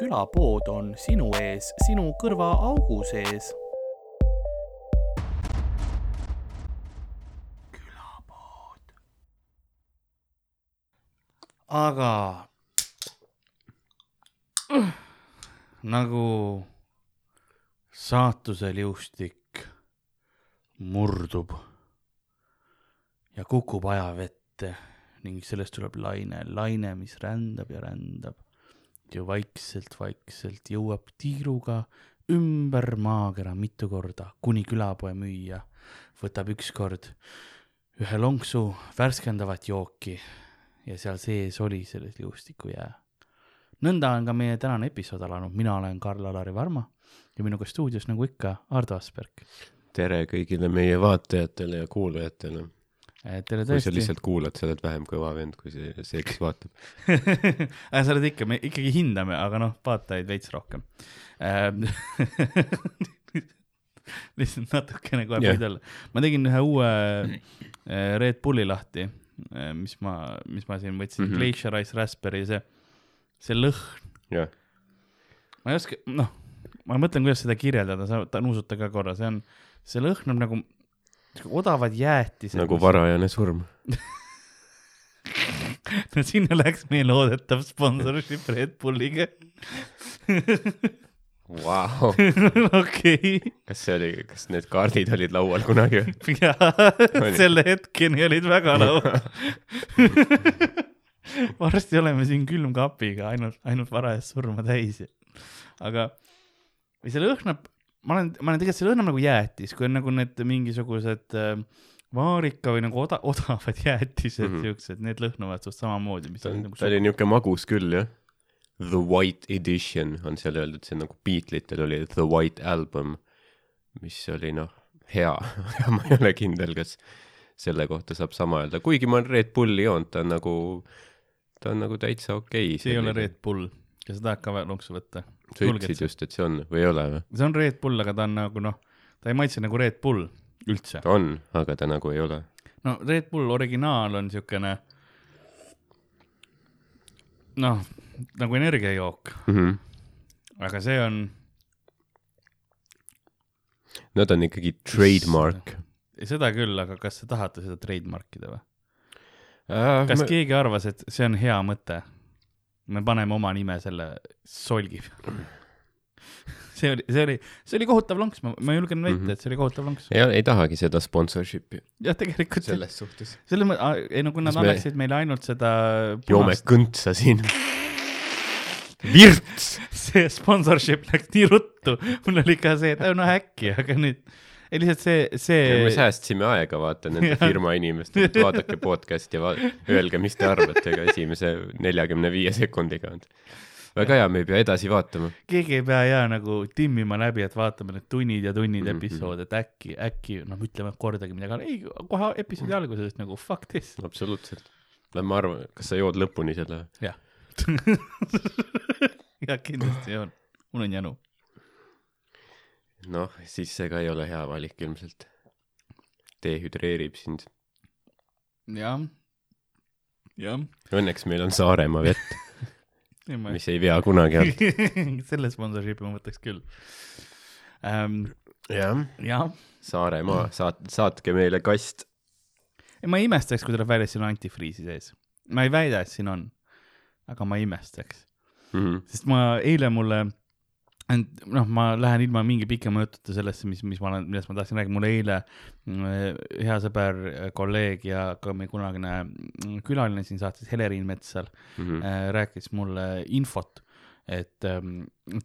külapood on sinu ees, sinu kõrvaaugu sees. külapood. aga nagu saatuse liustik murdub ja kukub ajavette ning sellest tuleb laine, laine, mis rändab ja rändab ja vaikselt-vaikselt jõuab tiiruga ümber maakera mitu korda, kuni külapoe müüja võtab ükskord ühe lonksu värskendavat jooki ja seal sees oli selles liustikujää. nõnda on ka meie tänane episood alanud, mina olen Karl-Alari Varma ja minuga stuudios nagu ikka Ardo Asperg. tere kõigile meie vaatajatele ja kuulajatele. Tere kui sa tõesti lihtsalt kuulad, sa oled vähem kõva vend kui see, see, kes vaatab. äh, sa oled ikka, me ikkagi hindame, aga noh, vaatajaid veits rohkem ähm. lihtsalt natukene kohe Jah. võid olla. ma tegin ühe uue äh, Red Bulli lahti, mis ma, mis ma siin võtsin mm. -hmm. Glacier Ice Raspberry, see, see lõhn, jah, ma ei oska, noh, ma mõtlen, kuidas seda kirjeldada, sa ta- nuusuta ka korra, see on, see lõhnab nagu odavad jäätised. nagu varajane surm. no sinna läks meie loodetav sponsorship Red Bulliga. Vau, okei, kas see oli, kas need kaardid olid laual kunagi jaa, selle hetkeni olid väga laual. varsti oleme siin külmkapiga ainult, ainult varajast surma täis. aga, või see lõhnab, ma olen, ma olen tegelikult, see lõhnab nagu jäätis, kui on nagu need mingisugused äh, vaarika või nagu oda-, odavad jäätised mm. -hmm. siuksed, need lõhnavad suht samamoodi, mis ta on nagu ta oli niuke magus küll jah. The White Edition on seal öeldud, see nagu Beatlitel oli The White Album, mis oli noh, hea, aga ma ei ole kindel, kas selle kohta saab sama öelda, kuigi ma olen Red Bulli joonud, ta on nagu, ta on nagu täitsa okei okay,. see ei ole Red Bull, kas sa tahad ka veel lonksu võtta? Sa ütlesid just, et see on või ei ole või? see on Red Bull, aga ta on nagu noh, ta ei maitse nagu Red Bull üldse. ta on, aga ta nagu ei ole. no Red Bull originaal on siukene noh, nagu energiajook, Mm -hmm. aga see on, Nad on ikkagi trademark. seda küll, aga kas te tahate seda trademark ida või? Äh, kas ma... keegi arvas, et see on hea mõte? Me paneme oma nime selle solgi see oli, see oli, see oli kohutav lonks, ma, ma julgen väita mm. -hmm. et see oli kohutav lonks. ei, ei tahagi seda sponsorship'i jah, tegelikult selles suhtes. selles mõttes, ei no kui nad me- annaksid meile ainult seda joome kõntsa siin. virts. see sponsorship läks nii ruttu, mul oli ka see, et no äkki, aga nüüd, ei lihtsalt see, me see, säästsime aega, vaata nende firma inimestelt, vaadake podcast'i ja va- öelge, mis te arvate, ega esimese neljakümne viie sekundiga väga hea, me ei pea edasi vaatama. keegi ei pea ja nagu timmima läbi, et vaatame need tunnid ja tunnid Mhm. episoode, et äkki, äkki noh, ütleme kordagi midagi, ei kohe episoodi alguses nagu fuck this. absoluutselt. Lähme arva-, kas sa jood lõpuni selle? jah, jah, kindlasti on, mul on janu. noh, siis see ka ei ole hea valik ilmselt. dehüdreerib sind. jah, jah. Õnneks meil on Saaremaa vett, mis ei vea kunagi alt. selle sponsorship'i ma võtaks küll ähm,. jah, jah Saaremaa, saat-, saatke meile kast. ei, ma ei imestaks, kui tuleb välja, et siin on antifriisi sees. ma ei väida, et siin on, aga ma imestaks, Mhm. sest ma eile mulle, noh, ma lähen ilma mingi pikema jututa sellesse, mis, mis ma olen, millest ma tahtsin rääkida, mul eile mm, hea sõber, kolleeg ja ka meie kunagine mm, külaline siin saates, Heleriin Metsal Mhm. äh, rääkis mulle infot, et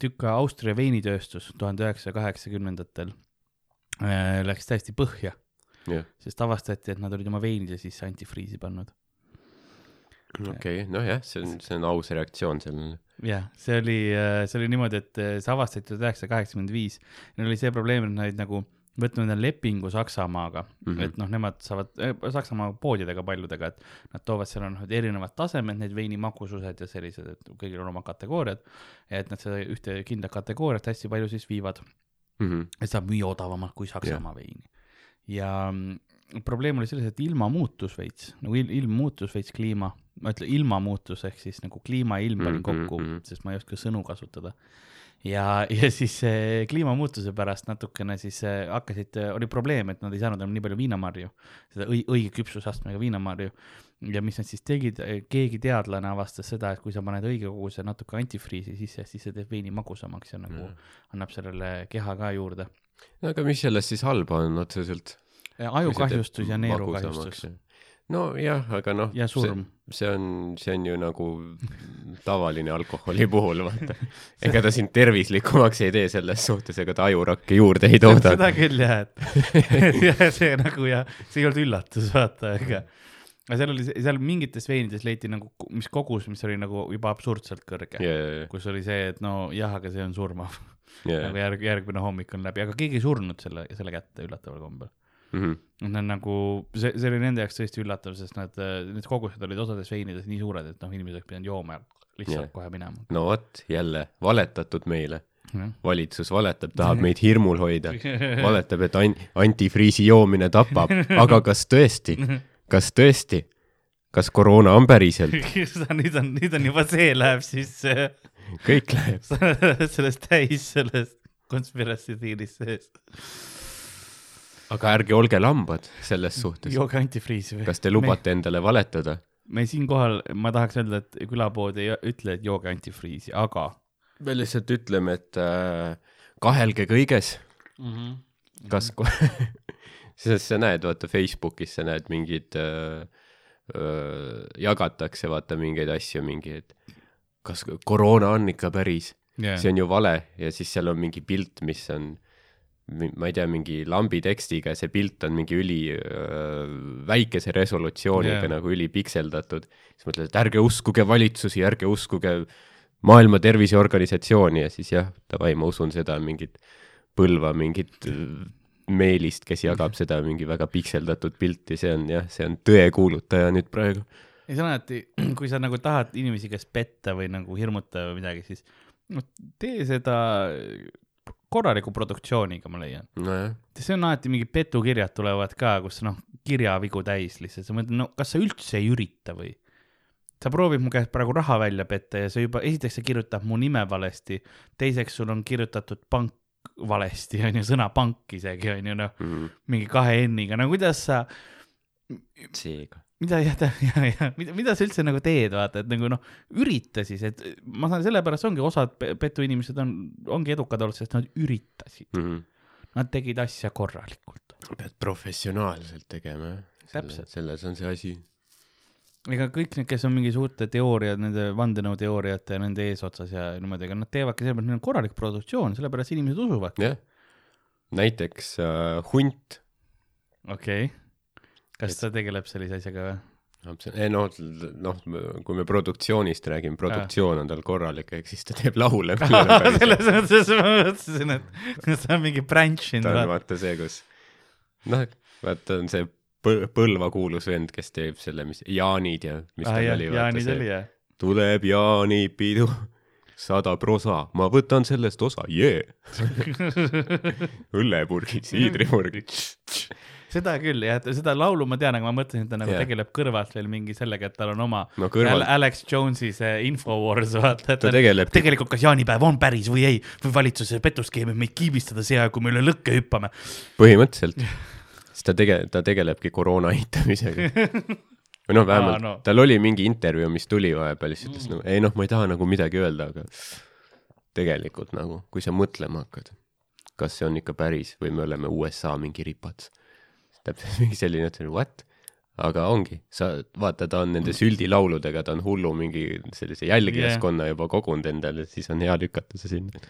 tükk Austria veinitööstus tuhande üheksasaja kaheksakümnendatel läks täiesti põhja jah, sest avastati, et nad olid oma veinide sisse antifriisi pannud. okei, nojah, see on, see on aus reaktsioon sellele. jah, see oli, see oli niimoodi, et äh, see avastati tuhat üheksasada kaheksakümmend viis. Neil oli see probleem, et nad nagu võtnud endale lepingu Saksamaaga mm. -hmm. et noh, nemad saavad äh, Saksamaa poodidega paljudega, et nad toovad seal on erinevad tasemed, need veini magusused ja sellised, et kõigil on oma kategooriad. et nad seda ühte kindlat kategooriat hästi palju siis viivad, Mhm. et saab müüa odavamalt kui Saksamaa yeah. veini. ja mm, probleem oli selles, et ilma muutus veits, nagu il, ilm muutus veits kliima ma ütlen ilmamuutus ehk siis nagu kliima ja ilm panin Mhm, kokku mhm. sest ma ei oska sõnu kasutada ja, ja siis eh, kliimamuutuse pärast natukene siis eh, hakkasid, oli probleem, et nad ei saanud enam nii palju viinamarju, seda õi-, õige küpsusastmega viinamarju. ja mis nad siis tegid, keegi teadlane avastas seda, et kui sa paned õige koguse natuke antifriisi sisse, siis see teeb veini magusamaks ja nagu annab sellele keha ka juurde. no aga mis selles siis halba on otseselt? ajukahjustus ja neerukahjustus. nojah, aga noh, ja surm. see on, see on ju nagu tavaline alkoholi puhul, vaata. ega ta sind tervislikumaks ei tee selles suhtes, ega ta ajurakke juurde ei tooda. seda küll jah, et see nagu jah, see ei olnud üllatus, vaata, ega. aga seal oli, seal mingites veinides leiti nagu, mis kogus, mis oli nagu juba absurdselt kõrge yeah.. kus oli see, et no jah, aga see on surmav nagu järg, järgmine hommik on läbi, aga keegi ei surnud selle, selle kätte üllataval kombel. Mhm. Nad on nagu, see, see oli nende jaoks tõesti üllatav, sest nad, need kogused olid osades veinides nii suured, et noh, inimesed oleks pidanud jooma ja lihtsalt yeah. kohe minema. no vot, jälle valetatud meile. jah, valitsus valetab, tahab meid hirmul hoida. valetab, et an-, antifriisi joomine tapab, aga kas tõesti, kas tõesti, kas koroona on päriselt, nüüd on, nüüd on juba see läheb sisse kõik läheb. sellest täis sellest conspiracy theory'st sees. Aga ärge olge lambad selles suhtes. jooge antifriisi või? kas te lubate endale valetada? me siinkohal, ma tahaks öelda, et külapood ei ütle, et jooge antifriisi, aga me lihtsalt ütleme, et äh, kahelge kõiges, mm. -hmm. kas ko- sest sa näed, vaata Facebookis sa näed mingid äh,, äh, jagatakse vaata mingeid asju, mingi, et kas koroona on ikka päris yeah. see on ju vale ja siis seal on mingi pilt, mis on, ma ei tea, mingi lambi tekstiga ja see pilt on mingi üli öö, väikese resolutsiooniga yeah. nagu ülipikseldatud. siis mõtled, et ärge uskuge valitsusi, ärge uskuge Maailma Terviseorganisatsiooni ja siis jah, davai, ma usun seda mingit Põlva mingit meelist, kes jagab seda mingi väga pikseldatud pilti, see on jah, see on tõekuulutaja nüüd praegu. ja see on alati, kui sa nagu tahad inimesi kas petta või nagu hirmutada või midagi, siis noh, tee seda korraliku produktsiooniga, ma leian. nojah, see on alati mingid petukirjad tulevad ka, kus noh, kirjavigu täis lihtsalt, sa mõtled, no kas sa üldse ei ürita või? sa proovid mu käest praegu raha välja petta ja sa juba, esiteks see kirjutab mu nime valesti, teiseks sul on kirjutatud pank valesti, on ju, sõna pank isegi on ju noh, Mhm. mingi kahe N-iga, no kuidas sa, seega. Mida jah, ja, ja mida, mida sa üldse nagu teed, vaata, et nagu noh, ürita siis, et ma saan, sellepärast ongi osad pe- petuinimesed on, ongi edukad olnud, sest nad üritasid, Mhm. nad tegid asja korralikult. pead professionaalselt tegema, jah. Täpselt. selles on see asi. ega kõik need, kes on mingi suurte teooriad, nende vandenõuteooriate ja nende eesotsas ja niimoodi, ega nad teevadki sellepärast, neil on korralik produktsioon, sellepärast inimesed usuvad. jah. näiteks äh, hunt. okei okay.. Kas ta tegeleb sellise asjaga või? ei noh, noh, kui me produktsioonist räägime, produktsioon on tal korralik, ehk siis ta teeb laule. ta selles mõttes ma mõtlesin, et see on mingi branch in on. vaata see, kus noh, vaata on see Põl- Põlva kuulus vend, kes teeb selle, mis Jaanid ja mis ah, tal oli, jaa, vaata nii see oli jah. tuleb jaanipidu, sada prosa, ma võtan sellest osa, jee. õllepurgid, siidripurgid. seda küll jah, seda laulu ma tean, aga ma mõtlesin, et ta nagu yeah. tegeleb kõrvalt veel mingi sellega, et tal on oma no Al kõrval, Alex Jones'i see Infowars, vaata, ta tegelebki tegelikult kas jaanipäev on päris või ei või valitsuse petuskeemid meid kiibistada see aeg, kui me üle lõkke hüppame. põhimõtteliselt, siis ta tege-, ta tegelebki koroona eitamisega. või noh, vähemalt Aa, no. tal oli mingi intervjuu, mis tuli vahepeal, siis ütles nagu, ei noh, ma ei taha nagu midagi öelda, aga tegelikult nagu, kui sa mõtlema hakkad, kas see on ikka päris või me oleme USA mingi ripats. Täpselt mingi selline, et what? aga ongi, sa vaata, ta on nende süldilauludega, ta on hullu mingi sellise jälgijaskonna juba kogunud endale, siis on hea lükata see sinna.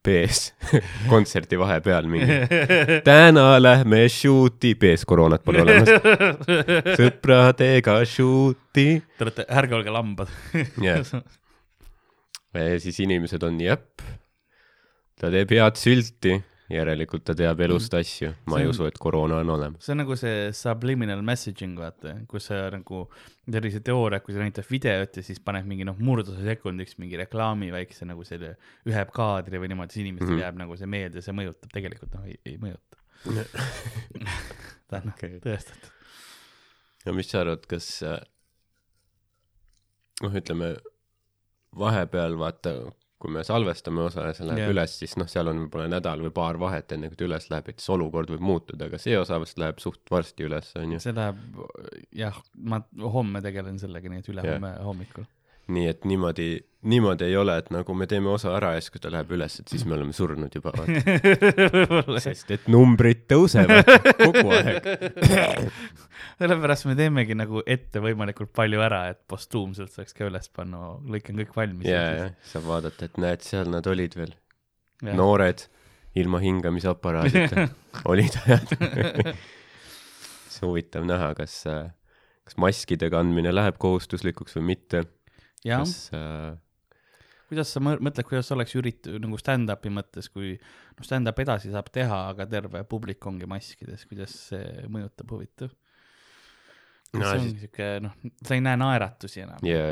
B-s kontserti vahepeal mingi täna lähme shoot'i, B-s koroonat pole olemas, sõpradega shoot'i. Te olete, ärge olge lambad. jah, ja siis inimesed on jep, ta teeb head sülti, järelikult ta teab elust asju, ma See ei on- usu, et koroona on olemas. see on nagu see subliminal messaging, vaata, kus sa nagu, sellise teooria, kui sa näitad videot ja siis paned mingi noh, murduse sekundiks mingi reklaami väikse nagu selle ühe kaadri või niimoodi, siis inimestel mm. -hmm. jääb nagu see meelde, see mõjutab, tegelikult noh, ei, mõjuta. ta on Okei. okay. tõestatud. no mis sa arvad, kas, noh, ütleme vahepeal vaata, kui me salvestame osa ja see läheb yeah. üles, siis noh, seal on võib-olla nädal või paar vahet, enne kui ta üles läheb, et siis olukord võib muutuda, aga see osa vist läheb suht varsti üles, onju. see läheb, jah, ma homme tegelen sellega, nii et ülehomme yeah. hommikul. Nii et niimoodi, niimoodi ei ole, et nagu me teeme osa ära ja siis, kui ta läheb üles, et siis me oleme surnud juba, vaata. sest et numbrid tõusevad kogu aeg. sellepärast me teemegi nagu ette võimalikult palju ära, et postuumselt saaks ka üles panna, lõik on kõik valmis. ja, ja saab vaadata, et näed, seal nad olid veel, noored, ilma hingamisaparaadita, olid ajad. see huvitav näha, kas, kas maskide kandmine läheb kohustuslikuks või mitte, kas äh, kuidas sa mõ- mõtled, kuidas oleks ürit-, nagu stand-up'i mõttes, kui noh, stand-up edasi saab teha, aga terve publik ongi maskides, kuidas see mõjutab, huvitav? No see ongi siuke, noh, sa ei näe naeratusi enam. ja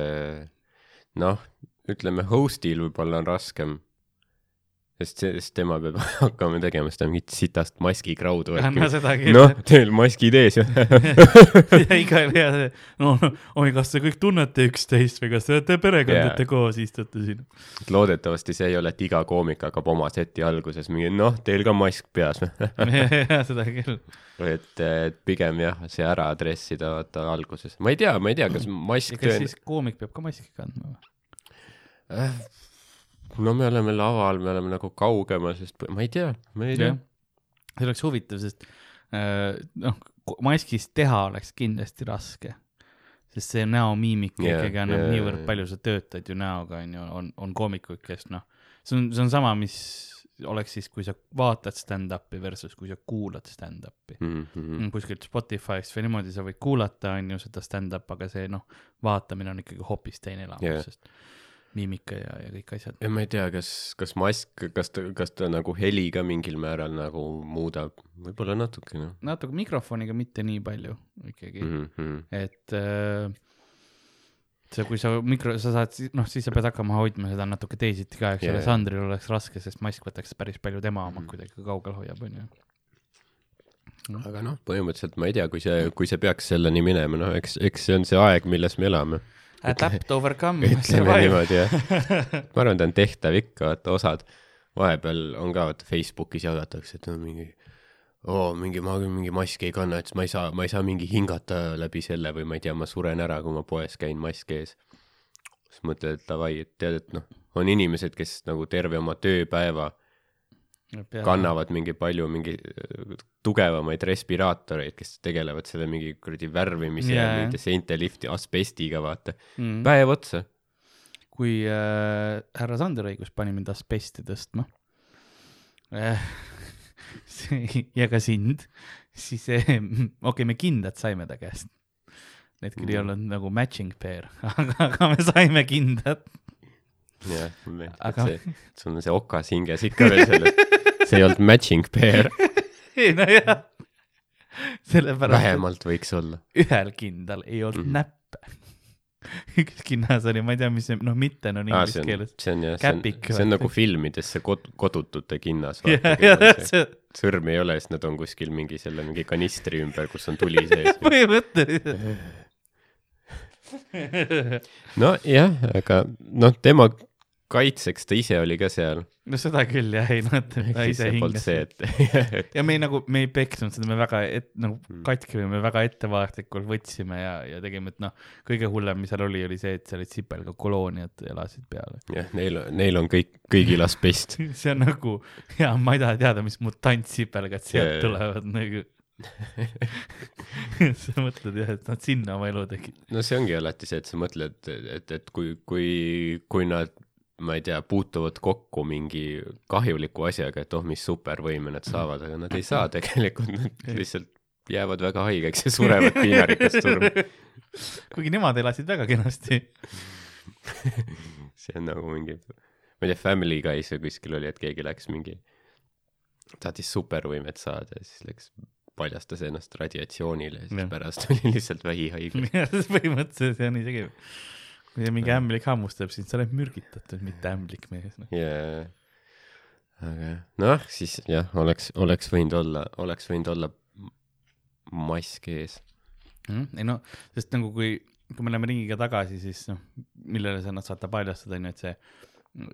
noh, ütleme host'il võib-olla on raskem, sest see, sest tema peab hakkama tegema seda mingit sitast maskikraudu. no seda küll noh, teil maskid ees ja iga ja see, no oi, kas te kõik tunnete üksteist või kas te olete perekondade Jaa. koos, istute siin. loodetavasti see ei ole, et iga koomik hakkab oma seti alguses mingi noh, teil ka mask peas ja seda küll. et, et pigem jah, see ära adressida vaata alguses. ma ei tea, ma ei tea, kas mask kas siis koomik peab ka maski kandma või? No me oleme laval, me oleme nagu kaugemal, sest ma ei tea, ma ei tea see oleks huvitav, sest äh, noh, maskist teha oleks kindlasti raske. sest see näomiimika Jaa, ikkagi annab jaa, niivõrd jaa. palju, sa töötad ju näoga, on ju, on, on koomikuid, kes noh, see on, see on sama, mis oleks siis, kui sa vaatad stand-up'i versus kui sa kuulad stand-up'i. mm. -hmm. kuskilt Spotify'st või niimoodi sa võid kuulata, on ju, seda stand-up, aga see noh, vaatamine on ikkagi hoopis teine elamus yeah., sest miimika ja, ja kõik asjad. ja ma ei tea, kas, kas mask, kas ta, kas ta nagu heli ka mingil määral nagu muudab, võib-olla natukene natuke mikrofoniga mitte nii palju ikkagi mm, mm. -hmm. et äh, see, kui sa mikro, sa saad, noh, siis sa pead hakkama hoidma seda natuke teisiti ka, eks Jaa, ole. Sandril oleks raske, sest mask võtaks päris palju tema oma Mhm. kuidagi kaugel hoiab, on ju. aga noh, põhimõtteliselt ma ei tea, kui see, kui see peaks selleni minema, noh, eks, eks see on see aeg, milles me elame. Adapt, overcome, jah. ma arvan, ta on tehtav ikka, vaata osad vahepeal on ka vaata Facebookis jagatakse, et on mingi oo, mingi, ma küll mingi maski ei kanna, et siis ma ei saa, ma ei saa mingi hingata läbi selle või ma ei tea, ma suren ära, kui ma poes käin, mask ees. siis mõtled, et davai, et tead, et noh, on inimesed, kes nagu terve oma tööpäeva kannavad mingi palju mingi äh, tugevamaid respiraatoreid, kes tegelevad selle mingi kuradi värvimise yeah. Ja mingite seinte lifti asbestiga, vaata. mm.. päev otsa. kui äh, härra Sander õigus pani mind asbesti tõstma äh, ja ka sind, siis äh, okei okay,, me kindad saime ta käest. Need küll ei Mm. olnud nagu matching pair, aga, aga me saime kindad. jah, et Aga- see, sul on see okas hinges ikka veel selles, see ei olnud matching pair, ei nojah, sellepärast, vähemalt võiks olla. ühel kindal ei olnud Mhm. näppe. üks kinnas oli, ma ei tea, mis see, noh, mitte on see inglise on, keeles. see on jah, see on, see on nagu filmides see kod-, kodutute kinnas. sõrmi ei ole, siis nad on kuskil mingi selle mingi kanistri ümber, kus on tuli sees. põhimõtteliselt. nojah, aga noh, tema kaitseks ta ise oli ka seal. No seda küll jah, ei noh, et ta ise hingas. ja me ei nagu, me ei peksnud seda, me väga et, nagu Mm. katki või me väga ettevaatlikult võtsime ja, ja tegime, et noh, kõige hullem, mis seal oli, oli see, et seal olid sipelgakolooniad elasid peal. jah, neil, neil on kõik, kõigil asbest. see on nagu, jaa, ma ei taha teada, mis mutantsipelgad sealt tulevad nagu. sa mõtled jah, et nad sinna oma elu tegid. no see ongi alati see, et sa mõtled, et, et kui, kui, kui nad, ma ei tea, puutuvad kokku mingi kahjuliku asjaga, et oh, mis supervõime nad saavad, aga nad ei saa tegelikult, nad lihtsalt jäävad väga haigeks ja surevad piinarikast surma. kuigi nemad elasid väga kenasti. see on nagu mingi, ma ei tea, Family Guy's või kuskil oli, et keegi läks mingi, tahtis supervõimet saada ja siis läks, paljastas ennast radiatsioonile ja siis Jah. pärast oli lihtsalt vähihaige. põhimõtteliselt see on isegi, see mingi ämblik hammustab sind, sa oled mürgitatud, mitte ämblik mees no.. jaa, aga noh, siis jah, oleks, oleks võinud olla, oleks võinud olla mask ees. Mm, ei no, sest nagu kui kui me läheme ringiga tagasi, siis noh, millele sa nad saate paljastada, on ju, et see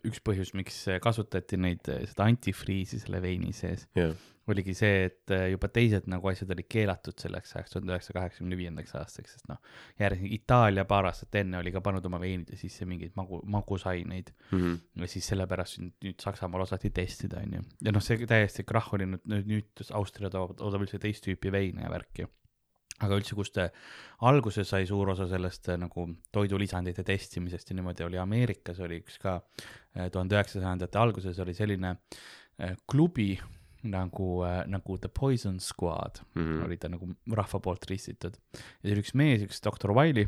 üks põhjus, miks kasutati neid, seda antifriisi selle veini sees, jah, oligi see, et äh, juba teised nagu asjad olid keelatud selleks ajaks, tuhande üheksasaja kaheksakümne viiendaks aastaks, sest noh, järgmine Itaalia paar aastat enne oli ka pannud oma veinide sisse mingeid magu, magusaineid Mhm. ja siis sellepärast nüüd, nüüd Saksamaal osati testida, onju. ja noh, see täiesti krahh oli nüüd, nüüd, nüüd Austria toob, toodab üldse teist tüüpi veine ja värki. Aga üldse, kust alguse sai suur osa sellest äh, nagu toidulisandite testimisest ja niimoodi oli Ameerikas oli üks ka äh, tuhande üheksasajandate alguses oli selline äh, klubi nagu nagu The Poison Squad Mhm. oli ta nagu rahva poolt ristitud. ja see oli üks mees, üks doktor Wiley,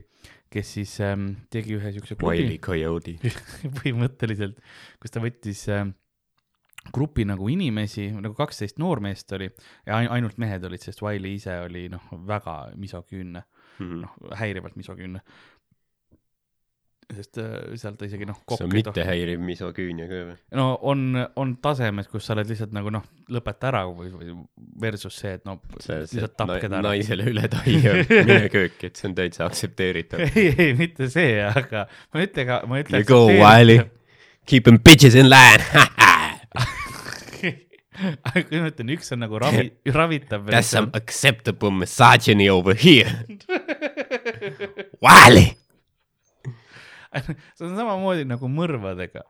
kes siis ähm, tegi ühe siukse klubi Wiley Coyote. põhimõtteliselt, kus ta võttis äh, grupi nagu inimesi, nagu kaksteist noormeest oli ja ain- ainult mehed olid, sest Wiley ise oli noh, väga misoküünne, Mhm. noh häirivalt misoküünne. sest äh, seal ta isegi noh, see on mittehäiriv misoküünia ka või? no on, on tasemed, kus sa oled lihtsalt nagu noh, lõpeta ära või, või versus see, et no see, see lihtsalt tapke ta ära. naisele üle taia, mine kööki, et see on täitsa aktsepteeritav. ei, ei mitte see, aga ma ütlen ka, ma ütlen. You go, Wiley. Keep them bitches in line. kui ma ütlen, üks on nagu ravi, ravitav That's some acceptable misogyny over here. Wiley. see on samamoodi nagu mõrvadega,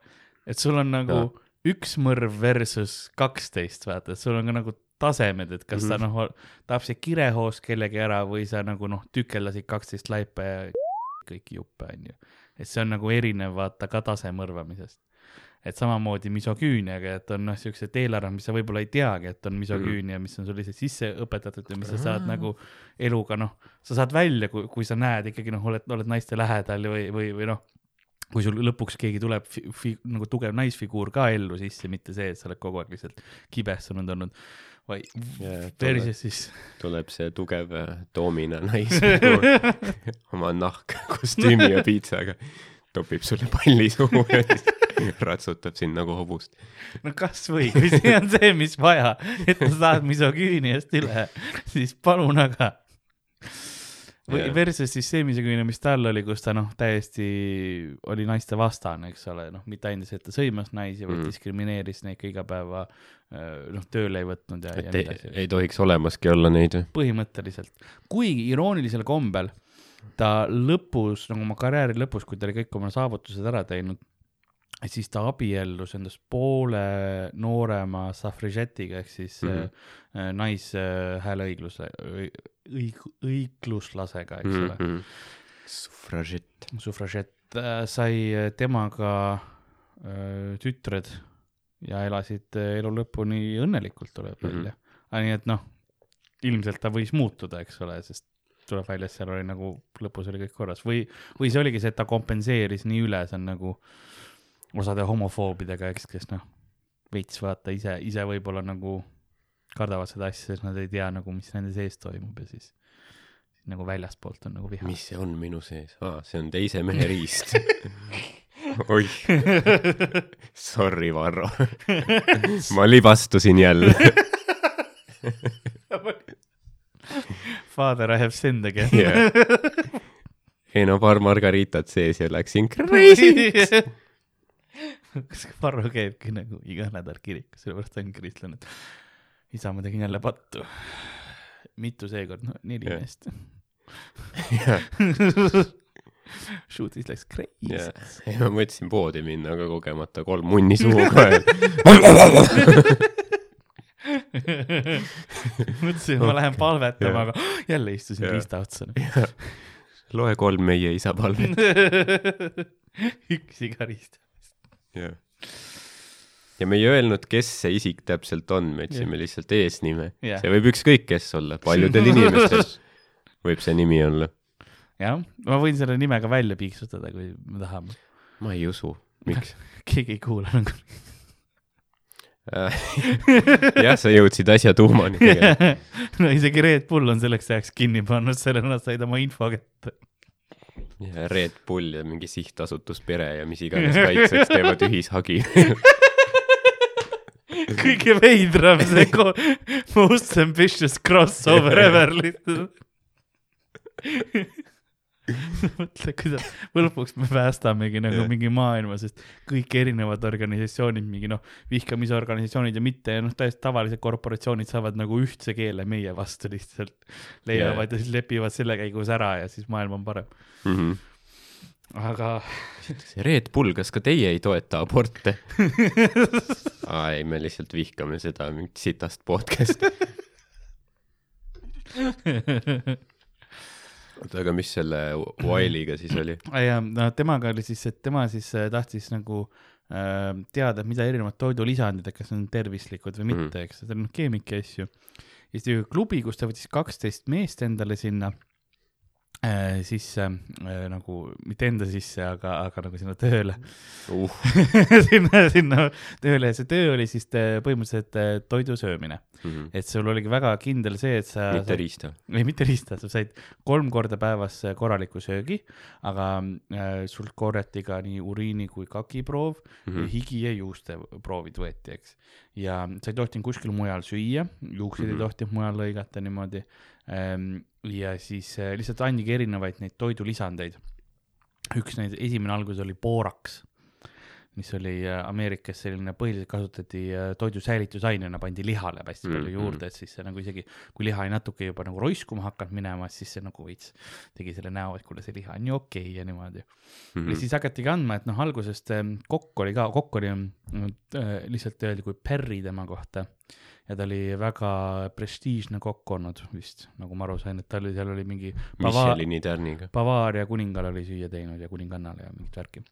et sul on nagu no. üks mõrv versus kaksteist, vaata, et sul on ka nagu tasemed, et kas mm -hmm. sa noh, tahab see kirehoos kellegi ära või sa nagu noh, tükeldasid kaksteist laipa ja kõiki juppe, onju. et see on nagu erinev, vaata ka tase mõrvamisest. Et samamoodi misoküüniaga, et on noh, siuksed eelarved, mis sa võib-olla ei teagi, et on misoküünia, mis on sul lihtsalt sisse õpetatud ja mis sa saad nagu eluga noh, sa saad välja, kui, kui sa näed ikkagi noh, oled, oled naiste lähedal või, või, või noh, kui sul lõpuks keegi tuleb fi, fi, nagu tugev naisfiguur ka ellu sisse, mitte see, et sa oled kogu aeg lihtsalt kibestunud olnud, vaid versus siis tuleb see tugev äh, doomina nais oma nahkkostüümi ja piitsaga, topib sulle palli suhu ja siis ratsutab sind nagu hobust. no kasvõi, kui see on see, mis vaja, et sa saad misoküüniast üle, siis palun aga. või versus siis see misoküünia, mis tal oli, kus ta noh, täiesti oli naiste vastane, eks ole, noh, mitte ainult see, et ta sõimas naisi, vaid Mm. diskrimineeris neid ka iga päeva noh, tööle ei võtnud ja, ja ei, ei tohiks olemaski olla neid põhimõtteliselt, kuigi iroonilisel kombel ta lõpus, nagu oma karjääri lõpus, kui ta oli kõik oma saavutused ära teinud, siis ta abiellus endast poole noorema safrižetiga ehk siis mm. -hmm. naishääleõigluse, õig-, õigluslasega, eks ole mm. -hmm. sufražett. -hmm. sufražett äh, sai temaga äh, tütred ja elasid äh, elu lõpuni õnnelikult, tuleb välja mm. -hmm. nii et noh, ilmselt ta võis muutuda, eks ole, sest tuleb välja, et seal oli nagu lõpus oli kõik korras või, või see oligi see, et ta kompenseeris nii üle, see on nagu osade homofoobidega, eks, kes noh, veits vaata ise, ise võib-olla nagu kardavad seda asja, sest nad ei tea nagu, mis nende sees toimub ja siis nagu väljastpoolt on nagu viha. mis see on minu sees ah,? see on teise mehe riist. oih, sorry, Varro. ma libastusin jälle. Father, I have sinned again Yeah. ei no paar margaritat sees ja läksin crazy'ks. Kas Varro käibki nagu iga nädal kirikus, sellepärast ta on kristlane, et isa, ma tegin jälle pattu. mitu seekord, no neli meest. Shootis läks crazy jah. ei ma mõtlesin poodi minna, aga kogemata kolm munni suhu ka. mõtlesin, ma lähen palvetama, aga jälle istusin riista otsa. loe kolm meie isa palvet. üksi karista. jah. ja me ei öelnud, kes see isik täpselt on, me ütlesime lihtsalt eesnime. Jah. see võib ükskõik kes olla, paljudel inimestel võib see nimi olla. jah, ma võin selle nime ka välja piiksutada, kui me tahame. ma ei usu, miks? keegi ei kuula nagu. jah, sa jõudsid asja tuumani tegelikult. no isegi Red Bull on selleks ajaks kinni pannud, sellele nad said oma info kätte. Red Bull ja mingi sihtasutus Pere ja mis iganes kaitseks teevad ühishagi. kõige veidram see ko- most ambitious crossover ever lihtsalt. mõtle, kuidas lõpuks me päästamegi nagu Jah. mingi maailma, sest kõik erinevad organisatsioonid, mingi noh, vihkamisorganisatsioonid ja mitte noh, täiesti tavalised korporatsioonid saavad nagu ühtse keele meie vastu lihtsalt. leiavad ja siis lepivad selle käigus ära ja siis maailm on parem. mm. -hmm. aga Red Bull, kas ka teie ei toeta aborte? aa ei, me lihtsalt vihkame seda mingit sitast podcast'i. oota, aga mis selle Wiley'ga siis oli? ja no temaga oli siis, et tema siis äh, tahtis nagu äh, teada, mida erinevad toidulisandid, et kas need on tervislikud või mitte, eks, ta on noh keemik ja asju. ja siis tegi klubi, kus ta võttis kaksteist meest endale sinna äh, sisse äh, nagu, mitte enda sisse, aga, aga nagu sinna tööle uh, sinna, sinna tööle ja see töö oli siis äh, põhimõtteliselt äh, toidu söömine. mm -hmm. et sul oligi väga kindel see, et sa mitte riista. ei, mitte riista, sa said kolm korda päevas äh, korraliku söögi, aga äh, sult korjati ka nii uriini kui kakiproov mm, Mhm. -hmm. higi ja juuste proovid võeti, eks. ja sa ei tohtinud kuskil mujal süüa, juukseid mm -hmm. Mhm. ei tohtinud mujal lõigata niimoodi ähm,. Ja siis äh, lihtsalt andigi erinevaid neid toidulisandeid. üks neid, esimene algus oli booraks, mis oli äh, Ameerikas selline, põhiliselt kasutati äh, toidu säilitusainena, pandi lihale hästi palju Mhm. juurde, et siis see nagu isegi, kui liha oli natuke juba nagu roiskuma hakanud minema, siis see nagu veits tegi selle näo, et kuule, see liha on nii okei okay ja niimoodi mm. Mhm. ja siis hakatigi andma, et noh, algusest ähm, kokk oli ka, kokk oli äh, lihtsalt öeldi kui Perry tema kohta ja ta oli väga prestiižne kokk olnud vist, nagu ma aru sain, et ta oli, seal oli mingi Bava- Michelini tärniga. Bavaaria kuningale oli süüa teinud ja kuningannale ja mingit värki.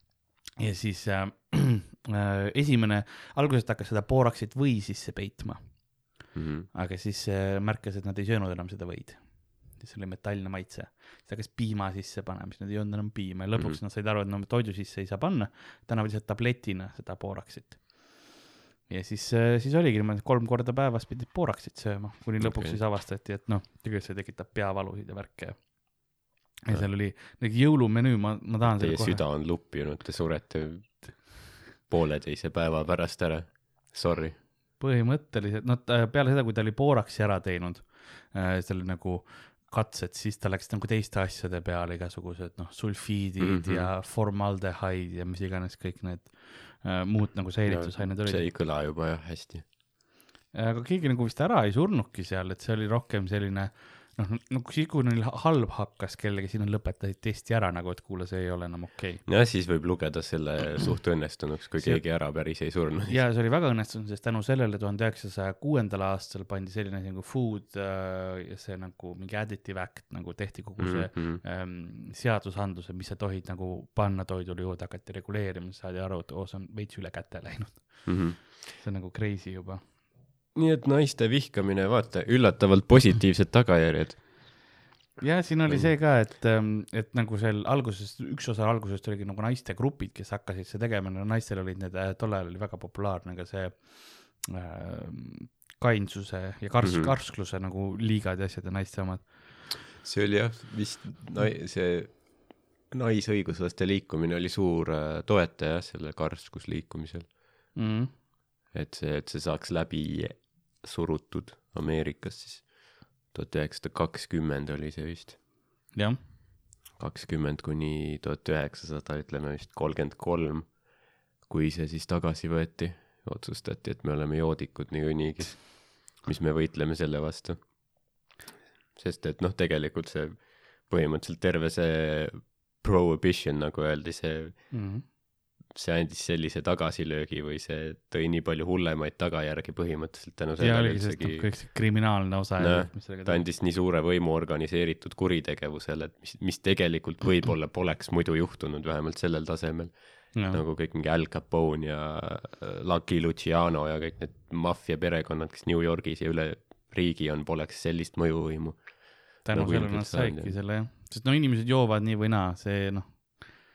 Ja siis äh, äh, esimene, alguses ta hakkas seda booraksit või sisse peitma, Mhm. aga siis äh, märkas, et nad ei söönud enam seda võid. siis oli metallne maitse, siis ta hakkas piima sisse panema, siis nad ei olnud enam piima ja lõpuks mm. -hmm. nad said aru, et no toidu sisse ei saa panna, ta annab lihtsalt tabletina seda booraksit. ja siis, siis oligi niimoodi, et kolm korda päevas pidid booraksit sööma, kuni lõpuks okay. siis avastati, et noh, tegelikult see tekitab peavalusid ja värke ja seal oli mingi jõulumenüü, ma, ma tahan selle kohe. süda on lupjunud, te surete pooleteise päeva pärast ära. Sorry. põhimõtteliselt, no ta- peale seda, kui ta oli booraksi ära teinud, seal nagu katsed, siis ta läks nagu teiste asjade peale, igasugused noh, sulfiidid mm. -hmm. ja formaldehaid ja mis iganes kõik need äh, muud nagu säilitusained see olid. ei kõla juba jah hästi. aga keegi nagu vist ära ei surnudki seal, et see oli rohkem selline noh, nagu siis, kui neil halb hakkas kellegi, siis nad lõpetasid testi ära nagu, et kuule, see ei ole enam okei okay.. jah, siis võib lugeda selle suht õnnestunuks, kui See- keegi ära päris ei surnud. ja see oli väga õnnestunud, sest tänu sellele tuhande üheksasaja kuuendal aastal pandi selline asi nagu food äh, ja see nagu mingi additive act nagu tehti kogu see Mhm. ähm, seadusandluse, mis sa tohid nagu panna toidule juurde, hakati reguleerima, siis saadi aru, et oo, see on veits üle käte läinud. Mhm. see on nagu crazy juba. Nii et naiste vihkamine, vaata, üllatavalt positiivsed tagajärjed. ja siin oli see ka, et, et nagu seal alguses, üks osa algusest oligi nagu naistegrupid, kes hakkasid seda tegema, no naistel olid need, tol ajal oli väga populaarne ka see äh, kainsuse ja kars- mm. -hmm. karskluse nagu liigad ja asjad ja naiste omad. see oli jah, vist nai-, see naisõiguslaste liikumine oli suur äh, toetaja selle karskusliikumisel. Mm. et see, et see saaks läbi surutud Ameerikas siis tuhat üheksasada kakskümmend oli see vist, jah, kakskümmend kuni tuhat üheksasada, ütleme vist kolmkümmend kolm, kui see siis tagasi võeti, otsustati, et me oleme joodikud niikuinii, mis me võitleme selle vastu. sest et noh, tegelikult see põhimõtteliselt terve see prohibition, nagu öeldi, see mm. See andis sellise tagasilöögi või see tõi nii palju hullemaid tagajärgi põhimõtteliselt tänu sellele üldsegi, kõik see kriminaalne osa sellega ta andis nii suure võimu organiseeritud kuritegevusele, et mis, mis tegelikult võib-olla poleks muidu juhtunud, vähemalt sellel tasemel. no. nagu kõik mingi Al Capone ja äh, Lucky Luciano ja kõik need maffia perekonnad, kes New Yorgis ja üle riigi on, poleks sellist mõjuvõimu. tänu nagu sellele nad saidki selle jah, sest no inimesed joovad nii või naa, see noh,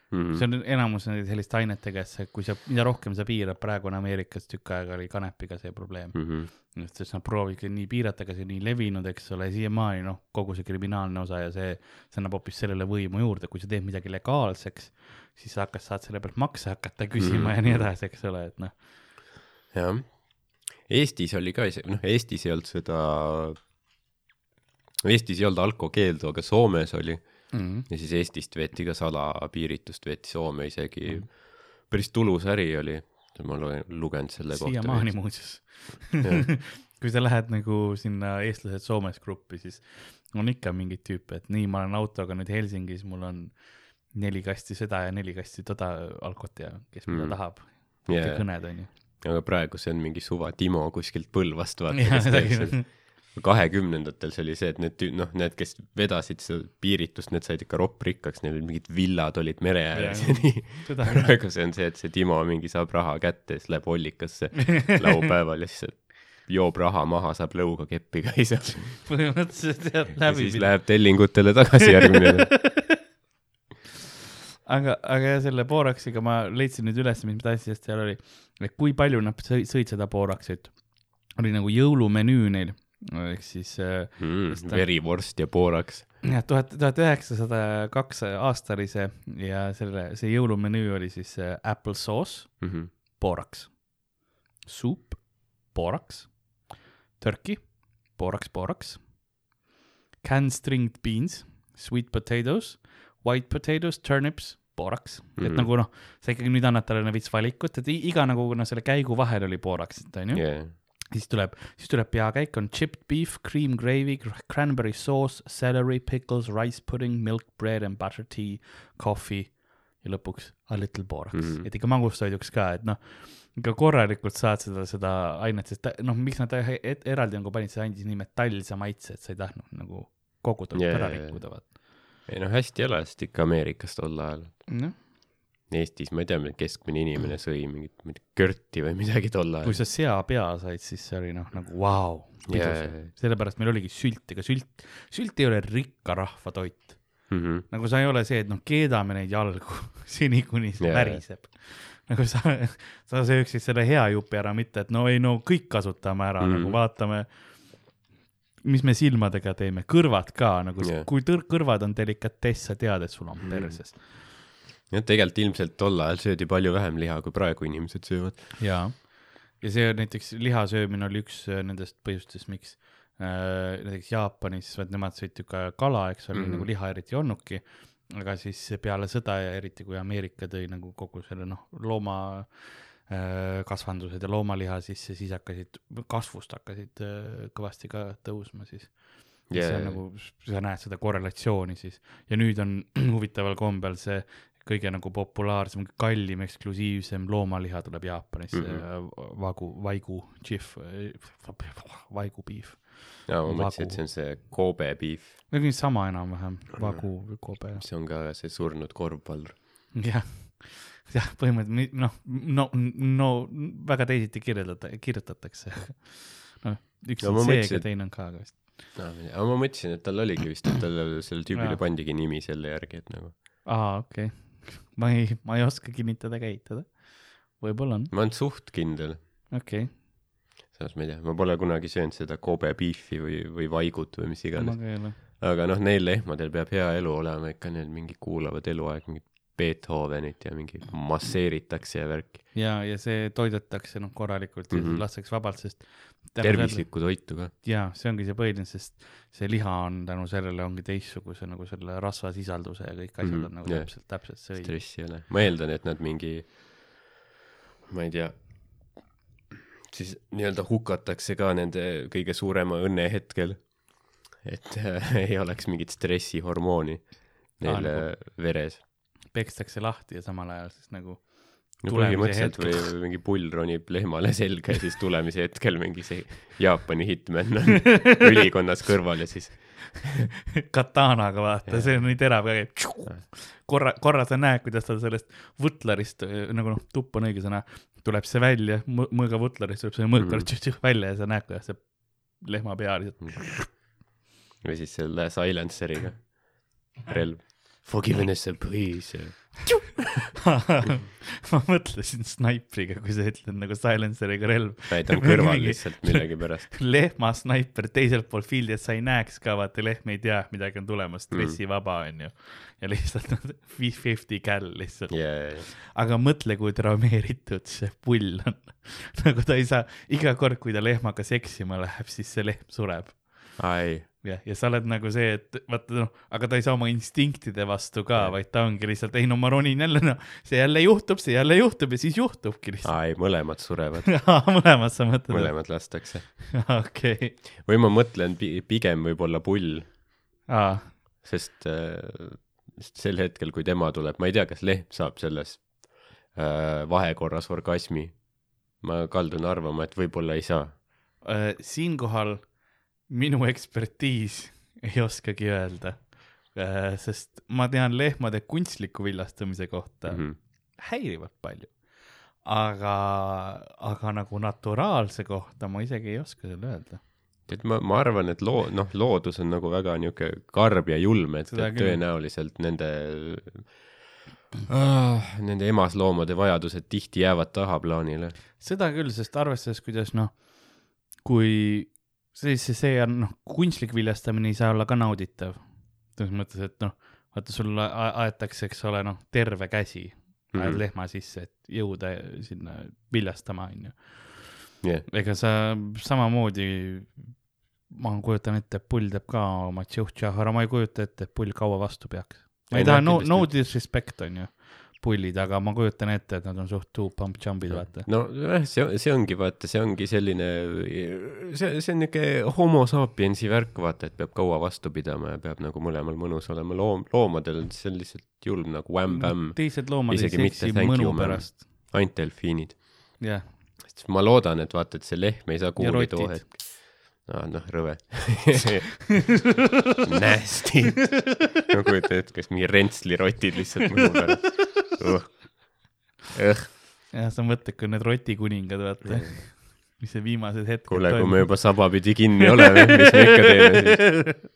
Mhm. see on enamus selliste ainetega, et see, kui sa, mida rohkem sa piirad, praegu on Ameerikas tükk aega oli kanepiga see probleem mm.. Mhm. sest nad proovisidki nii piirata, aga see on nii levinud, eks ole, siiamaani noh, kogu see kriminaalne osa ja see, see annab hoopis sellele võimu juurde, kui sa teed midagi legaalseks, siis sa hakkad, saad selle pealt makse hakata küsima mm. Mhm. ja nii edasi, eks ole, et noh, jah, Eestis oli ka noh, Eestis ei olnud seda, Eestis ei olnud alkokeeldu, aga Soomes oli mm.. ja siis Eestist veeti ka salapiiritust veeti Soome isegi mm.. päris tulus äri oli, ma olen lugenud selle kohta. siiamaani muuseas kui sa lähed nagu sinna eestlased Soomes gruppi, siis on ikka mingeid tüüpe, et nii, ma olen autoga nüüd Helsingis, mul on neli kasti seda ja neli kasti toda alkot ja kes mida Mm. tahab. yeah.. kõned onju. aga praegu see on mingi suva Timo kuskilt Põlvast vaata, kes teeb seal. kahekümnendatel see oli see, et need tüü-, noh, need, kes vedasid seda piiritust, need said ikka ropprikkaks, neil olid mingid villad olid mere ääres ja nii. praegu see on see, et see Timo mingi saab raha kätte ja siis läheb hollikasse laupäeval ja siis joob raha maha, saab lõuga keppi ka ise. põhimõtteliselt jah, ja läbi siis. läheb tellingutele tagasi järgmine. aga, aga jah, selle Boraxiga ma leidsin nüüd üles, mis asjast seal oli, et kui palju nad sõi- sõid seda Boraxit. oli nagu jõulumenüü neil, ehk siis mm,. verivorst ja pooraks jah, tuhat, tuhat üheksasada kaks aasta oli see ja selle, see jõulumenüü oli siis äh, apple sauce, mm. -hmm. Borax, suup, Borax, turkey, Borax, Borax, canned stringed beans, sweet potatoes, white potatoes, turnips, Borax mm, -hmm. et Mhm. nagu noh, sa ikkagi nüüd annad talle veits valikut, et iga nagu noh, selle käigu vahel oli Boraxit onju yeah.. Siis tuleb, siis tuleb peakäik on chipped beef, cream gravy, cranberry sauce, celery, pickles, rice pudding, milk, bread and butter tea, coffee ja lõpuks a little borax mm. -hmm. et ikka magustoiduks ka, et noh, ikka korralikult saad seda, seda ainet, sest noh, miks nad et, eraldi nagu panid, see andis nii metallse maitse, et sa ei tahtnud nagu kogu toitu Jaa, ära rikkuda, vaata. ei noh, hästi elas ikka Ameerikas tol ajal. noh, Eestis ma ei tea, keskmine inimene sõi mingit, mingit körti või midagi tol kui ajal. sa seapea said, siis see oli noh, nagu vau wow,, jaa. sellepärast meil oligi sült, ega sült, sült ei ole rikka rahva toit Mm -hmm. nagu sa ei ole see, et noh, keedame neid jalgu seni, kuni see Jaa. väriseb. nagu sa, sa sööksid selle hea jupi ära, mitte et no ei no kõik kasutame ära mm, -hmm. Nagu vaatame, mis me silmadega teeme, kõrvad ka nagu yeah., kui tõr-, kõrvad on delikatess, sa tead, et sul on Mhm. perses jah, tegelikult ilmselt tol ajal söödi palju vähem liha, kui praegu inimesed söövad. jaa. ja see näiteks liha söömine oli üks äh, nendest põhjustest, miks äh, näiteks Jaapanis, vaat nemad sõid ju ka kala, eks ole mm. -hmm. nagu liha eriti ei olnudki. aga siis peale sõda ja eriti kui Ameerika tõi nagu kogu selle noh, looma äh, kasvandused ja loomaliha sisse, siis hakkasid, kasvust hakkasid äh, kõvasti ka tõusma siis yeah.. see on nagu, sa näed seda korrelatsiooni siis ja nüüd on huvitaval kombel see kõige nagu populaarsem, kallim, eksklusiivsem loomaliha tuleb Jaapanisse Mhm. mm, -hmm. vagu, vaigu, tšihv, vaigu beef. jaa, ma mõtlesin, et see on see Kobe beef, no sama enam-vähem, vagu või kobe, see on ka see surnud korvpallur. jah. jah, põhimõtteliselt noh, no, no väga teisiti kirjeldada, kirjutatakse. noh, üks No on C-ga teine on K-ga vist. aga ma mõtlesin, et tal oligi vist, et talle, sellele tüübile pandigi nimi selle järgi, et nagu, aa, okei okay.. Ma ei, ma ei oska kinnitada ega eitada. võib-olla on, ma olen suht kindel, okei samas ma ei tea, ma pole kunagi söönud seda Kobe beefi või, või vaigut või mis okay.. iganes. aga noh, neil lehmadel peab hea elu olema ikka, neil mingi kuulavad eluaeg mingit Beethovenit ja mingi masseeritakse ja värki. ja, ja see toidetakse noh, korralikult ja mm. -hmm. lastakse vabalt, sest. Tervislikku toitu ka. jaa, see ongi see põhiline, sest see liha on tänu sellele ongi teistsuguse nagu selle rasvasisalduse ja kõik asjad mm Mhm, -hmm. on nagu jah. täpselt, täpselt see õige. stressi ei ole. ma eeldan, et nad mingi, ma ei tea, siis nii-öelda hukatakse ka nende kõige suurema õnne hetkel. et äh, ei oleks mingit stressihormooni neil Aa, äh, veres. pekstakse lahti ja samal ajal siis nagu no põhimõtteliselt või või mingi pull ronib lehmale selga ja siis tulemise hetkel mingi see Jaapani hitman on ülikonnas kõrval ja siis katanaga vaata, see on nii terav ka käib. korra, korra sa näed, kuidas tal sellest võtlarist nagu noh, tupp on õige sõna, tuleb see välja, mõõga võtlarist tuleb see mõõk Mhm. mm. välja ja sa näed, kuidas see lehma pea lihtsalt või siis selle silenceriga relv. Forgiveness and please. ma mõtlesin snaipriga, kui sa ütled nagu silenceriga relv. näitan kõrval lihtsalt millegipärast. lehma snaiper teiselt poolt fieldi, et sa ei näeks ka, vaata lehm ei tea, midagi on tulemas, stressivaba onju. ja lihtsalt fifty cal lihtsalt yeah.. aga mõtle, kui traumeeritud see pull on. nagu ta ei saa, iga kord, kui ta lehmaga seksima läheb, siis see lehm sureb. ai, jah, ja sa oled nagu see, et vaata noh, aga ta ei saa oma instinktide vastu ka, vaid ta ongi lihtsalt, ei no ma ronin jälle, noh, see jälle juhtub, see jälle juhtub ja siis juhtubki lihtsalt. aa ei, mõlemad surevad, mõlemad sa mõtled? mõlemad lastakse. okei, või ma mõtlen pi- pigem võib-olla pull, sest äh, sel hetkel, kui tema tuleb, ma ei tea, kas lehm saab selles äh, vahekorras orgasmi. ma kaldun arvama, et võib-olla ei saa. Äh, siinkohal minu ekspertiis ei oskagi öelda, sest ma tean lehmade kunstliku viljastamise kohta mm. -hmm. häirivalt palju. aga, aga nagu naturaalse kohta ma isegi ei oska sulle öelda. et ma, ma arvan, et loo-, noh, loodus on nagu väga niisugune karm ja julm, et et tõenäoliselt nende ah,, nende emasloomade vajadused tihti jäävad tahaplaanile. seda küll, sest arvestades, kuidas noh, kui siis see, see on noh, kunstlik viljastamine ei saa olla ka nauditav. selles mõttes, et noh, vaata sul a- aetakse, eks ole, noh, terve käsi ajad mm Mhm. -hmm. lehma sisse, et jõuda sinna viljastama, onju. ega sa samamoodi, ma kujutan ette, et pull teeb ka oma tšõh-tšõh, aga ma ei kujuta ette, et pull kaua vastu peaks. ma ei Ei, taha no, no disrespect onju, pullid, aga ma kujutan ette, et nad on suht two pump jump'id, vaata. no jah, see, see ongi vaata, see ongi selline, see, see on niisugune homo sapiensi värk, vaata, et peab kaua vastu pidama ja peab nagu mõlemal mõnus olema, loom, loomadel see on lihtsalt julm nagu vämm-vämm, teised loomad ei seksi mõnu pärast. ainult delfiinid. jah, sest ma loodan, et vaata, et see lehm ei saa kuuli rotid. too hetk. aa, noh, rõve. Nasty. ma kujutan ette, kas mingi rentslirotid lihtsalt mõnu pärast jah, sa mõtled, kui need rotikuningad, vaata, mis see viimased hetked kuule, kui me juba saba pidi kinni oleme, mis me ikka teeme siis?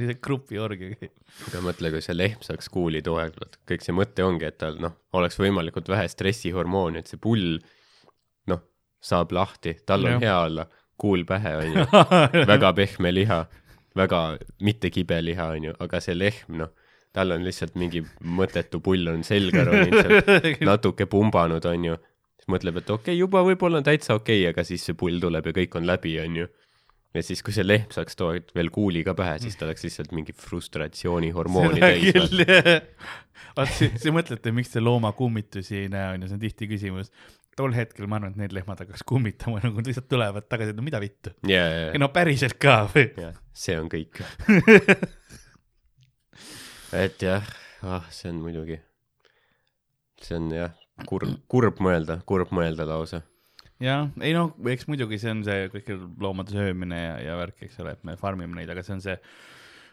lihtsalt grupiorgia käib. aga mõtle, kui see lehm saaks kuuli too aeg, kõik see mõte ongi, et tal noh, oleks võimalikult vähe stressihormooni, et see pull noh, saab lahti, tal on Jah. hea olla, kuul pähe onju, väga pehme liha, väga mitte kibe liha onju, aga see lehm noh, tal on lihtsalt mingi mõttetu pull on selga roninud sealt, natuke pumbanud onju, siis mõtleb, et okei okay,, juba võib-olla on täitsa okei okay,, aga siis see pull tuleb ja kõik on läbi onju. ja siis, kui see lehm saaks too veel kuuli ka pähe, siis ta oleks lihtsalt mingi frustratsioonihormooni täis. vaat see, see mõtlete, miks te looma kummitusi ei näe, on ju, see on tihti küsimus. tol hetkel ma arvan, et need lehmad hakkaks kummitama, nagu lihtsalt tulevad tagasi, et no mida vittu. ja, ja, no päriselt ka või? see on kõik. et jah, ah, see on muidugi, see on jah, kurb, kurb mõelda, kurb mõelda lausa. jah, ei noh, eks muidugi see on see kõik loomade söömine ja, ja värk, eks ole, et me farm ime neid, aga see on see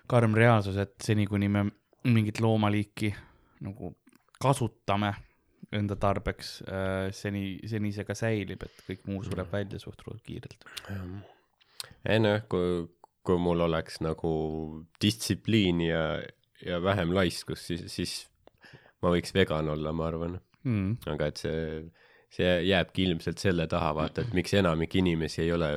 karm reaalsus, et seni, kuni me mingit loomaliiki nagu kasutame enda tarbeks, seni, seni see ka säilib, et kõik muu sureb välja suhteliselt kiirelt. ei noh, kui, kui mul oleks nagu distsipliini ja, ja vähem laiskust, siis, siis ma võiks vegan olla, ma arvan. Mm. aga et see, see jääbki ilmselt selle taha, vaata, et miks enamik inimesi ei ole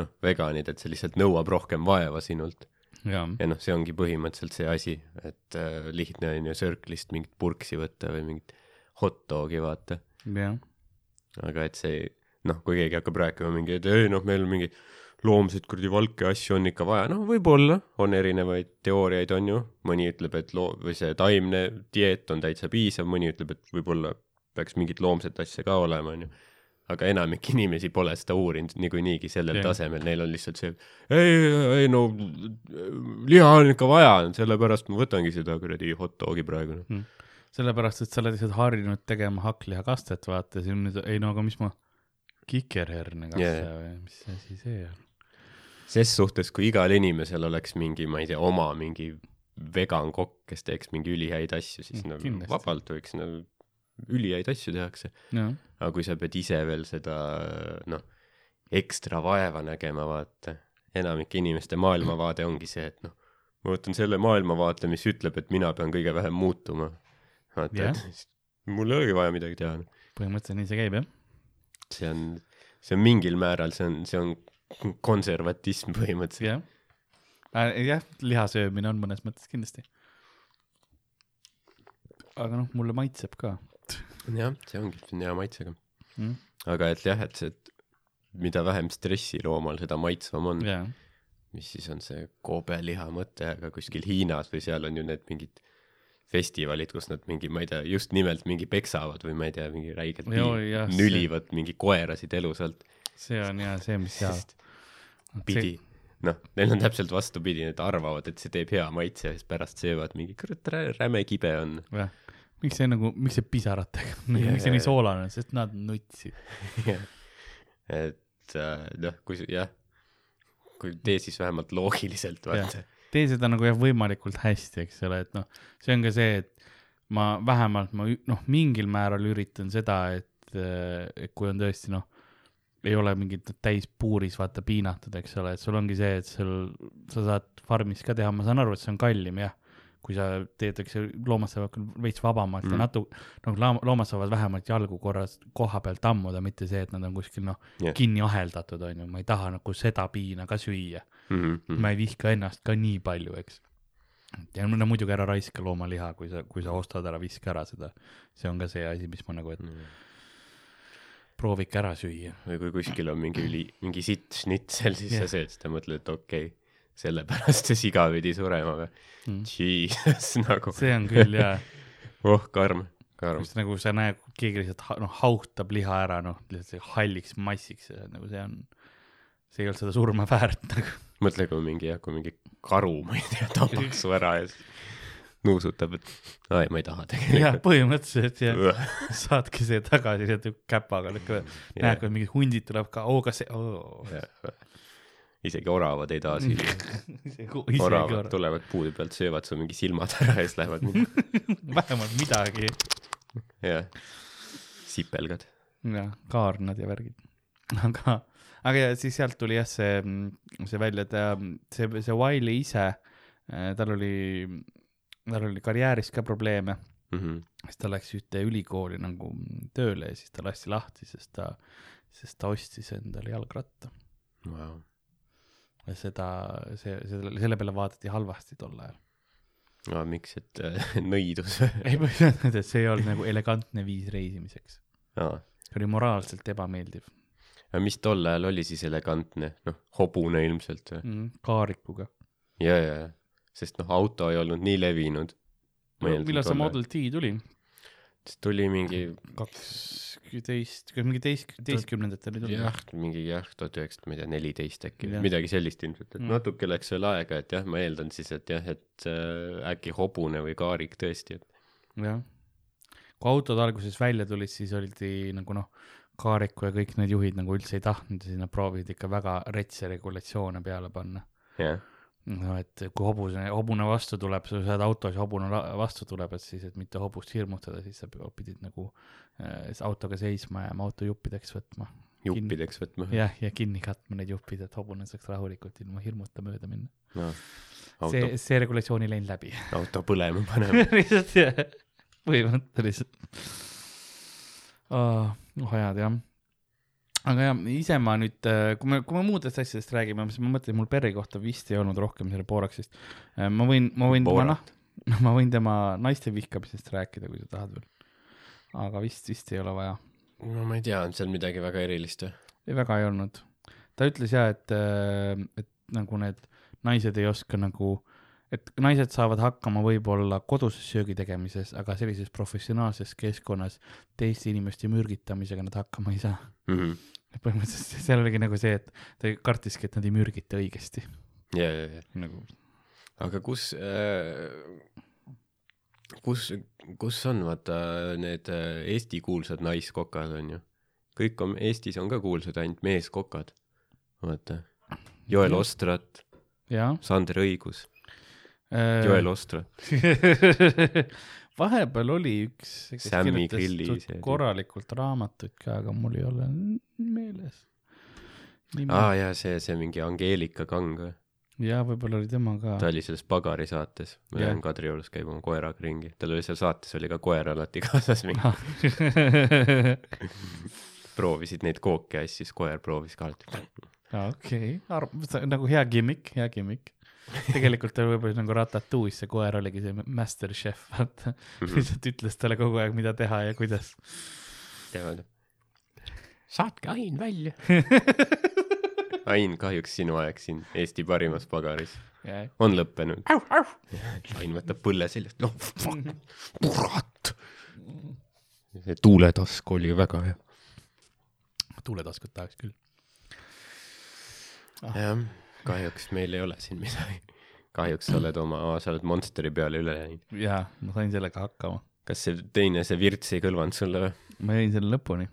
noh, veganid, et see lihtsalt nõuab rohkem vaeva sinult. jaa, ja noh, see ongi põhimõtteliselt see asi, et äh, lihtne on ju Circle'ist mingit purksi võtta või mingit hot dog'i vaata. aga et see noh, kui keegi hakkab rääkima mingi, et ei noh, meil mingeid loomseid kuradi valke asju on ikka vaja, noh, võib-olla on erinevaid teooriaid, on ju, mõni ütleb, et loo- või see taimne dieet on täitsa piisav, mõni ütleb, et võib-olla peaks mingit loomset asja ka olema, on ju. aga enamik inimesi pole seda uurinud niikuinii sellel Jah. tasemel, neil on lihtsalt see, ei, ei no liha on ikka vaja, sellepärast ma võtangi seda kuradi hot dog'i praegu. sellepärast, et sa oled lihtsalt harjunud tegema hakklihakastet, vaata, siis nüüd, ei no aga mis ma, kikerhernekaste Jaa, yeah. või mis asi see on? Ses suhtes, kui igal inimesel oleks mingi, ma ei tea, oma mingi vegan kokk, kes teeks mingi ülihäid asju, siis Mm, nagu kindlasti. vabalt võiks nagu ülihäid asju tehakse. aga kui sa pead ise veel seda noh, ekstra vaeva nägema, vaata, enamike inimeste maailmavaade ongi see, et noh, ma võtan selle maailmavaate, mis ütleb, et mina pean kõige vähem muutuma. vaata et mul ei olegi vaja midagi teha. põhimõtteliselt nii see käib, jah. see on, see on mingil määral, see on, see on konservatism põhimõtteliselt. jah. jah, liha söömine on mõnes mõttes kindlasti. aga noh, mulle maitseb ka jah, see ongi, see on hea maitsega. mm.. aga et jah, et see, et mida vähem stressi loomal, seda maitsvam on. mis siis on see koobeliha mõte, aga kuskil Hiinas või seal on ju need mingid festivalid, kus nad mingi, ma ei tea, just nimelt mingi peksavad või ma ei tea, mingi räigelt Joo, jah, see- nülivad mingi koerasid elusalt, see on ja see, mis sest pidi, noh, neil on täpselt vastupidi, nad arvavad, et see teeb hea maitse ja siis pärast söövad mingi, kurat, räme kibe on. jah, miks see nagu, miks see pisaratega, miks see nii soolane, sest nad nutsid. et äh, noh, kui jah, kui tee siis vähemalt loogiliselt, vaata. Tee seda nagu jah, võimalikult hästi, eks ole, et noh, see on ka see, et ma vähemalt ma noh, mingil määral üritan seda, et, et kui on tõesti noh, ei ole mingit täis puuris vaata piinatud, eks ole, et sul ongi see, et sul, sa saad farmis ka teha, ma saan aru, et see on kallim jah, kui sa teed, eks loomad saavad küll veits vabamalt mm. Mm. ja natuke, noh, loomad saavad vähemalt jalgu korras koha peal tammuda, mitte see, et nad on kuskil noh yeah. kinni aheldatud, on ju, ma ei taha nagu seda piina ka süüa Mhm, ma ei vihka ennast ka nii palju, eks. ja no muidugi ära raiska loomaliha, kui sa, kui sa ostad ära, viska ära seda. see on ka see asi, mis ma nagu, et proovige ära süüa. või kui kuskil on mingi üli, mingi sitt šnitsel, siis yeah. sa sööd seda, mõtled, et okei okay,, sellepärast see siga pidi surema või Mm. Jesus, nagu see on küll jaa, oh karm, karm. kus nagu sa näed, keegi lihtsalt ha- noh, hautab liha ära, noh, lihtsalt halliks massiks, nagu see on, see ei olnud seda surma väärt nagu. mõtle, kui mingi jah, kui mingi karu, ma ei tea, tapaks su ära ja siis nuusutab, et ai, ma ei taha jah, tegelikult. põhimõtteliselt jah, saadki see tagasi sealt käpaga, näed, kui mingid hundid tuleb ka, oo, kas see, oo. Isegi oravad ei taha isegi oravad tulevad puude pealt, söövad su mingi silmad ära ja siis lähevad mingi, vähemalt midagi jah, sipelgad. jah, kaarnad ja värgid. aga, aga ja siis sealt tuli jah see, see välja, et ähm, see, see Wiley ise, tal oli, tal oli karjääris ka probleeme, Mhm. siis ta läks ühte ülikooli nagu tööle ja siis ta lasti lahti, sest ta, sest ta ostis endale jalgratta. Wow. seda, see, selle, selle peale vaadati halvasti tol ajal. no miks, et äh, nõidus või? ei põhjendanud, et see ei olnud nagu elegantne viis reisimiseks. aa, see oli moraalselt ebameeldiv aga mis tol ajal oli siis elegantne, noh, hobune ilmselt või? mm,. kaarikuga. ja, ja, ja, sest noh, auto ei olnud nii levinud. millal see Model T tuli? Tuli mingi kaksteist, mingi teist, teistkümnendatel ei tulnud. jah, mingi jah, tuhat üheksasada, ma ei tea, neliteist äkki Jah., midagi sellist ilmselt, et Mm. natuke läks veel aega, et jah, ma eeldan siis, et jah, et äh, äkki hobune või kaarik tõesti, et jah. kui autod alguses välja tulid, siis oldi nagu noh, Kaariku ja kõik need juhid nagu üldse ei tahtnud ja sinna proovisid ikka väga retse regulatsioone peale panna. jah, no et kui hobuse, hobune vastu tuleb, sa saad autos ja hobune vastu tuleb, et siis, et mitte hobust hirmutada, siis sa pidid nagu äh, autoga seisma ja auto juppideks võtma. juppideks võtma. jah, ja kinni katma need juppid, et hobune saaks rahulikult ilma hirmuta mööda minna. no, see, see regulatsioon ei läinud läbi. auto põlema panema. lihtsalt jah, põhimõtteliselt oh,. ajad jah. Aga jah, ise ma nüüd, kui me, kui me muudest asjadest räägime, siis ma mõtlen, mul Perri kohta vist ei olnud rohkem selle Boraxist. ma võin, ma võin tema Borat. noh, ma võin tema naiste vihkamisest rääkida, kui sa tahad veel. aga vist, vist ei ole vaja. no ma ei tea, on seal midagi väga erilist või? ei, väga ei olnud. ta ütles ja, et, et nagu need naised ei oska nagu, et naised saavad hakkama võib-olla koduses söögi tegemises, aga sellises professionaalses keskkonnas teiste inimeste mürgitamisega nad hakkama ei saa. Mhm. põhimõtteliselt seal oligi nagu see, et ta kartiski, et nad ei mürgita õigesti. ja, ja, ja, nagu aga kus äh,, kus, kus on vaata need äh, Eesti kuulsad naiskokad on ju? kõik on, Eestis on ka kuulsad ainult meeskokad. vaata, Joel. Ostrat. Sander Õigus, Äh, Joel Ostrat, vahepeal oli üks, kes Sammy kirjutas korralikult raamatuid ka, aga mul ei ole meeles. aa jaa, see, see mingi Angeelika Kang või? jaa, võib-olla oli tema ka. ta oli selles Pagari saates, ma lähen Kadriorus käima oma koeraga ringi, tal oli seal saates oli ka koer alati kaasas mingi, proovisid neid kooke ja siis koer proovis ka alati. okei, nagu hea gimmick, hea gimmick. Tegelikult ta võib-olla nagu Ratatouille's see koer oligi see master chef, vaata. Mhm. lihtsalt ütles talle kogu aeg, mida teha ja kuidas. teavad. saatke ain välja. Ain, kahjuks sinu aeg siin Eesti parimas pagaris jah. on lõppenud. Ain võtab põlle seljast, noh fuck, kurat. see tuuletask oli väga hea. tuuletaskut tahaks küll. jah, kahjuks meil ei ole siin midagi. kahjuks sa oled oma, sa oled Monsteri peale üle läinud. jaa, ma sain sellega hakkama. kas see teine, see virts ei kõlvanud sulle või? ma jäin selle lõpuni.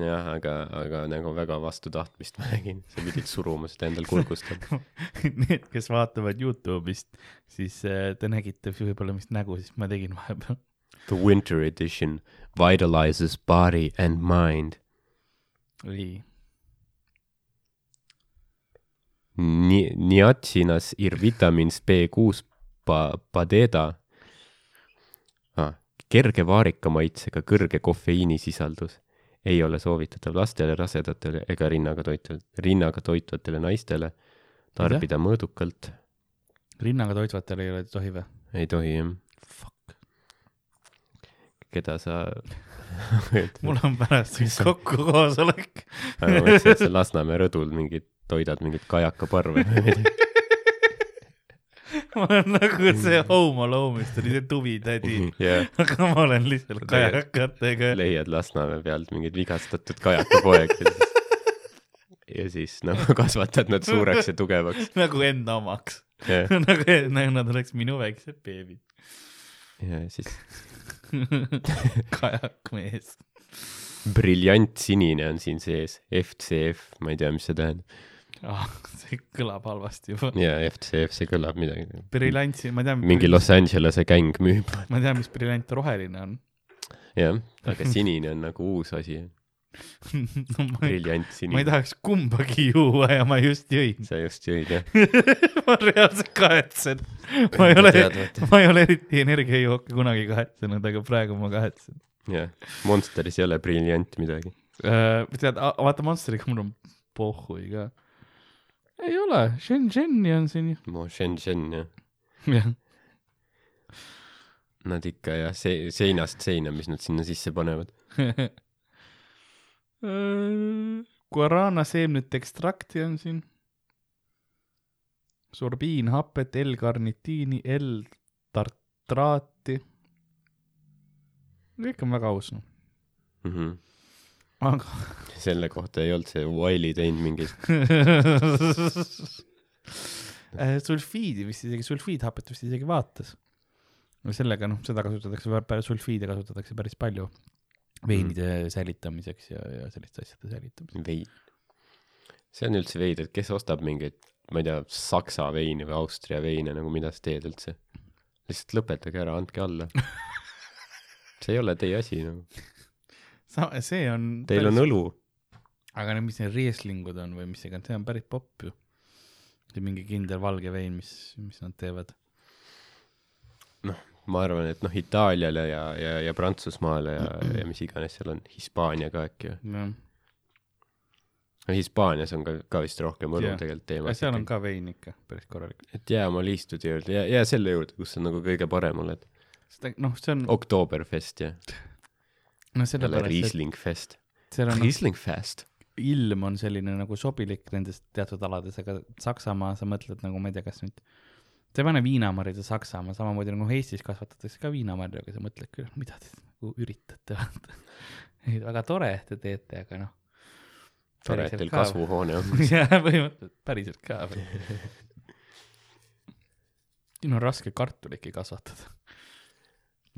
jah, aga, aga nagu väga vastu tahtmist ma nägin, sa pidid suruma seda endal kurgust. Need, kes vaatavad Youtube'ist, siis äh, te nägite võib-olla, mis nägu siis ma tegin vahepeal. The winter edition vitalizes body and mind. oli, Ni-, niatsinas ir vitamins B6 pa-, padeda ah,. kerge vaarika maitsega kõrge kofeiinisisaldus ei ole soovitatav lastele, rasedatele ega rinnaga toitval-, rinnaga toitvatele naistele. tarbida mõõdukalt rinnaga toitvatel ei ole, tohi või? ei tohi jah. Fuck. keda sa mul on pärast üks kokkukoosolek. ma mõtlesin, et sa Lasnamäe rõdul mingit, toidad mingit kajakaparve või midagi. ma olen nagu see Home Alone'ist oli see tuvitädi, jah, aga ma olen lihtsalt kajakatega. leiad Lasnamäe pealt mingid vigastatud kajakapoeg ja siis ja siis nagu kasvatad nad suureks ja tugevaks. nagu enda omaks. ja, nagu, nagu nad oleks minu väiksed beebid. ja siis kajakmees. briljant sinine on siin sees, FCF, ma ei tea, mis see tähendab. Ah, see kõlab halvasti juba. ja FCF, see kõlab midagi. briljantsi, ma tean. mingi Los Angelese gäng müüb. ma tean, mis briljant roheline on jah, aga sinine on nagu uus asi. no,. briljant ma ei sinine. tahaks kumbagi juua ja ma just jõin. sa just jõid jah? ma reaalselt kahetsen. ma ei ole, ma ei ole eriti energiajooke kunagi kahetsenud, aga praegu ma kahetsen. jah, Monsteris ei ole briljant midagi. tead, vaata Monsteriga mul on pohhui ka. Ei ole, Shenzheni on siin ju. Mo Shenzhen jah, jah, nad ikka jah, see seinast seina, mis nad sinna sisse panevad. guarana seemnete ekstrakti on siin. sorbiinhapet, L-karnitiini, L-tartraati. kõik on väga aus, noh. Mm -hmm. Aga selle kohta ei olnud see Wiley teinud mingit, Äh, sulfiidi vist isegi, sulfiidhapet vist isegi vaatas. no sellega noh, seda kasutatakse, sulfiide kasutatakse päris palju veinide mm. säilitamiseks ja, ja selliste asjade säilitamiseks. vein. see on üldse veider, kes ostab mingeid, ma ei tea, Saksa veini või Austria veine nagu, mida sa teed üldse? lihtsalt lõpetage ära, andke alla. see ei ole teie asi nagu, see on. teil on õlu. aga need, mis need rieslingud on või mis iganes, see on päris popp ju. mingi kindel valge vein, mis, mis nad teevad. ma arvan, et noh, Itaaliale ja, ja, ja Prantsusmaale ja, ja mis iganes seal on, Hispaania ka äkki või? no Hispaanias on ka, ka vist rohkem õlu Jah. tegelikult aga teemas. seal on ka vein ikka päris korralik. et jäämaaliistud juurde, jää, jää selle juurde, kus sa nagu kõige parem oled. seda, noh, see on, Oktoberfest ja, no sellepärast, Riesling Fest. Riesling Fest. ilm on selline nagu sobilik nendes teatud alades, aga Saksamaa, sa mõtled nagu, ma ei tea, kas nüüd, sa ei pane viinamarju Saksamaa, samamoodi nagu Eestis kasvatatakse ka viinamarju, aga sa mõtled küll, mida te nagu üritate, vaata. ei, väga tore, et te teete, aga noh. tore, et teil kasvuhoone on. jah, põhimõtteliselt päriselt ka siin on raske kartulitki kasvatada.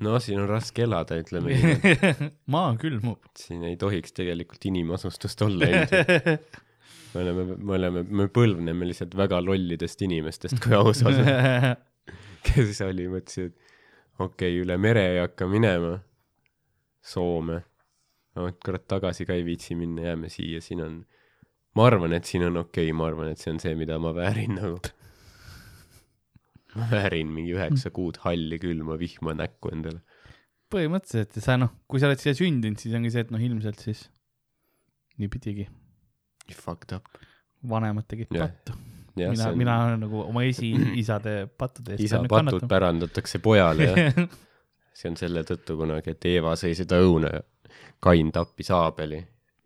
No siin on raske elada, ütleme nii. maa külmub. siin ei tohiks tegelikult inimasustust olla ilmselt. me oleme, me oleme, me põlvneme lihtsalt väga lollidest inimestest, kui aus olla. kes oli, mõtlesid, et okei okay,, üle mere ei hakka minema. Soome. no kurat, tagasi ka ei viitsi minna, jääme siia, siin on, ma arvan, et siin on okei okay,, ma arvan, et see on see, mida ma väärin nagu. ma väärin mingi üheksa kuud halli külma vihma näkku endale. põhimõtteliselt ja sa noh, kui sa oled siia sündinud, siis ongi see, et noh, ilmselt siis nii pidigi Fucked up. vanemad tegid Jah. pattu. jah, mina on, mina olen nagu oma esiisade pattude eest isa patud pärandatakse pojale jah. see on selle tõttu kunagi, et Eeva sõi seda õuna ja Kain tappis Aabeli.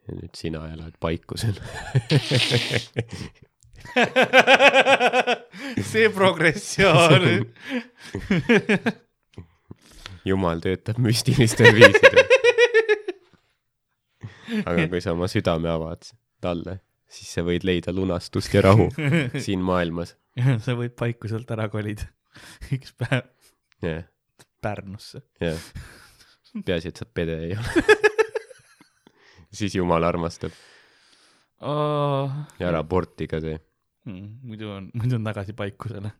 ja nüüd sina elad paikusel. see progressioon. jumal töötab müstilistel viisidel. aga kui sa oma südame avad talle, siis sa võid leida lunastust ja rahu siin maailmas. sa võid paikuselt ära kolida üks päev jah, Pärnusse. jah. peaasi, et sa pede ei ole. siis jumal armastab Oh, ja ära aborti ka tee. Muidu on, muidu on tagasi paikusele.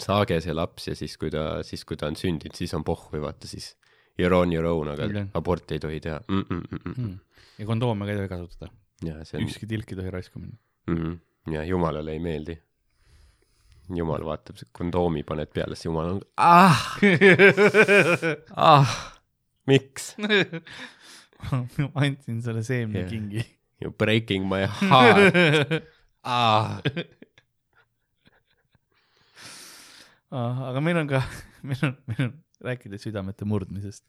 saage see laps ja siis, kui ta, siis kui ta on sündinud, siis on pohhui, vaata siis. You're on your own, aga Jah. aborti ei tohi teha mm. -mm -mm -mm. ja kondoome ka ei tohi kasutada. on ükski tilk ei tohi raisku minna. mm, -hmm. ja jumalale ei meeldi. jumal vaatab, kondoomi paned peale, siis jumal on ah, ah, miks ma andsin sulle seemnekingi Jah. you breaking my heart ah.. Ah, aga meil on ka, meil on, meil on, rääkides südamete murdmisest,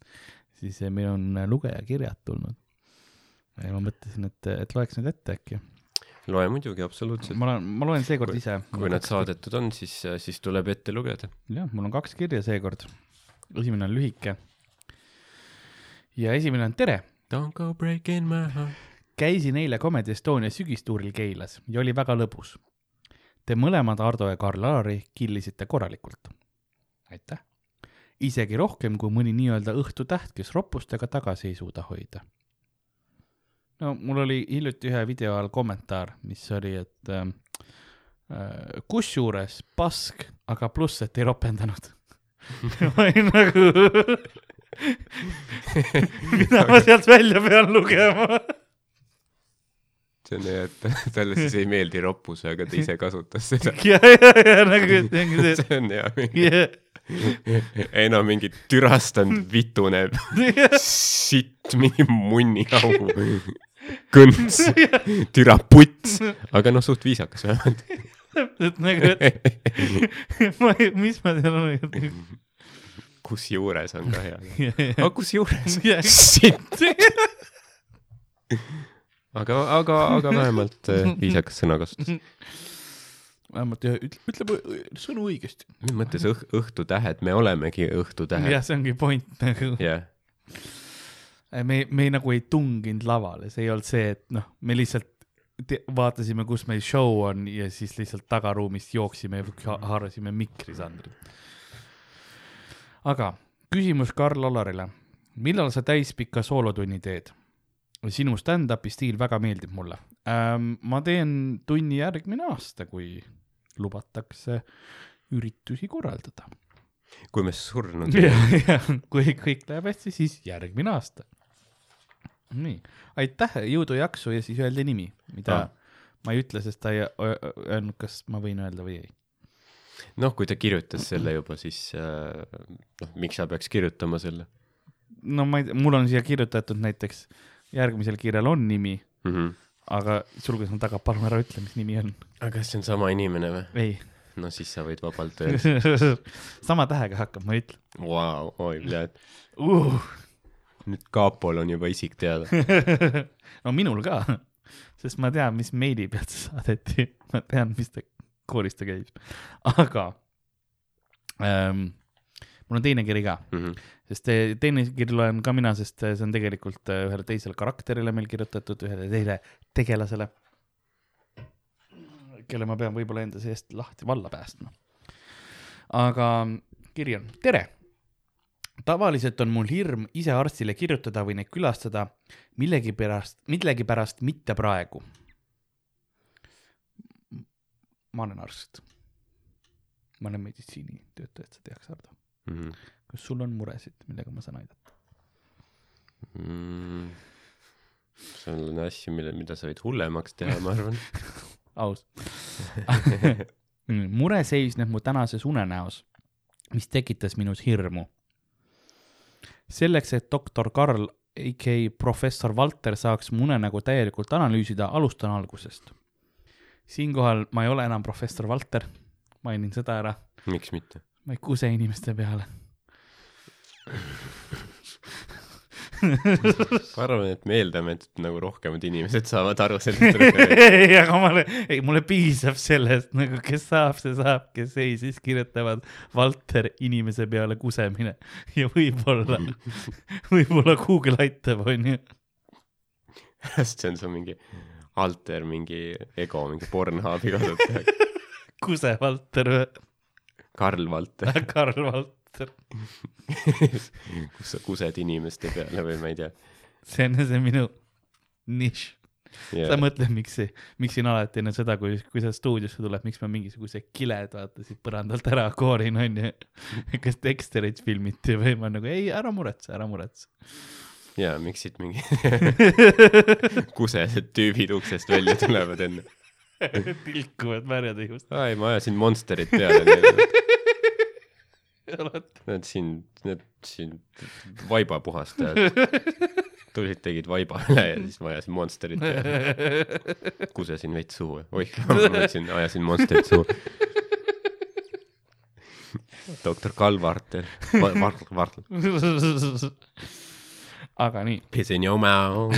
siis eh, meil on eh, lugejakirjad tulnud. ja ma mõtlesin, et, et loeks need ette äkki. loe muidugi, absoluutselt. ma olen, ma loen seekord ise. kui nad. saadetud on, siis, siis tuleb ette lugeda. jah, mul on kaks kirja seekord. esimene on lühike. ja esimene on tere Don't go breaking my heart. Käisin eile Comedy Estonia sügistuuril Keilas ja oli väga lõbus. Te mõlemad, Ardo ja Karl-Alari, killisite korralikult. aitäh. isegi rohkem kui mõni nii-öelda õhtutäht, kes roppustega tagasi ei suuda hoida. no mul oli hiljuti ühe video all kommentaar, mis oli, et äh, äh, kusjuures pask, aga pluss, et ei ropendanud. ma olin nagu, mida ma sealt välja pean lugema see on hea, et talle siis ei meeldi roppus, aga ta ise kasutas seda. ja, ja, ja nagu, et ongi see, see on hea. yeah. ei no mingi türastanud vitune sitt, mingi munniaugu, kõnts, türaputs, aga noh, suht viisakas vähemalt. et nagu, et ma ei, mis ma seal olen. kusjuures on ka hea. aga kusjuures Jah. sitt, aga, aga, aga vähemalt äh, viisakas sõnakasutus. vähemalt ühe, ütle, ütle sõnu õigesti. mis mõttes õh-, õhtutähed, me olemegi õhtutähed. jah, see ongi point nagu. jah, me, me ei, nagu ei tunginud lavale, see ei olnud see, et noh, me lihtsalt te- vaatasime, kus meil show on ja siis lihtsalt tagaruumist jooksime ja ha- haarasime mikrisandrit. aga küsimus Karl-Alarile. millal sa täispika soolotunni teed? Sinu stand-up'i stiil väga meeldib mulle ähm,. ma teen tunni järgmine aasta, kui lubatakse üritusi korraldada. kui me surnud ja kui kõik läheb hästi, siis järgmine aasta. nii, aitäh, jõudu, jaksu ja siis öeldi nimi, mida Ah. ma ei ütle, sest ta ei öelnud, kas ma võin öelda või ei. noh, kui ta kirjutas selle juba, siis äh, noh, miks sa peaks kirjutama selle no ma ei tea, mul on siia kirjutatud näiteks järgmisel kirjal on nimi, mm? -hmm. aga sulgudes on taga, palun ära ütle, mis nimi on. aga kas see on sama inimene või? ei, no siis sa võid vabalt öelda. sama tähega hakkab, ma ei ütle Vau, oi, tead, uh.. nüüd kapol on juba isik teada. no minul ka, sest ma tean, mis meili pealt saadeti, ma tean, mis ta, koolis ta käis, aga ähm, mul on teine kiri ka, Mhm. sest te- teine kiri loen ka mina, sest see on tegelikult äh, ühele teisele karakterile meil kirjutatud, ühele teisele tegelasele, kelle ma pean võib-olla enda seest lahti valla päästma. aga kiri on, tere tavaliselt on mul hirm ise arstile kirjutada või neid külastada, millegipärast, millegipärast mitte praegu. ma olen arst. ma olen meditsiinitöötaja, et sa teaks, Hardo. Mhm. kas sul on muresid, millega ma saan aidata? Mm. sul on asju, mille, mida sa võid hullemaks teha, ma arvan. aus. mure seisneb mu tänases unenäos, mis tekitas minus hirmu. selleks, et doktor Karl, AK professor Valter saaks mu unenägu täielikult analüüsida, alustan algusest. siinkohal ma ei ole enam professor Valter, mainin seda ära, miks mitte? Ma ei kuse inimeste peale. ma arvan, et me eeldame, et nagu rohkemad inimesed saavad aru sellest referentsi. ei, aga mulle, ei mulle piisab sellest nagu, kes saab, see saab, kes ei, siis kirjutavad Valter inimese peale kusemine ja võib-olla, võib-olla Google aitab, onju. see on su mingi alter, mingi ego, mingi Pornhubi kasutaja. kuse Valter või Karl Valter, Karl Valter. kus sa kused inimeste peale või ma ei tea see on see minu nišš. yeah. sa. mõtled, miks, miks siin alati enne seda, kui, kui sa stuudiosse tuled, miks ma mingisuguse kiled vaata siit põrandalt ära koorin, onju. kas Dexterit filmiti või ma nagu ei, ära muretse, ära muretse. jaa, miks siit mingi kusesed tüübid uksest välja tulevad enne? tilkuvad märjad ihust. ai, ma ajasin Monsterit peale. Nad siin, need siin vaibapuhastajad tulid, tegid vaiba üle ja siis ma ajasin Monsterit peale. kusesin veits suhu, oih, ma mõtlesin, ajasin Monsterit suhu. doktor Karl Vartel, Vartel, Vartel. aga nii, Pissing your mouth.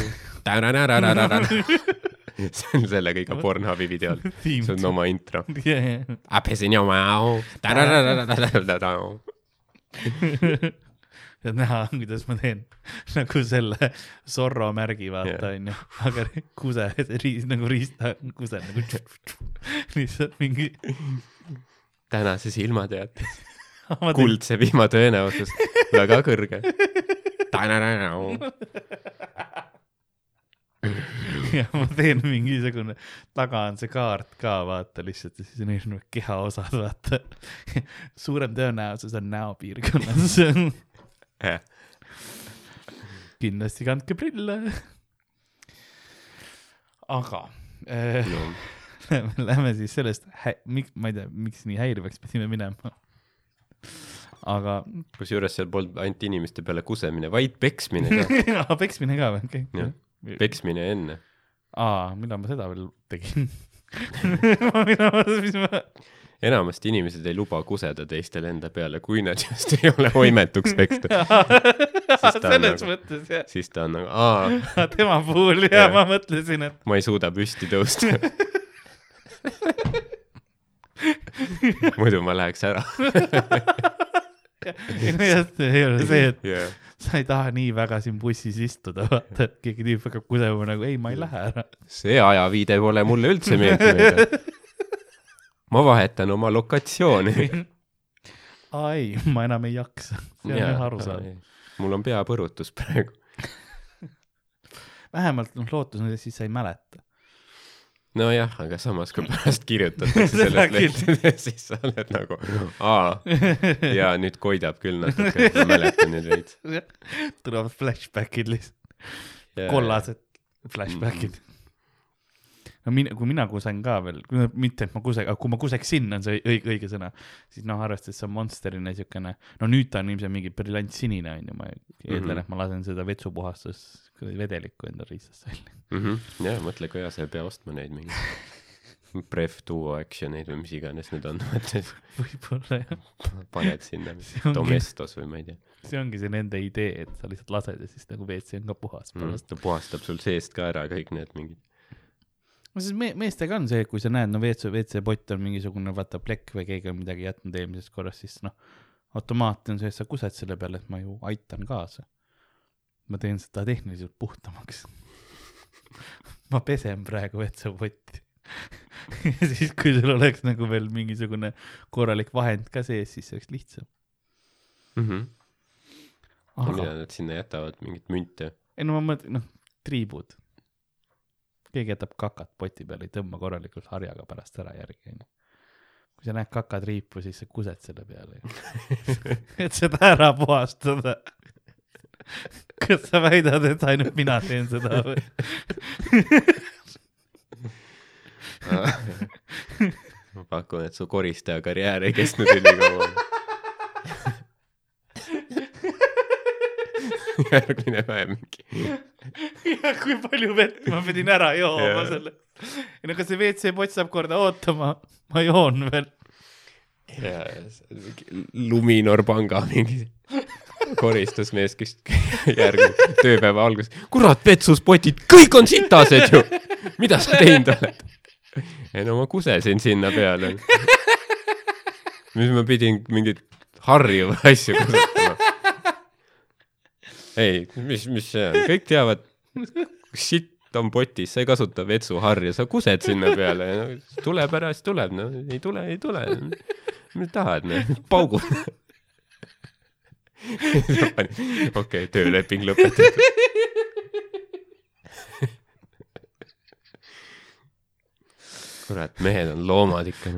see on sellega iga Pornhubi videol. see on oma intro. I piss in your mouth. et näha, kuidas ma teen nagu selle Zorro märgi, vaata Jah. onju, aga kuse, riist nagu riista, kuse nagu lihtsalt mingi tänases ilmateates kuldse vihma tõenäosus väga kõrge. ja ma teen mingisugune, taga on see kaart ka vaata lihtsalt ja siis on erinevad kehaosad, vaata. suurem tõenäosus on näopiirkonnas. kindlasti kandke prille. aga äh, lähme, lähme siis sellest, miks, ma ei tea, miks nii häirivaks pidime minema. aga kusjuures seal polnud ainult inimeste peale kusemine, vaid peksmine ka. Peksmine ka või, okei okay.. Peksmine enne. aa, millal ma seda veel tegin? mis ma, enamasti inimesed ei luba kuseda teistele enda peale, kui nad just ei ole oimetuks pekstud. selles nagu- mõttes jah, siis ta on nagu, aa, tema puhul ja Jah. ma mõtlesin, et ma ei suuda püsti tõusta. muidu ma läheks ära. Ei no jah, ei ole see, et jah, sa ei taha nii väga siin bussis istuda, vaata, et keegi tüüp hakkab kusema nagu ei, ma ei lähe ära. see ajaviide pole mulle üldse meeldinud. ma vahetan oma lokatsiooni. aa ei, ma enam ei jaksa, see on jah arusaadav. mul on peapõrutus praegu. vähemalt noh, lootus on, et siis sa ei mäleta. nojah, aga samas, kui pärast kirjutatakse sellest lehtedest, siis sa oled nagu, aa, jaa, nüüd koidab küll natuke, ma mäletan nüüd veits. tulevad flashback'id lihtsalt, kollased flashback'id. no mina, kui mina kusen ka veel, mitte et ma kuse, aga kui ma kuseksin, on see õige, õige sõna, siis noh, arvestades see on Monsterina siukene, no nüüd ta on ilmselt mingi briljantsinine onju, ma eeldan Mhm. et ma lasen seda vetsupuhastus kuradi vedelikku enda riistast välja. jah, mõtle, kui hea sa ei pea ostma neid mingi Pref Duo Actioneid või mis iganes need on, võib-olla jah, paned sinna Domestos või ma ei tea. see ongi see nende idee, et sa lihtsalt lased ja siis nagu WC on ka puhas pärast. ta puhastab sul seest ka ära kõik need mingid, no siis me-, meestega on see, kui sa näed, no WC, WC-pott on mingisugune vaata plekk või keegi on midagi jätnud eelmisest korrast, siis noh, automaatne on see, et sa kused selle peale, et ma ju aitan kaasa. Ma teen seda tehniliselt puhtamaks. ma pesen praegu WC-potti. ja siis, kui sul oleks nagu veel mingisugune korralik vahend ka sees, siis see oleks lihtsam. aga mida nad sinna jätavad, mingit münte. ei no ma mõtlen, noh, triibud. keegi jätab kakat poti peale, ei tõmba korralikult harjaga pärast ära järgi, onju. kui sa näed kakatriipu, siis sa kused selle peale et seda ära puhastada. Kas sa väidad, et ainult mina teen seda või? ma pakun, et su koristaja karjäär ei kestnud ülikaua. järgmine päev mingi, ja kui palju vett ma pidin ära jooma Jaa. selleks. ei no kas see WC-pott saab korda ootama, ma joon veel. Luminor panga mingi koristusmees, kes järgmine tööpäeva alguses, kurat, vetsuspotid, kõik on sitased ju. mida sa teinud oled? ei no ma kusesin sinna peale. mis ma pidin mingeid harju või asju kasutama. ei, mis, mis see on, kõik teavad, sitt on potis, sa ei kasuta vetsuharja, sa kused sinna peale no, tuleb ära, siis tuleb, no ei tule, ei tule. mis tahad, noh, paugu. Okei tööleping lõpetatud. kurat, mehed on loomad ikka.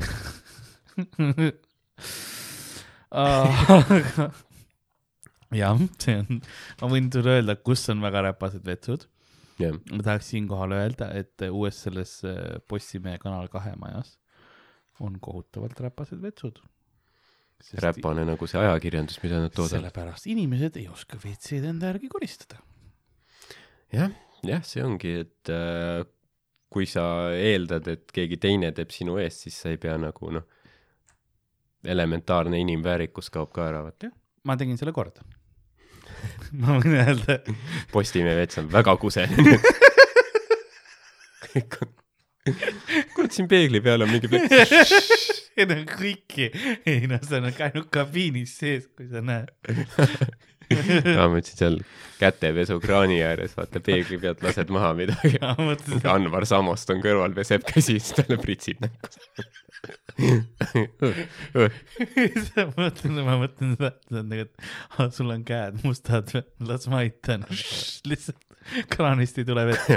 jah, see on, ma võin sulle öelda, kus on väga räpased vetsud. jah, ma tahaks siinkohal öelda, et uues selles äh, Postimehe Kanal kahe majas on kohutavalt räpased vetsud. Räpane nagu see ajakirjandus, mida nad toodavad. sellepärast inimesed ei oska WC-d enda järgi koristada. jah, jah, see ongi, et äh, kui sa eeldad, et keegi teine teeb sinu eest, siis sa ei pea nagu noh, elementaarne inimväärikus kaob ka ära, vaata. ma tegin selle korda. ma võin öelda, Postimehe vets on väga kuse. kurat siin peegli peal on mingi vets. ei no kõiki, ei no see on ainult kabiinis sees, kui sa näed. ma mõtlesin seal kätepesukraani ääres, vaata peegli pealt lased maha midagi. ma mõtlesin, Anvar Samost on kõrval, peseb käsi, siis talle pritsib näkku. ma mõtlen, ma mõtlen seda, et nagu, et ah, sul on käed mustad, las ma aitan. lihtsalt kraanist ei tule vett?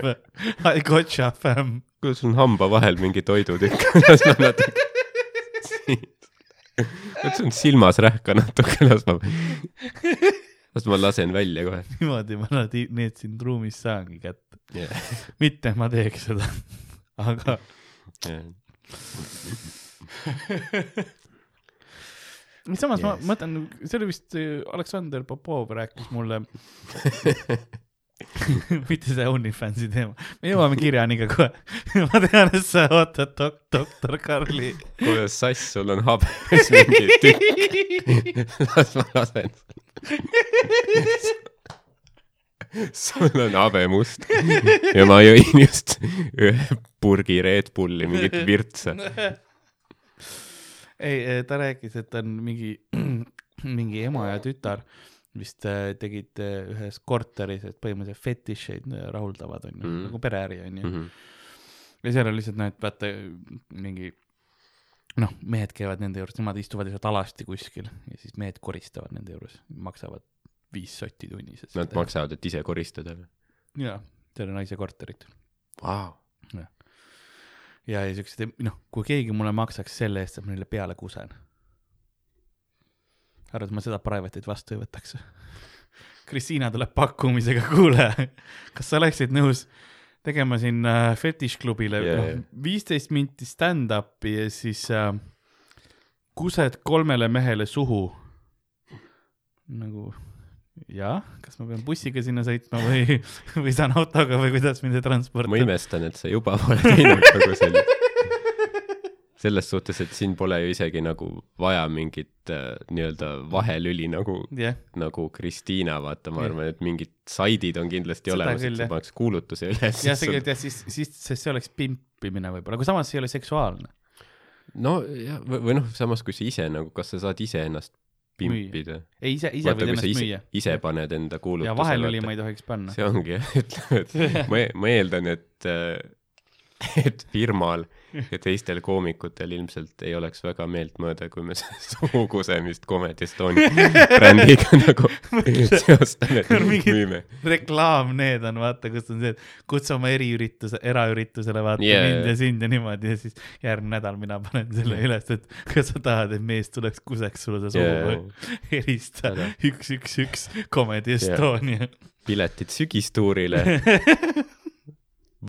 I gotcha fam. kuidas sul on hamba vahel mingi toidutükk. vot sul on silmas rähka natuke, las ma, las ma lasen välja kohe niimoodi ma nad, need siin ruumis saangi kätte. yeah.. mitte ma teeks seda, aga Yeah. samas yes. ma mõtlen, see oli vist Aleksander Popov rääkis mulle mitte see OnlyFansi teema, me jõuame kirjani ka kohe. ma tean, et sa ootad dok-, doktor Karli. kuidas sass, sul on habes mingi tükk, las ma lasen. sul on habemust ja ma jõin just ühe purgi Red Bulli mingit virtsa. ei, ta rääkis, et on mingi, mingi ema ja tütar vist äh, tegid äh, ühes korteris, et põhimõtteliselt fetišeid äh, rahuldavad, onju, Mhm. nagu pereäri, onju. Mhm. ja seal on lihtsalt noh, et vaata mingi noh, mehed käivad nende juures, nemad istuvad lihtsalt alasti kuskil ja siis mehed koristavad nende juures, maksavad viis sotti tunnis. Nad maksavad, et ise koristada või? jaa, seal on naise korterid Vau. ja, ja siuksed, noh, kui keegi mulle maksaks selle eest, et ma neile peale kusen. arvad, ma seda private'it vastu ei võtaks? Kristiina tuleb pakkumisega, kuule, kas sa oleksid nõus tegema siin äh, fetišklubile yeah, jaa. viisteist minti stand-up'i ja siis äh, kused kolmele mehele suhu. nagu jah, kas ma pean bussiga sinna sõitma või, või saan autoga või kuidas mind ma transportida? imestan, et sa juba pole teinud nagu sellist. Selles suhtes, et siin pole ju isegi nagu vaja mingit äh, nii-öelda vahelüli nagu, jah, nagu Kristiina, vaata, ma Jah. arvan, et mingid saidid on kindlasti Seda olemas, et sa paneks kuulutuse üles. jah, tegelikult jah, siis, siis, sest see oleks pimpimine võib-olla, aga samas see ei ole seksuaalne. no jah, või, noh, samas kui sa ise nagu, kas sa saad ise ennast pimpida? ei, ise, ise vaata, võid ennast ise müüa., ise paned enda ja kuulutuse. vahelüli ma ei tohiks panna. see ongi jah, ütleme, et ma, ma eeldan, et, et firmal ja teistel koomikutel ilmselt ei oleks väga meeltmööda, kui me sugukusemist Comedy Estonia brändiga nagu seostame, müüme. reklaam, need on, vaata, kus on see, et kutsu oma eriürituse, eraüritusele vaata yeah. mind ja sind ja niimoodi ja siis järgmine nädal mina panen selle üles, et kas sa tahad, et mees tuleks kuseks sulle suhu Yeah. Seda. üks, üks, üks Comedy Estonia. piletid sügistuurile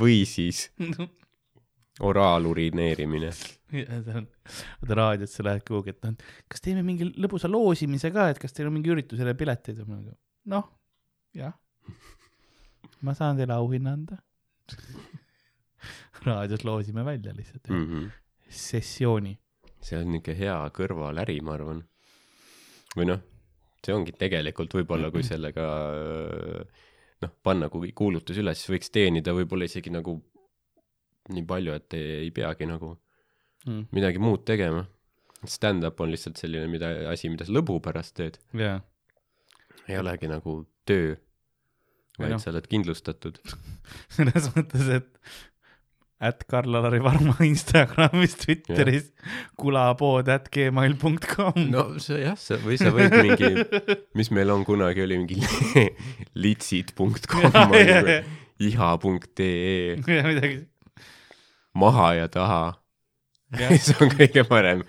või siis oraalurineerimine. vaata raadios sa lähed kuhugi, et noh, kas teeme mingi lõbusa loosimise ka, et kas teil on mingi üritusele pileteid? noh, jah. ma saan teile auhinna anda. raadios loosime välja lihtsalt mm., Mm -hmm. sessiooni. see on niisugune hea kõrvaläri, ma arvan. või noh, see ongi tegelikult võib-olla, kui sellega noh, panna kui kuulutus üles, võiks teenida võib-olla isegi nagu nii palju, et ei, ei peagi nagu mm.. midagi muud tegema. Stand-up on lihtsalt selline, mida, asi, mida sa lõbu pärast teed, jaa, ei olegi nagu töö, vaid noh. sa oled kindlustatud. selles mõttes, et at Karl-Alari Varma Instagramis, Twitteris, kulapood at gmail.com. no see jah, sa või sa võid mingi, mis meil on kunagi oli mingi litsid.com iha.ee midagi. Maha ja taha. see on kõige parem,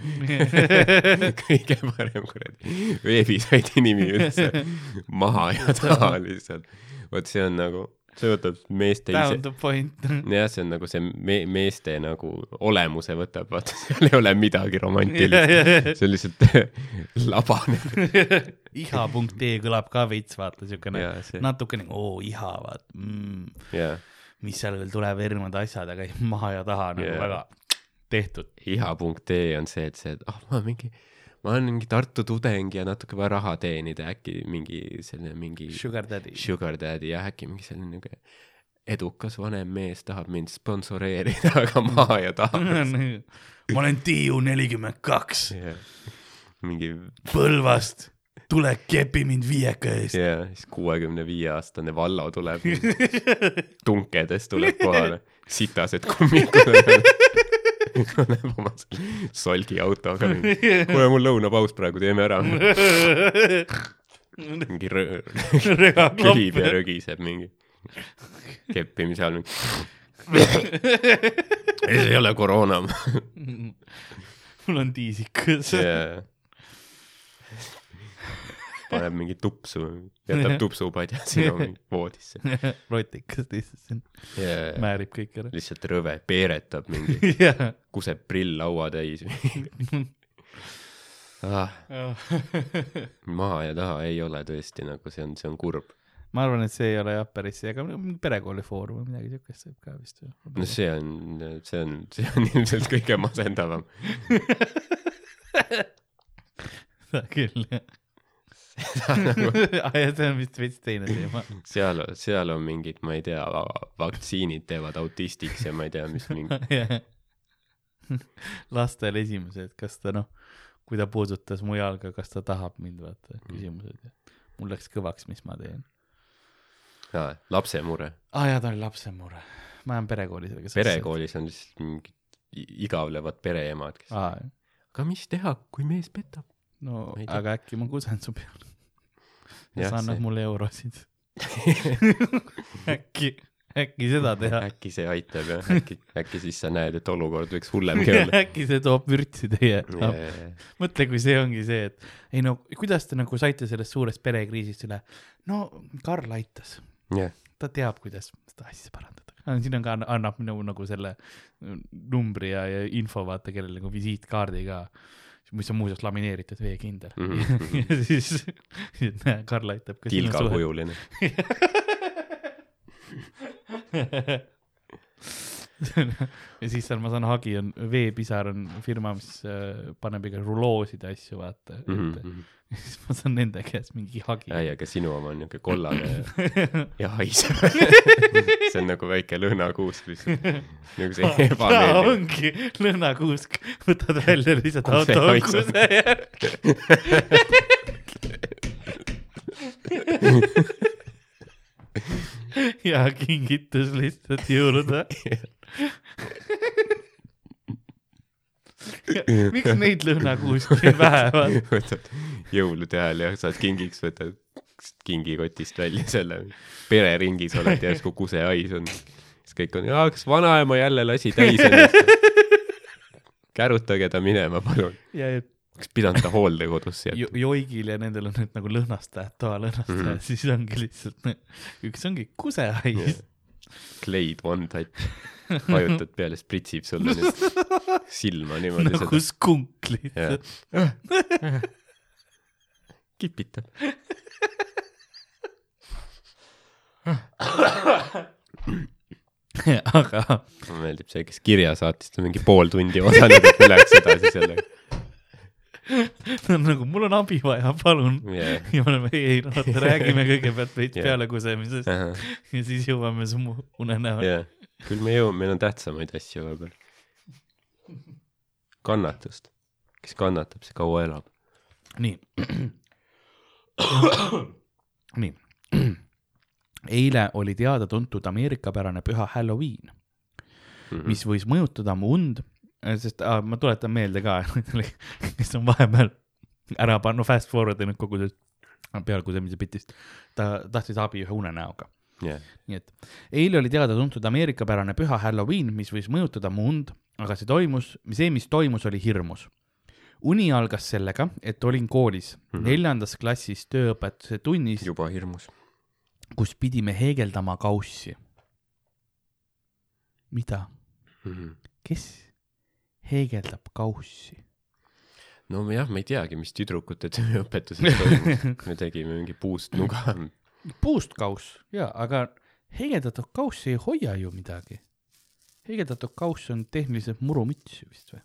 kõige parem kuradi veebisaidi nimi üldse. maha ja taha lihtsalt. vot see on nagu, see võtab meeste ise Down, the point. jah, see on nagu see me-, meeste nagu olemuse võtab, vaata seal ei ole midagi romantilist. see on lihtsalt labane. iha.ee kõlab ka veits, vaata siukene natukene, oo iha, vaat mm,, jaa. Mis seal veel tuleb, erinevad asjad, aga ei, maha ja taha nagu yeah. väga tehtud. iha.ee on see, et see, et ah oh,, ma mingi, ma olen mingi Tartu tudeng ja natuke vaja raha teenida, äkki mingi selline mingi Sugar daddy. sugar daddy ja äkki mingi selline niuke edukas vanem mees tahab mind sponsoreerida, aga maha ja taha. ma olen Tiiu nelikümmend kaks mingi Põlvast, tule kepi mind viieka eest. ja siis kuuekümne viie aastane Vallo tuleb, tunkedes tuleb kohale, sitased kummikud tuleb oma selle solgiautoga mingi, kuule mul lõunapaus praegu, teeme ära. mingi rõ-, köhib ja rögiseb mingi, keppimise all ei, see ei ole koroona. mul on tiisikas. Yeah. Paneb mingi tupsu, jätab tupsupadja sinu mingi voodisse rotikas lihtsalt siin yeah.. määrib kõik ära. lihtsalt rõve, peeretab mingi, jah. kuseb prill laua täis ah,. maha ja taha ei ole tõesti nagu see on, see on kurb. ma arvan, et see ei ole jah päris see, aga perekooli foorum või midagi siukest võib ka vist ju. no see on, see on, see on ilmselt kõige masendavam. küll jah. See on vist veits teine teema. seal, seal on mingid, ma ei tea, vaktsiinid teevad autistiks ja ma ei tea, mis mingi, lastel esimesed, kas ta noh, kui ta puudutas mu jalga, kas ta tahab mind, vaata, küsimused ja mul läks kõvaks, mis ma teen. ah, lapse mure. aa ah, jaa, ta oli lapse mure. ma jään perekoolis. perekoolis on lihtsalt mingid igavlevad pereemad, kes aa, aga mis teha, kui mees petab? no aga äkki ma kusen su peale. Ja sa annad see- mulle eurosid. äkki, äkki seda teha. äkki see aitab jah, äkki, äkki siis sa näed, et olukord võiks hullemgi olla. äkki see toob vürtsi teie no,. mõtle, kui see ongi see, et ei no kuidas te nagu saite sellest suurest perekriisist üle. no Karl aitas, jah, ta teab, kuidas seda asja parandada. siin on ka, annab minu nagu selle numbri ja, ja info, vaata, kellel nagu visiitkaardi ka, mis on muuseas lamineeritud veekindel mm. -hmm. ja siis, näe, Karl aitab tilgakujuline. ja siis seal ma saan hagi on, Veepisar on firma, mis äh, paneb iga ruloosid ja asju, vaata mm. Mhm, -hmm. ja siis ma saan nende käest mingi hagi. ei, aga sinu oma on niuke kollane ja haiseb. see on nagu väike lõhnakuusk lihtsalt. nagu see ebameeldiv. ongi lõhnakuusk, võtad välja lihtsalt Kuse auto haiseb. kuse järgi. ja kingitus lihtsalt jõulude. miks neid lõhnakuuski vähe on? võtad jõulude ajal ja saad kingiks, võtad kingikotist välja selle, pereringis oled järsku kusehais on. siis kõik on, kas vanaema jälle lasi täis ennast? kärutage ta minema, palun. oleks pidanud ta hooldekodusse jätma. jo- joigil ja nendel on need nagu lõhnastajad, toalõhnastajad mm. -hmm. siis ongi lihtsalt, üks ongi kusehais. Glade One Touch, vajutad peale, spritsib sulle nüüd silma niimoodi nagu seda. skunk lihtsalt. kipitab. aga mulle meeldib see, kes kirja saatis, ta mingi pool tundi osanud, et me läheks edasi sellega. nagu mul on abi vaja, palun. jah, ja me oleme, ei, oota, räägime kõigepealt veits Jah. pealekusemisest ja siis jõuame su unenäole. jah, küll me jõuame, meil on tähtsamaid asju vahepeal. kannatust, kes kannatab, see kaua elab. nii. nii. eile oli teada-tuntud ameerikapärane püha Halloween, Mhm. mis võis mõjutada mu und, sest äh, ma tuletan meelde ka, kes on vahepeal ära pannud, fast forward inud kogu sellest pealekusemise bitist, ta tahtis abi ühe unenäoga. jah, nii et eile oli teada-tuntud ameerikapärane püha Halloween, mis võis mõjutada mu und, aga see toimus, see, mis toimus, oli hirmus. uni algas sellega, et olin koolis mm. -hmm. neljandas klassis tööõpetuse tunnis, juba hirmus. kus pidime heegeldama kaussi. mida, Mhm. kes heegeldab kaussi? no jah, ma ei teagi, mis tüdrukute tööõpetuses toimus. me tegime mingi puust nuga. puust kauss, jaa, aga heegeldatud kauss ei hoia ju midagi. heegeldatud kauss on tehniliselt murumüts ju vist või?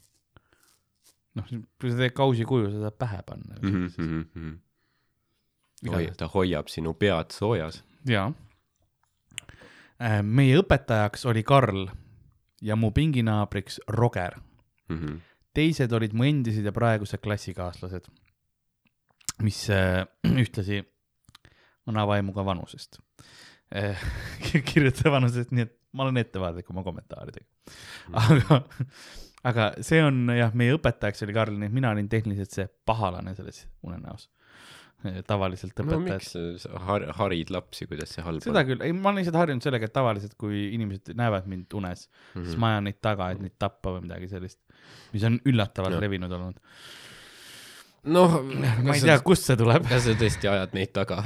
noh, kui sa teed kausi kuju, sa saad pähe panna mm. Mhm, -hmm. ta hoiab sinu pead soojas. jaa. meie õpetajaks oli Karl ja mu pinginaabriks Roger. Mhm. teised olid mu endised ja praegused klassikaaslased, mis äh, ühtlasi on avaimuga vanusest äh,. kirjuta vanusest, nii et ma olen ettevaatlik oma kommentaaridega. aga, aga see on jah, meie õpetajaks oli Karl, nii et mina olin tehniliselt see pahalane selles unenäos. tavaliselt no õpetajad miks sa har-, harid lapsi, kuidas see halb seda küll, ei ma olen lihtsalt harjunud sellega, et tavaliselt kui inimesed näevad mind unes mm, -hmm. siis ma ajan neid taga, et neid tappa või midagi sellist, mis on üllatavalt Jah. levinud olnud. noh, ma ei tea, kust see tuleb. kas sa tõesti ajad neid taga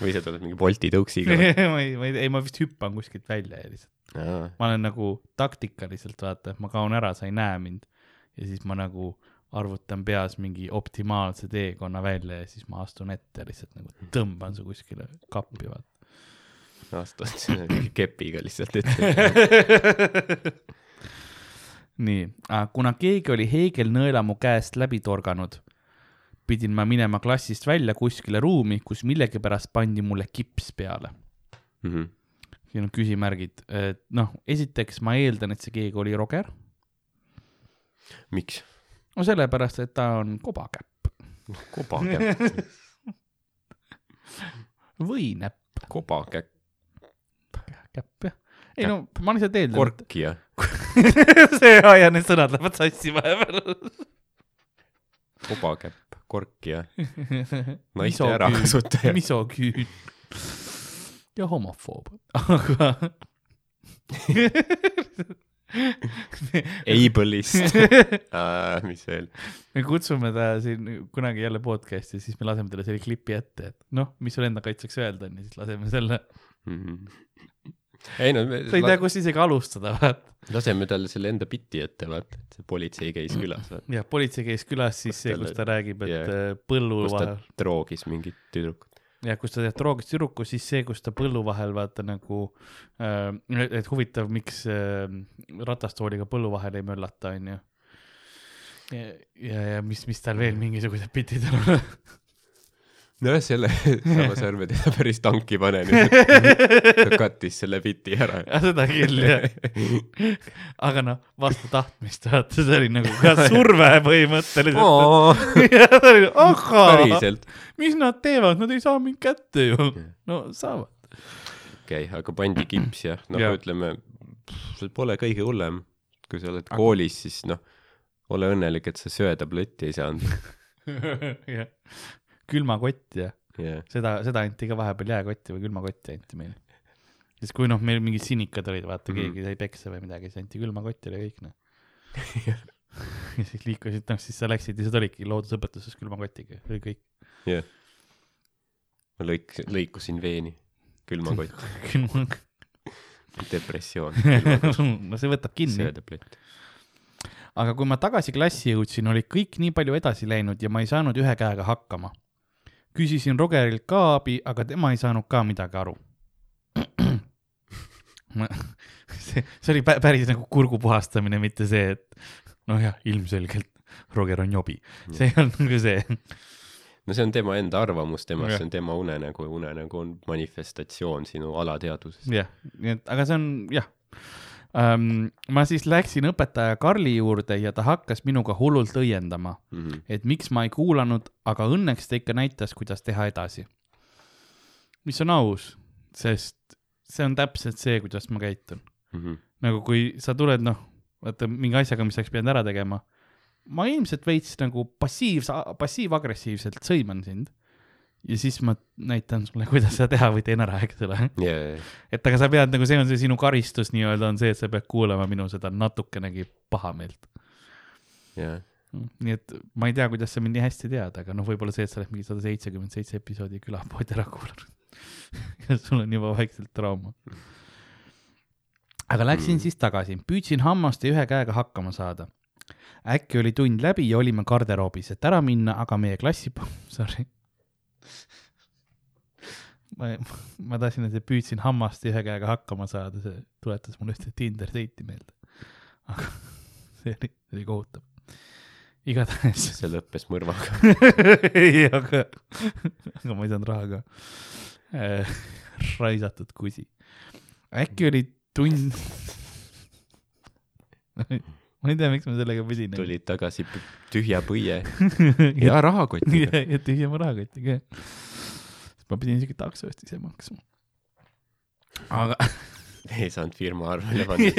või sa tuled mingi Bolti tõuksiga? ma ei, ma ei, ei ma vist hüppan kuskilt välja ja lihtsalt, ma olen nagu taktikaliselt vaata, et ma kaon ära, sa ei näe mind ja siis ma nagu arvutan peas mingi optimaalse teekonna välja ja siis ma astun ette lihtsalt nagu tõmban su kuskile kappi vaata. astud selle mingi kepiga lihtsalt ette. nii, kuna keegi oli heegelnõela mu käest läbi torganud, pidin ma minema klassist välja kuskile ruumi, kus millegipärast pandi mulle kips peale. Mhm. siin on küsimärgid, et noh, esiteks ma eeldan, et see keegi oli Roger, miks? no sellepärast, et ta on kobakäpp kobakäpp, või näpp, kobakäpp, käpp jah. Ei no ma lihtsalt eeldan, korkija, see ja, ja need sõnad lähevad sassi vahepeal. kobakäpp, korkija, naiste ärakasutaja. misoküün ja homofoob, aga Ableist, mis veel? me kutsume ta siin kunagi jälle podcast'i, siis me laseme talle selle klipi ette, et noh, mis sul enda kaitseks öelda on ja siis laseme selle. Ei no sa ei tea, kust isegi alustada, vaata. laseme talle selle enda bitti ette, vaata, et see politsei käis külas, jah, politsei käis külas, siis Kus see, kus ta räägib, et yeah. põllu kus ta vahel, troogis mingit tüdrukut. jah, kus ta teeb troogist tüdruku, siis see, kus ta põllu vahel vaata nagu äh,, et huvitav, miks äh, ratastooliga põllu vahel ei möllata, onju. ja, ja, ja mis, mis tal veel mingisugused bitid on nojah, selle samas ärme teda päris tanki pane nüüd. ta kattis selle biti ära. Ja seda küll jah, aga noh, vastu tahtmist vaata, see oli nagu ka surve põhimõtteliselt. ja ta oli, ahhaa, mis nad teevad, nad ei saa mind kätte ju. no saavad. okei okay,, aga pandi kips jah, noh Jah. ütleme, see pole kõige hullem. kui sa oled koolis, siis noh, ole õnnelik, et sa söetabletti ei saanud. jah, külmakott ja jah, seda, seda anti ka vahepeal jääkotti või külmakotti anti meile. siis kui noh, meil mingid sinikad olid, vaata Mhm. keegi sai peksa või midagi, siis anti külmakotti ja kõik noh. ja siis liikusid, noh siis sa läksid ja siis olidki loodusõpetuses külmakotiga, see oli kõik. jah. ma lõik-, lõikusin veeni, külmakott, külma, depressioon, no see võtab kinni. söötablett. aga kui ma tagasi klassi jõudsin, oli kõik nii palju edasi läinud ja ma ei saanud ühe käega hakkama. Küsisin Rogerilt ka abi, aga tema ei saanud ka midagi aru. see, see oli pä- päris nagu kurgu puhastamine, mitte see, et noh jah, ilmselgelt Roger on jobi, see ei olnud nagu see. no see on tema enda arvamus temast, see on tema unenägu ja unenägu on manifestatsioon sinu alateadvusest. jah, nii et, aga see on jah. Ma siis läksin õpetaja Karli juurde ja ta hakkas minuga hullult õiendama, Mhm. et miks ma ei kuulanud, aga õnneks ta ikka näitas, kuidas teha edasi. mis on aus, sest see on täpselt see, kuidas ma käitun. Mhm. nagu kui sa tuled, noh, vaata mingi asjaga, mis oleks pidanud ära tegema. ma ilmselt veits nagu passiivse, passiiv-agressiivselt sõiman sind. Ja siis ma näitan sulle, kuidas seda teha või teen ära, eks ole. jaa, et aga sa pead nagu, see on see sinu karistus nii-öelda on see, et sa pead kuulama minu seda natukenegi pahameelt. jaa, nii et ma ei tea, kuidas sa mind nii hästi tead, aga noh, võib-olla see, et sa oled mingi sada seitsekümmend seitse episoodi külapoodi ära kuulanud. ja sul on juba vaikselt trauma. aga läksin Mm. siis tagasi, püüdsin hammaste ühe käega hakkama saada. äkki oli tund läbi ja olime garderoobis, et ära minna, aga meie klassi, sorry. ma, ma tahtsin, et püüdsin hammaste ühe käega hakkama saada, see tuletas mulle ühte Tinder date'i meelde. aga see oli, see oli kohutav. igatahes see lõppes mõrvaga. ei, aga, aga ma ei saanud raha ka äh,. raisatud kusi. äkki oli tund. Ma ei tea, miks ma sellega pidin. tulid tagasi tühja põie ja rahakotiga. ja tühja mu rahakoti ka. ma pidin isegi takso eest ise maksma. aga ei saanud firma arvele panna.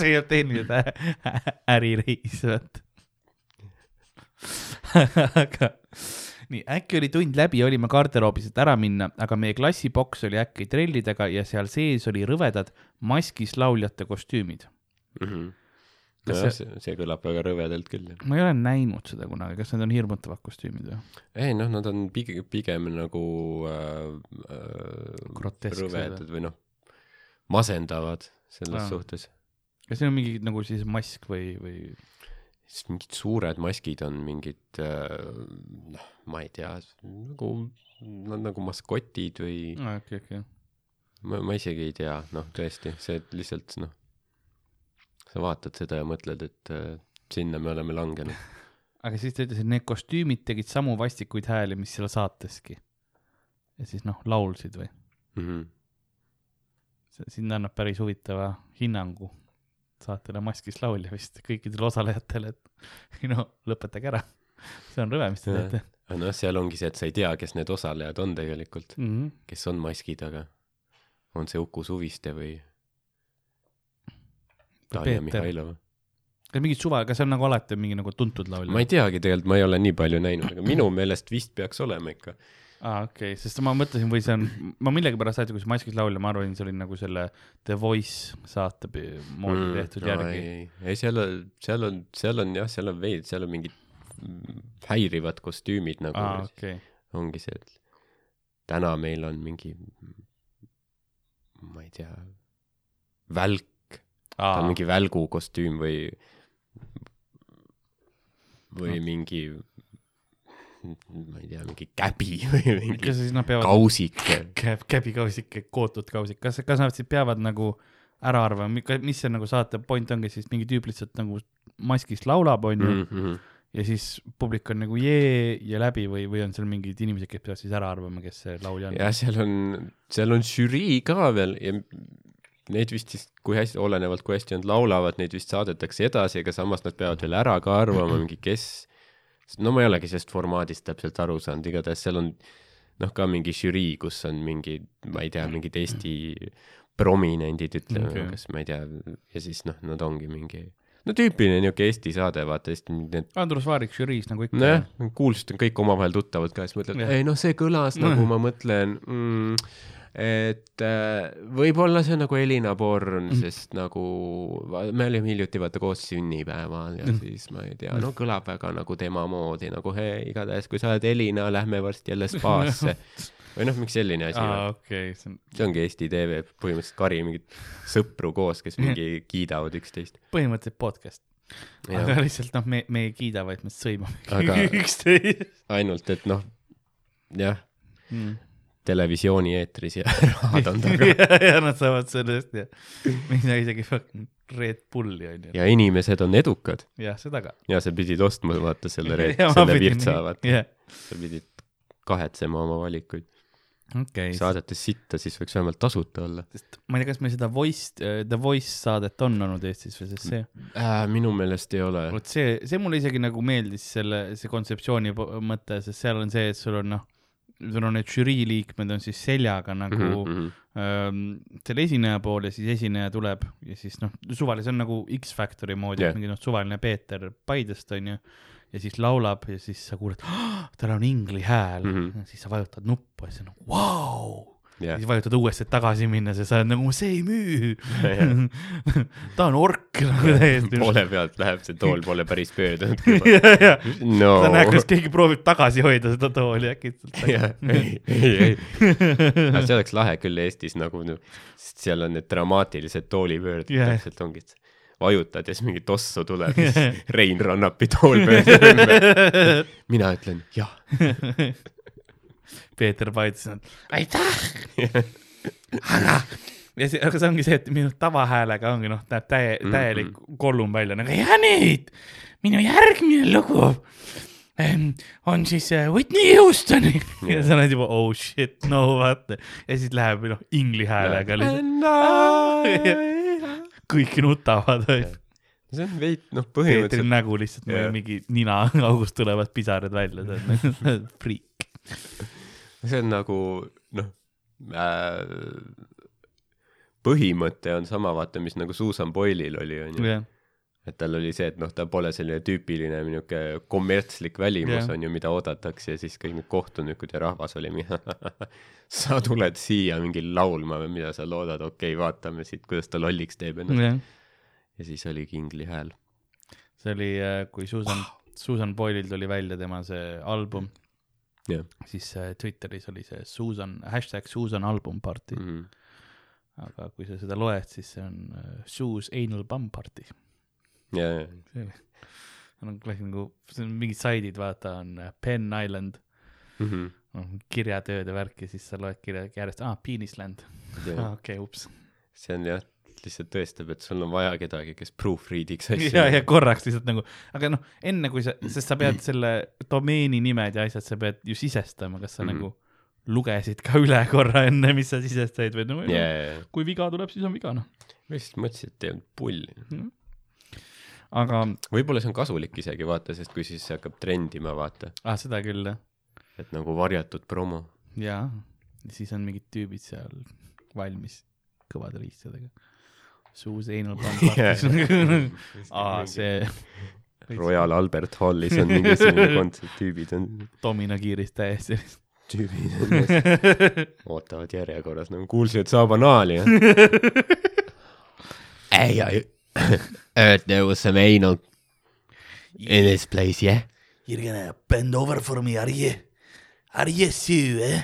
see ei olnud tehniline ä- ärireis, vaata. aga nii, äkki oli tund läbi, olime garderoobis, et ära minna, aga meie klassiboks oli äkki trellidega ja seal sees oli rõvedad maskis lauljate kostüümid. Mhm. Kas nojah, see- see, see kõlab väga rõvedalt küll. ma ei ole näinud seda kunagi, kas need on hirmutavad kostüümid või? ei noh, nad on pigem, pigem nagu äh, äh, rõvedad või noh, masendavad selles Aa. suhtes. kas see on mingi nagu siis mask või, või? siis mingid suured maskid on mingid äh, noh, ma ei tea, nagu nad nagu maskotid või okei, okei. ma, ma isegi ei tea, noh tõesti, see lihtsalt noh, sa vaatad seda ja mõtled, et äh, sinna me oleme langenud. aga siis ta ütles, et need kostüümid tegid samu vastikuid hääli, mis seal saateski. ja siis noh, laulsid või? Mm -hmm. sinna annab päris huvitava hinnangu saatele Maskis laulja vist kõikidele osalejatele, et ei no lõpetage ära. see on rõve, mis te teete aga noh, seal ongi see, et sa ei tea, kes need osalejad on tegelikult, mm. -hmm. kes on maski taga. on see Uku Suviste või Tanja Mihhailova? kas mingid suva, kas see on nagu alati mingi nagu tuntud laulja? ma ei teagi tegelikult, ma ei ole nii palju näinud, aga minu meelest vist peaks olema ikka. aa, okei okay., sest ma mõtlesin, või see on, ma millegipärast alati, kui see Maskis laulja, ma arvasin, see oli nagu selle The Voice saate moodi mm, tehtud järgi. ei, seal on, seal on, seal on jah, seal on veid, seal on mingid häirivad kostüümid nagu aa, okei. ongi see, et täna meil on mingi, ma ei tea, välk, ta on mingi välgukostüüm või, või No. mingi, ma ei tea, mingi käbi või mingi peavad kausik. käb, käbikausik, kootud kausik, kas, kas nad siis peavad nagu ära arvama, mis see nagu saate point ongi siis mingi tüüp lihtsalt nagu maskis laulab, onju, Mhm. ja siis publik on nagu jee ja läbi või, või on seal mingid inimesed, kes peavad siis ära arvama, kes see laulja on? ja seal on, seal on žürii ka veel ja neid vist siis, kui hästi, olenevalt kui hästi nad laulavad, neid vist saadetakse edasi, aga samas nad peavad veel ära ka arvama, mingi kes, no ma ei olegi sellest formaadist täpselt aru saanud, igatahes seal on noh, ka mingi žürii, kus on mingi, ma ei tea, mingid Eesti prominendid, ütleme okay., kas ma ei tea, ja siis noh, nad ongi mingi no tüüpiline niisugune Eesti saade, vaata, Eesti need Andrus Vaarik žüriis nagu ikka. nojah, kuulsust on kõik omavahel tuttavad ka, siis mõtled ei noh, see kõlas Mm. nagu ma mõtlen mm,, et äh, võib-olla see on nagu Elina Born, Mm. sest nagu me olime hiljuti vaata koos sünnipäeval ja Mm. siis ma ei tea, no kõlab väga nagu tema moodi nagu hei, igatahes kui sa oled Elina, lähme varsti jälle spaasse. või noh, miks selline asi või? okei, see on see ongi Eesti TV, põhimõtteliselt kari mingeid sõpru koos, kes mingi kiidavad üksteist. põhimõtteliselt podcast. aga lihtsalt noh, me, me ei kiida, vaid me sõimame Aga- üksteist ainult, et noh, jah, mm.. Televisiooni eetris ja rahad on taga. ja, ja nad saavad selle eest ja minna isegi fucking Red Bulli onju. ja inimesed on edukad jah, seda ka. ja sa pidid ostma vaata selle, selle virtsa, vaata. jah, sa pidid kahetsema oma valikuid. okei. saadetes sitta, siis võiks vähemalt tasuta olla sest ma ei tea, kas meil seda Voice, The Voice saadet on olnud Eestis või, sest see, äh,. minu meelest ei ole. vot see, see mulle isegi nagu meeldis selle, see kontseptsiooni mõte, sest seal on see, et sul on noh, sul on need žürii liikmed on siis seljaga nagu mm -hmm. ähm, selle esineja pool ja siis esineja tuleb ja siis noh, suvaline, see on nagu X-Factori moodi yeah., mingi noh, suvaline Peeter Paidest onju. ja siis laulab ja siis sa kuuled, tal on ingli hääl mm. -hmm. siis sa vajutad nuppu ja siis on nagu vau jah, siis vajutad uuesti, tagasi minna, siis sa oled nagu see ei müü. ta on ork nagu täiesti. poole pealt läheb see tool pole päris pöördunud. ja, ja no sa näed, kuidas keegi proovib tagasi hoida seda tooli äkitselt. ei, ei, ei. see oleks lahe küll Eestis nagu, sest seal on need dramaatilised toolipöörded yeah., täpselt ongi, vajutad ja siis mingi tossu tuleb ja siis Rein Rannapi tool pöördub ümber. mina ütlen jah. Peeter Paidus on aitäh, aga ja see, aga see ongi see, et minu tavahäälega ongi noh, näeb täie-, täielik mm -hmm. kollum välja nagu ja nüüd minu järgmine lugu ähm, on siis äh, Whitney Houstoni. Ja sa oled juba oh shit, no vaata. Ja siis läheb noh ingli häälega lihtsalt, kõik nutavad, see on veid, noh, Peetri põhimõtteliselt nägu lihtsalt yeah. mingi ninaaugust tulevad pisarad välja, see on friik. See on nagu noh äh,, põhimõte on sama, vaata, mis nagu Susan Boyle'il oli, onju. jah, et tal oli see, et noh, ta pole selline tüüpiline niuke kommertslik välimus Jah. on ju, mida oodatakse ja siis kõik need kohtunikud ja rahvas oli mingi sa tuled siia mingi laulma või mida sa loodad, okei okay,, vaatame siit, kuidas ta lolliks teeb ennast. jah. ja siis oli Kingli hääl. see oli, kui Susan, Susan Boyle'il tuli välja tema see album, jah. siis äh, Twitteris oli see Susan, hashtag Susan album party mm., Mhm. aga kui sa seda loed, siis see on äh, Sue's anal bum party. ja, ja, see on kohe nagu, see on mingid saidid, vaata on äh, Penn Island, Mhm. noh kirjatööd ja värk ja siis sa loed kirja järjest, aa, Penisland, ja okei, ups. see on jah, lihtsalt tõestab, et sul on vaja kedagi, kes proofread'iks asju. ja, ja korraks lihtsalt nagu, aga noh, enne kui sa, sest sa pead selle domeeni nimed ja asjad, sa pead ju sisestama, kas sa mm. -hmm. nagu lugesid ka üle korra enne, mis sa sisestasid või nagu no,, ja, ja. kui viga tuleb, siis on viga noh. ma lihtsalt mõtlesin, et olnud pulli. aga võib-olla see on kasulik isegi vaata, sest kui siis see hakkab trendima, vaata, ah, seda küll jah, et nagu varjatud promo. jaa, siis on mingid tüübid seal valmis kõvade riistadega. Suus anal bump. aa, see Royal Albert Hallis on mingisugune kontsert, tüübid on, domino kiiris täiesti. tüübid on, ootavad järjekorras nagu kuulsin, et saa banaali, jah. Hey, I heard there was some anal in this place, yeah? You're gonna bend over for me, are you? Are you Sue, eh?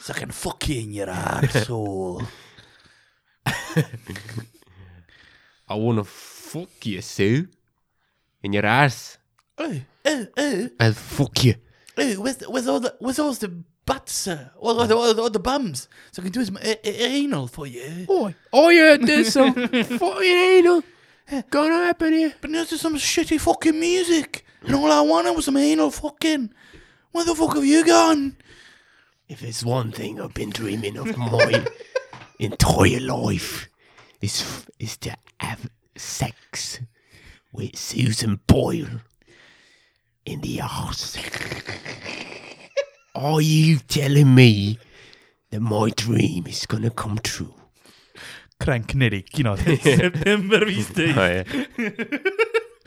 So I can fuck you in your arsehole. I wanna fuck you, Sue. In your ass. oh, oh, oh, I'll fuck you. oh, where's, the, where's all the, where's all the butts, uh, all, all, the, all, the, all the bums? So I can do some a- a- anal for you. Oh, oh yeah, there's some fucking anal gonna happen here. But now there's some shitty fucking music. And all I wanted was some anal fucking. Where the fuck have you gone? If there's one thing I've been dreaming of my entire life, is is to have sex with Susan Boyle in the arse. Are you telling me that my dream is gonna come true? Crank neli kinodes september viisteist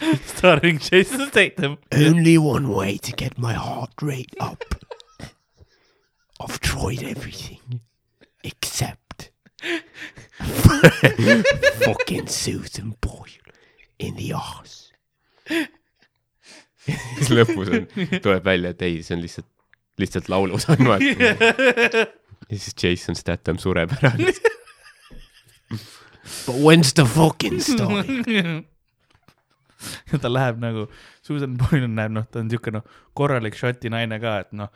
oh, starring Jason Statham. Only one way to get my heart rate up. I've tried everything except fucking Susan Boyle in the arse. siis lõpus on, tuleb välja, et ei, see on lihtsalt, lihtsalt laulusõnn, vaata. ja siis Jason Statham sureb ära. But when's the fucking story? ja ta läheb nagu, Susan Boyle näeb, noh, ta on siuke noh, korralik šoti naine ka, et noh,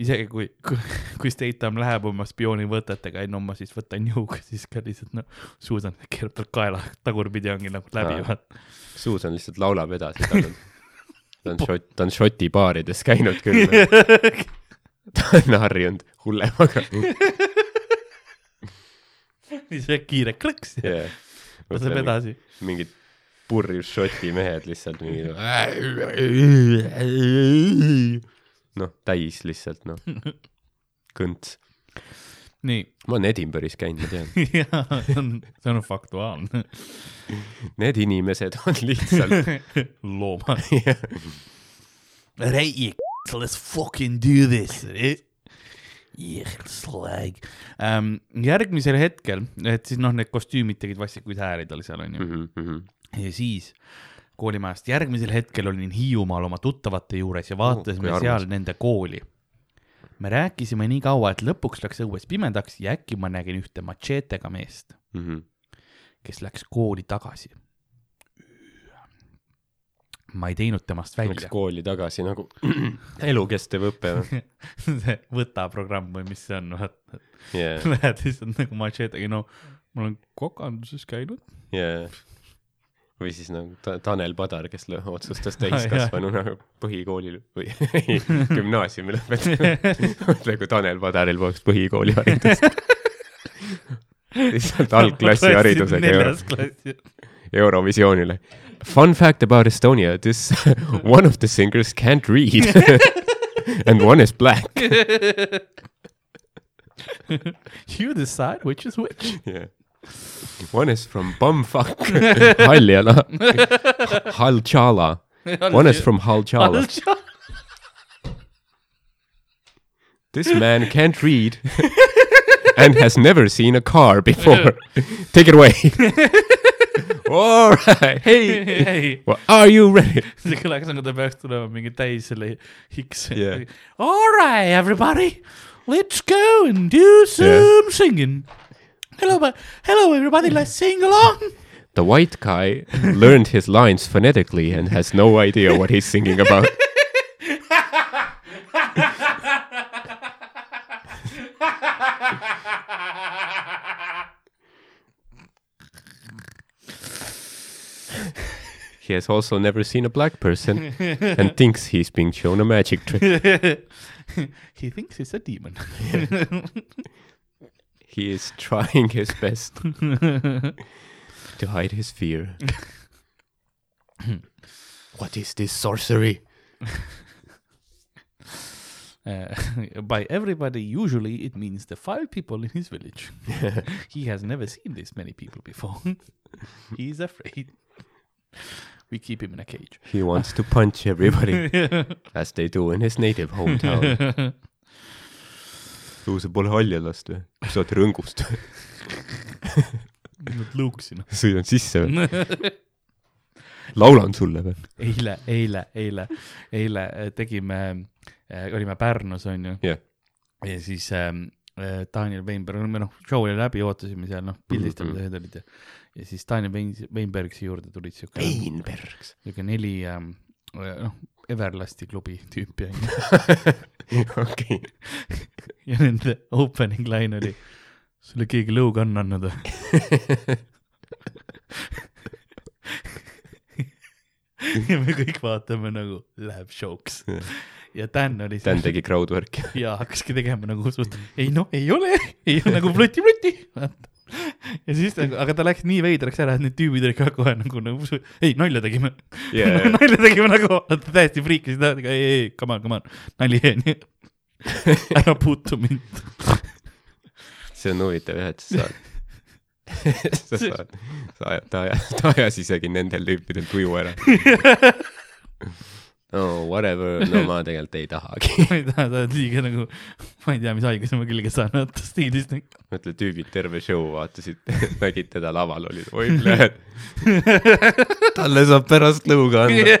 isegi kui, kui, Statham läheb oma spioonivõtetega, ei no ma siis võtan jõuga, siis ka lihtsalt noh, Susan keerab tal kaela tagurpidi ongi nagu läbi Aa. vaata. Susan lihtsalt laulab edasi, ta on, ta on šot, ta on šoti baarides käinud küll. ta on harjunud hullemaga siis väike kiire klõks ja yeah.. laseb edasi. mingid purjus šoti mehed lihtsalt mingi noh, täis lihtsalt noh, kõnts. nii, ma olen Edinburgh'is käinud, ma tean. ja see on, see on faktuaalne. Need inimesed on lihtsalt loomad. Right, you let's fucking do this. Yeah, slag um,. järgmisel hetkel, et siis noh, need kostüümid tegid vastikuid hääli tal seal onju. Mhm, mhm. ja siis koolimajast järgmisel hetkel olin Hiiumaal oma tuttavate juures ja vaatasime oh, seal nende kooli. me rääkisime nii kaua, et lõpuks läks õues pimedaks ja äkki ma nägin ühte matšeetega meest, Mhm. kes läks kooli tagasi. ma ei teinud temast Läks välja. kooli tagasi nagu elukestev õpe või? see võta programm või mis see on, vaata. Yeah, Lähed lihtsalt nagu matšeetega, no ma olen kokanduses käinud. yeah. Või siis nagu ta, Tanel Padar, kes otsustas täiskasvanuna põhikoolil või gümnaasiumi lõpetada. kui Tanel Padaril poleks põhikooliharidust. lihtsalt algklassi haridusega euro. Eurovisioonile. Fun fact about Estonia, this one of the singers can't read and one is black You decide which is which. yeah.. One is from bumfuck. Haljala, Halchala, one is from Halchala. This man can't read and has never seen a car before. Take it away. All right, hey, ei, well, are you ready? see kõlaks nagu ta peaks tulema mingi täis selle X Yeah. All right, everybody, let's go and do some singing. Hello, hello everybody, let's sing along. The white guy learned his lines phonetically and has no idea what he's singing about. He has also never seen a black person and thinks he's being shown a magic trick. He thinks it's a demon. He is trying his best to hide his fear. what is this sorcery? Uh, by everybody, usually it means the five people in his village. he has never seen this many people before. he is afraid. We keep him in a cage. He wants to punch everybody as they do in his native hometown. Sul see pole Haljalast või? sa oled Rõngust? Nüüd lõuksin. sõidan sisse või? laulan sulle või? eile, eile, eile, eile äh, tegime, olime Pärnus, onju. Jah. ja siis ähm, äh, Daniel Weinberg, me noh, show oli läbi, ootasime seal noh, pildistamised Mhm. mm -hmm. olid ja, ja siis Daniel Wein- Weinbergsi juurde tulid siuke, Weinbergs. siuke neli ähm, noh, Everlasti klubi tüüpi onju. okei. ja nende opening line oli, sulle keegi lõuga on andnud või? ja me kõik vaatame nagu läheb show'ks ja Dan oli Dan tegi crowdwork'i. ja hakkaski tegema nagu suht, ei noh, ei ole, ei ole nagu pluti-pluti. ja siis nagu, aga ta läks nii veidraks ära, et need tüübid olid ka kohe nagu, nagu ei nalja tegime Yeah. nalja tegime nagu, nad täiesti friikisid ära, ei, ei, come on, come on, nali onju. ära puutu mind. see on huvitav jah, et sa saad sa saad, sa ajad, ta ajas, ta ajas isegi nendel tüüpidel tuju ära. No whatever, no ma tegelikult ei tahagi. ma ei taha, sa oled liiga nagu, ma ei tea, mis haiguse ma külge saan võtta stiilist. mõtle, tüübid terve show vaatasid, nägid teda laval, olid, oi näed, talle saab pärast lõuga anda.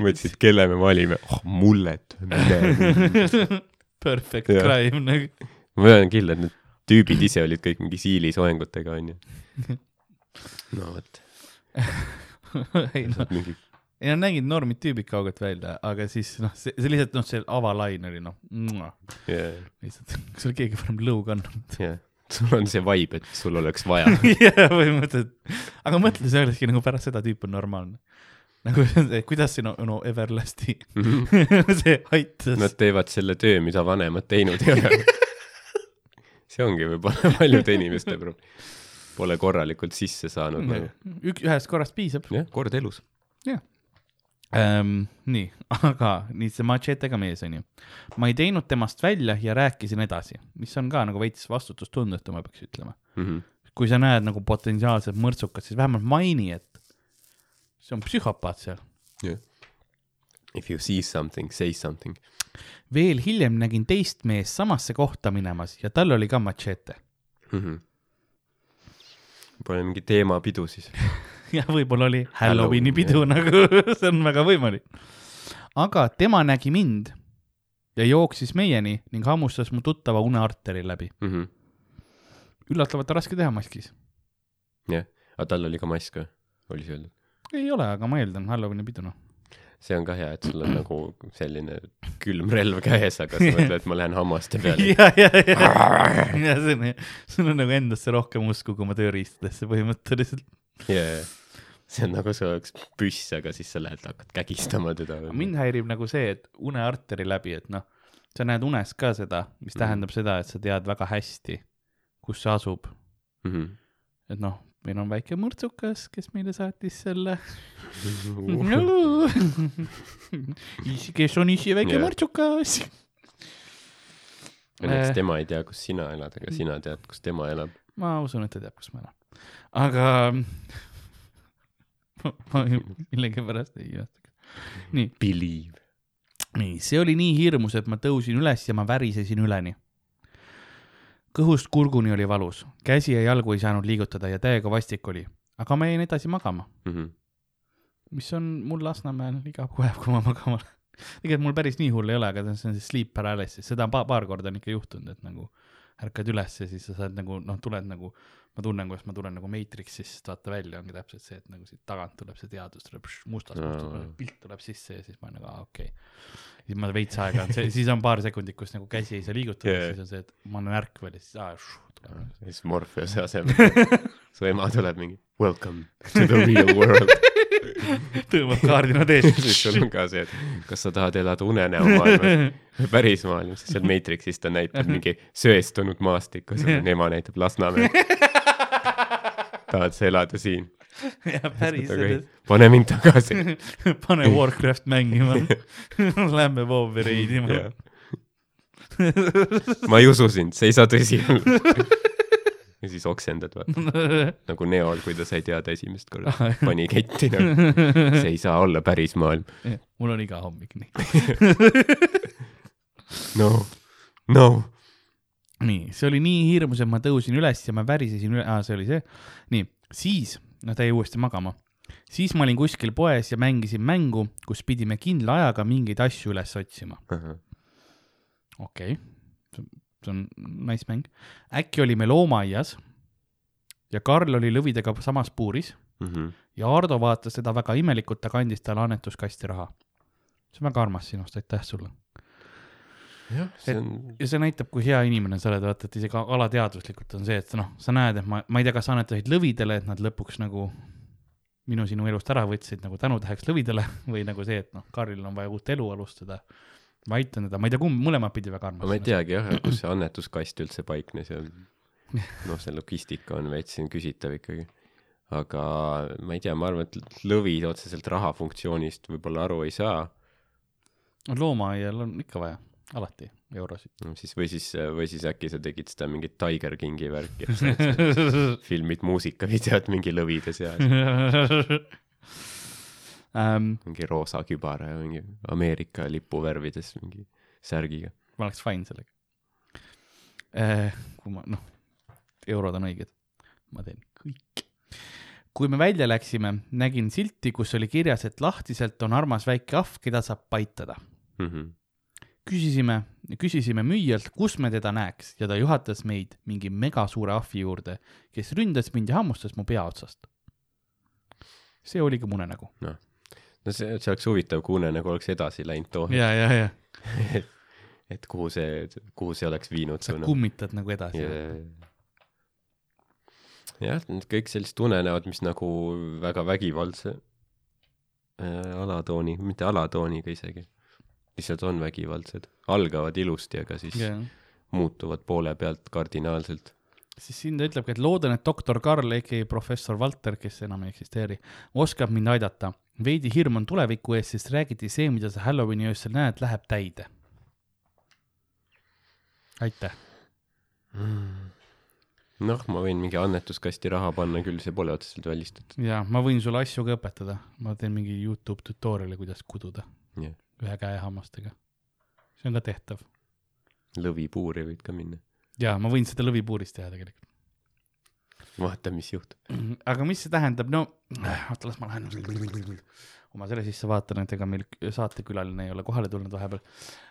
mõtlesid, kelle me valime oh,, mullet, mine. Perfect Jah. crime nagu. ma olen kindel, et need tüübid ise olid kõik mingi siilisoengutega onju. no vot, ei noh, mingi ei nad nägid normid tüübid kaugelt välja, aga siis noh, see, see lihtsalt noh, see avalain oli noh, jah, lihtsalt, kas oli keegi varem lõu kandnud? jah. sul on see vibe, et sul oleks vaja. jah, põhimõtteliselt, aga mõtle, see olekski nagu pärast seda tüüp on normaalne. nagu see, kuidas sinu no, Everlasti see aitas Nad teevad selle töö, mida vanemad teinud ei ole. see ongi võib-olla paljude inimeste probleem. Pole korralikult sisse saanud nagu. üks, ühest korrast piisab jah, kord elus. ähm,. nii, aga nii see machetega mees onju. ma ei teinud temast välja ja rääkisin edasi, mis on ka nagu veits vastutustundetu, ma peaks ütlema. Mhm. kui sa näed nagu potentsiaalset mõrtsukat, siis vähemalt maini, et see on psühhopaat seal. If you see something, say something. veel hiljem nägin teist meest samasse kohta minemas ja tal oli ka machete. Pole mingi teemapidu siis. jah, võib-olla oli Halloweeni pidu nagu, see on väga võimalik. aga tema nägi mind ja jooksis meieni ning hammustas mu tuttava unearteri läbi. Mhm. üllatavalt raske teha maskis. jah, aga tal oli ka mask või? oli see öeldud? ei ole, aga ma eeldan Halloweeni pidu noh. see on ka hea, et sul on nagu selline külm relv käes, aga sa mõtled, et ma lähen hammaste peale. ja, ja, ja, ja see on, sul on nagu endasse rohkem usku kui oma tööriistadesse põhimõtteliselt. jaa, see on nagu sul oleks püss, aga siis sa lähed, hakkad kägistama teda. mind häirib nagu see, et unearteri läbi, et noh, sa näed unes ka seda, mis Mhm. tähendab seda, et sa tead väga hästi, kus see asub. Mhm. et noh, meil on väike mõrtsukas, kes meile saatis selle. isi, kes on isi väike Jah. mõrtsukas. õnneks Eh. tema ei tea, kus sina elad, aga sina tead, kus tema elab. ma usun, et ta teab, kus ma elan. Aga ma millegipärast ei imesta. nii, Believe. nii, see oli nii hirmus, et ma tõusin üles ja ma värisesin üleni. kõhust kurguni oli valus, käsi ja jalgu ei saanud liigutada ja täiega vastik oli, aga ma jäin edasi magama, Mhm. mis on mul Lasnamäel iga päev, kui ma magama lähen. tegelikult mul päris nii hull ei ole, aga see on see sleep paralysis, seda on pa paar korda on ikka juhtunud, et nagu ärkad üles ja siis sa saad nagu noh, tuled nagu, ma tunnen, kuidas ma tulen nagu Matrixist, vaata välja ongi täpselt see, et nagu siit tagant tuleb see teadus tuleb pš, mustast Aa. mustast, pilt tuleb sisse ja siis ma olen nagu aa okei okay.. siis ma veits aega siis on paar sekundit, kus nagu käsi ei saa liigutada yeah., siis on see, et ma olen ärkvel ja siis aa tuleb nagu ja siis Morpheuse asemel su ema tuleb mingi welcome to the real world. tõmbab kaardinad eest. siis sul on ka see, et kas sa tahad elada unenäomaailmas või päris maailmas, sest seal Matrixis ta näitab mingi söestunud maastikku, siis ema näitab Lasnamäe. tahad sa elada siin? jah, päris aga ei, pane mind tagasi. pane Warcraft mängima. Lähme Vovi reidima. ma ei usu sind, see ei saa tõsi olla. Ja siis oksendad vaata, nagu Neol, kui ta sai teada esimest korda, pani ketti nagu, see ei saa olla päris maailm. mul on iga hommik nii. no, no. nii, see oli nii hirmus, et ma tõusin üles ja ma värisesin üle, aa, see oli see. nii, siis, no ta jäi uuesti magama. siis ma olin kuskil poes ja mängisin mängu, kus pidime kindla ajaga mingeid asju üles otsima. okei okay., see on nice mäng. äkki olime loomaaias ja Karl oli lõvidega samas puuris Mhm. ja Ardo vaatas teda väga imelikult, ta kandis talle annetuskasti raha. see on väga armas sinust, aitäh sulle. jah, see on, ja see näitab, kui hea inimene sa oled, vaata, et isegi alateadvuslikult on see, et noh, sa näed, et ma, ma ei tea, kas sa annetasid lõvidele, et nad lõpuks nagu minu sinu elust ära võtsid nagu tänutäheks lõvidele või nagu see, et noh, Karlil on vaja uut elu alustada. Ma aitan teda, ma ei tea, kumb, mõlemat pidi väga armas. ma ei teagi jah, kus see annetuskast üldse paiknes ja noh, see logistika on veits siin küsitav ikkagi. aga ma ei tea, ma arvan, et lõvid otseselt raha funktsioonist võib-olla aru ei saa, loomaaial on ikka vaja, alati eurosid. siis või siis, või siis äkki sa tegid seda mingit Tiger Kingi värki, filmid muusikavideot mingi lõvide seas, ähm, mingi roosa kübara ja mingi Ameerika lipu värvides mingi särgiga. ma oleks fine sellega äh,. kui ma, noh, eurod on õiged, ma teen kõik. kui me välja läksime, nägin silti, kus oli kirjas, et lahtiselt on armas väike ahv, keda saab paitada. Mhm. küsisime, küsisime müüjalt, kus me teda näeks ja ta juhatas meid mingi megasuure ahvi juurde, kes ründas mind ja hammustas mu pea otsast. see oligi mu unenägu. no see, see oleks huvitav, kui unenägu oleks edasi läinud too, ja, ja, ja et kuhu see, kuhu see oleks viinud sa noh. kummitad nagu edasi Ja- jah, need kõik sellised unenäod, mis nagu väga vägivaldse äh, alatooni, mitte alatooniga isegi, lihtsalt on vägivaldsed, algavad ilusti, aga siis ja. muutuvad poole pealt kardinaalselt. siis siin ta ütlebki, et loodan, et doktor Karl, aka professor Valter, kes enam ei eksisteeri, oskab mind aidata. Veidi hirm on tuleviku ees, sest räägiti see, mida sa Halloweeni öösel näed, läheb täide. aitäh. noh, ma võin mingi annetuskasti raha panna küll, see pole otseselt välistatud. ja ma võin sulle asju ka õpetada, ma teen mingi Youtube tutorial'i, kuidas kududa Jah. ühe käe hammastega. see on ka tehtav. lõvipuuri võid ka minna. ja ma võin seda lõvipuuris teha tegelikult. vaata, mis juhtub. aga mis see tähendab, no oota, las ma lähen oma selle sisse vaatan, et ega meil saatekülaline ei ole kohale tulnud vahepeal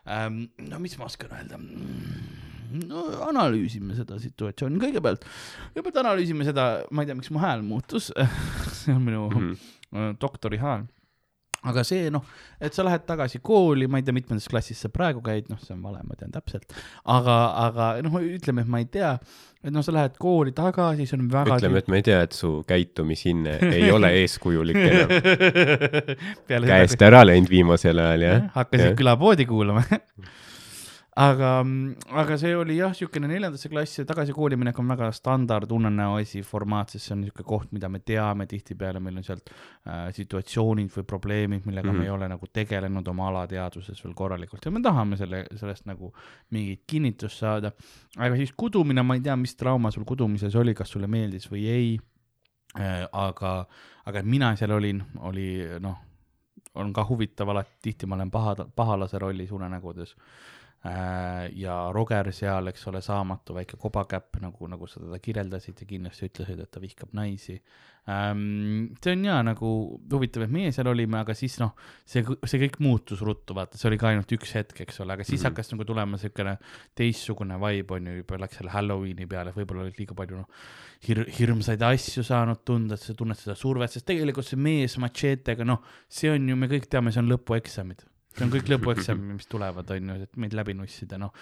ähm,. no mis ma oskan öelda? no analüüsime seda situatsiooni kõigepealt, kõigepealt analüüsime seda, ma ei tea, miks mu hääl muutus, see on minu mm Mhm. -hmm. doktori hääl. Aga see noh, et sa lähed tagasi kooli, ma ei tea, mitmendas klassis sa praegu käid, noh, see on vale, ma tean täpselt, aga, aga noh, ütleme, et ma ei tea, et noh, sa lähed kooli tagasi, see on väga ütleme, et ma ei tea, et su käitumishinne ei ole eeskujulik enam. käest ära läinud viimasel ajal, jah? hakkasid Jah. külapoodi kuulama. aga, aga see oli jah, niisugune neljandasse klassi tagasi kooli minek on väga standard unenäo asi formaat, sest see on niisugune koht, mida me teame tihtipeale, meil on sealt äh, situatsioonid või probleemid, millega mm -hmm. me Mhm. ei ole nagu tegelenud oma alateadvuses veel korralikult ja me tahame selle, sellest nagu mingit kinnitust saada. aga siis kudumine, ma ei tea, mis trauma sul kudumises oli, kas sulle meeldis või ei äh,. aga, aga mina seal olin, oli noh, on ka huvitav alati, tihti ma olen paha, pahalase rollis unenägudes. Ja Roger seal, eks ole, saamatu väike kobakäpp, nagu, nagu sa teda kirjeldasid ja kindlasti ütlesid, et ta vihkab naisi ähm,. see on jaa nagu huvitav, et meie seal olime, aga siis noh, see, see kõik muutus ruttu, vaata, see oli ka ainult üks hetk, eks ole, aga siis mm. -hmm. hakkas nagu tulema siukene teistsugune vibe on ju, juba läks selle Halloweeni peale, võib-olla oli liiga palju noh, hir-, hirmsaid asju saanud tunda, et sa tunned seda survet, sest tegelikult see mees matšeetega, noh, see on ju, me kõik teame, see on lõpueksamid. See on kõik lõpueksamid, mis tulevad, on ju, et meid läbi nussida, noh.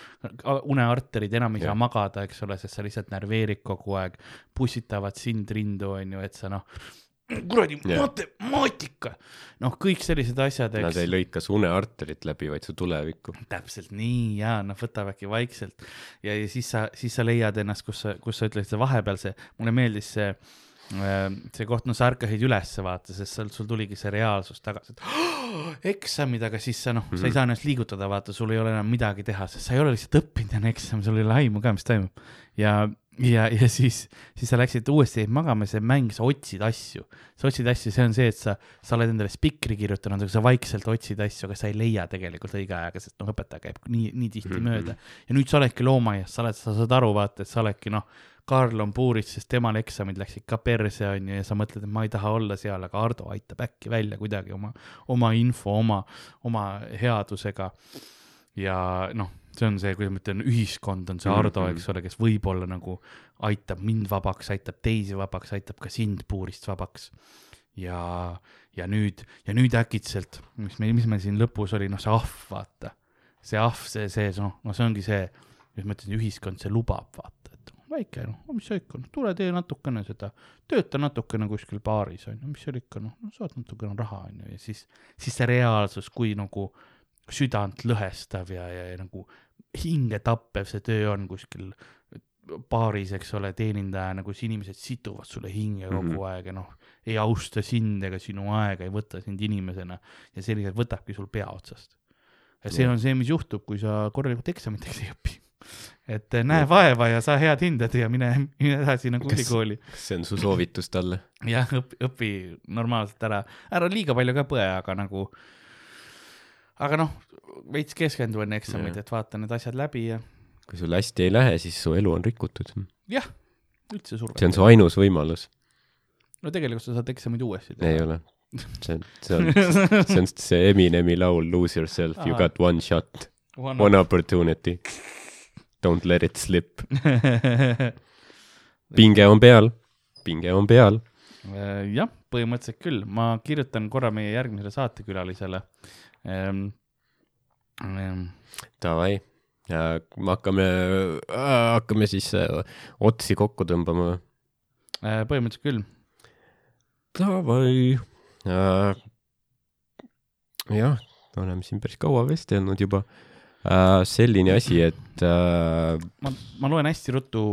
unearterid enam ei saa Jah. magada, eks ole, sest sa lihtsalt närveerid kogu aeg, pussitavad sind rindu, on ju, et sa noh, kuradi matemaatika, noh, kõik sellised asjad, Nad eks ei lõika su unearterit läbi, vaid su tulevikku. täpselt nii ja noh, võtavadki vaikselt ja, ja siis sa, siis sa leiad ennast, kus sa, kus sa ütlesid, see vahepeal see, mulle meeldis see, see koht, no sa ärkasid ülesse vaata, sest seal sul tuligi see reaalsus tagasi, et oh, eksamid, aga siis sa noh mm, -hmm. sa ei Mhm. saa ennast liigutada, vaata, sul ei ole enam midagi teha, sest sa ei ole lihtsalt õppinud enne eksam, sul ei ole aimu ka, mis toimub. ja, ja, ja siis, siis sa läksid uuesti magama, see mäng, sa otsid asju, sa otsid asju, see on see, et sa, sa oled endale spikri kirjutanud, aga sa vaikselt otsid asju, aga sa ei leia tegelikult õige ajaga, sest noh, õpetaja käib nii, nii tihti mm. -hmm. mööda ja nüüd sa oledki loomaaias, sa oled, sa saad aru, vaata, et sa oledki noh, Karl on puuris, sest temal eksamid läksid ka perse, on ju, ja sa mõtled, et ma ei taha olla seal, aga Ardo aitab äkki välja kuidagi oma, oma info, oma, oma headusega. ja noh, see on see, kuidas ma ütlen, ühiskond on see Ardo, Mhm. eks ole, kes võib-olla nagu aitab mind vabaks, aitab teisi vabaks, aitab ka sind puurist vabaks. ja, ja nüüd, ja nüüd äkitselt, mis meil, mis meil siin lõpus oli, noh, see ahv, vaata. see ahv, see, see, noh, no see ongi see, mis ma ütlesin, ühiskond, see lubab, vaata, väike, noh, mis sa ikka, noh, tule tee natukene seda, tööta natukene kuskil baaris, on ju, mis seal ikka, noh, saad natukene raha, on ju, ja siis, siis see reaalsus, kui nagu südant lõhestav ja, ja, ja nagu hinge tappev see töö on kuskil baaris, eks ole, teenindajana, kus inimesed situvad sulle hinge kogu mm. -hmm. aeg ja noh, ei austa sind ega sinu aega, ei võta sind inimesena ja selliselt võtabki sul pea otsast. ja see on see, mis juhtub, kui sa korralikult eksamiteks ei õpi. Et eh, näe vaeva ja saa head hinded ja mine, mine edasi nagu ülikooli. kas see on su soovitus talle? jah, õpi, õpi normaalselt ära, ära liiga palju ka põe, aga nagu, aga noh, veits keskendu enne eksameid, et vaata need asjad läbi ja kui sul hästi ei lähe, siis su elu on rikutud. jah, üldse survet. see on su ainus võimalus. no tegelikult sa saad eksamid uuesti teha. ei ole. see on, see on, see on see Eminemi laul Lose yourself, you got one shot, one opportunity. Don't let it slip. pinge on peal, pinge on peal. Äh, jah, põhimõtteliselt küll, ma kirjutan korra meie järgmisele saatekülalisele ähm,. Ähm, Davai, me hakkame, hakkame siis äh, otsi kokku tõmbama. äh, põhimõtteliselt küll, Davai äh,. jah, oleme siin päris kaua vestelnud juba äh,. selline asi, et äh, ma, ma loen hästi ruttu,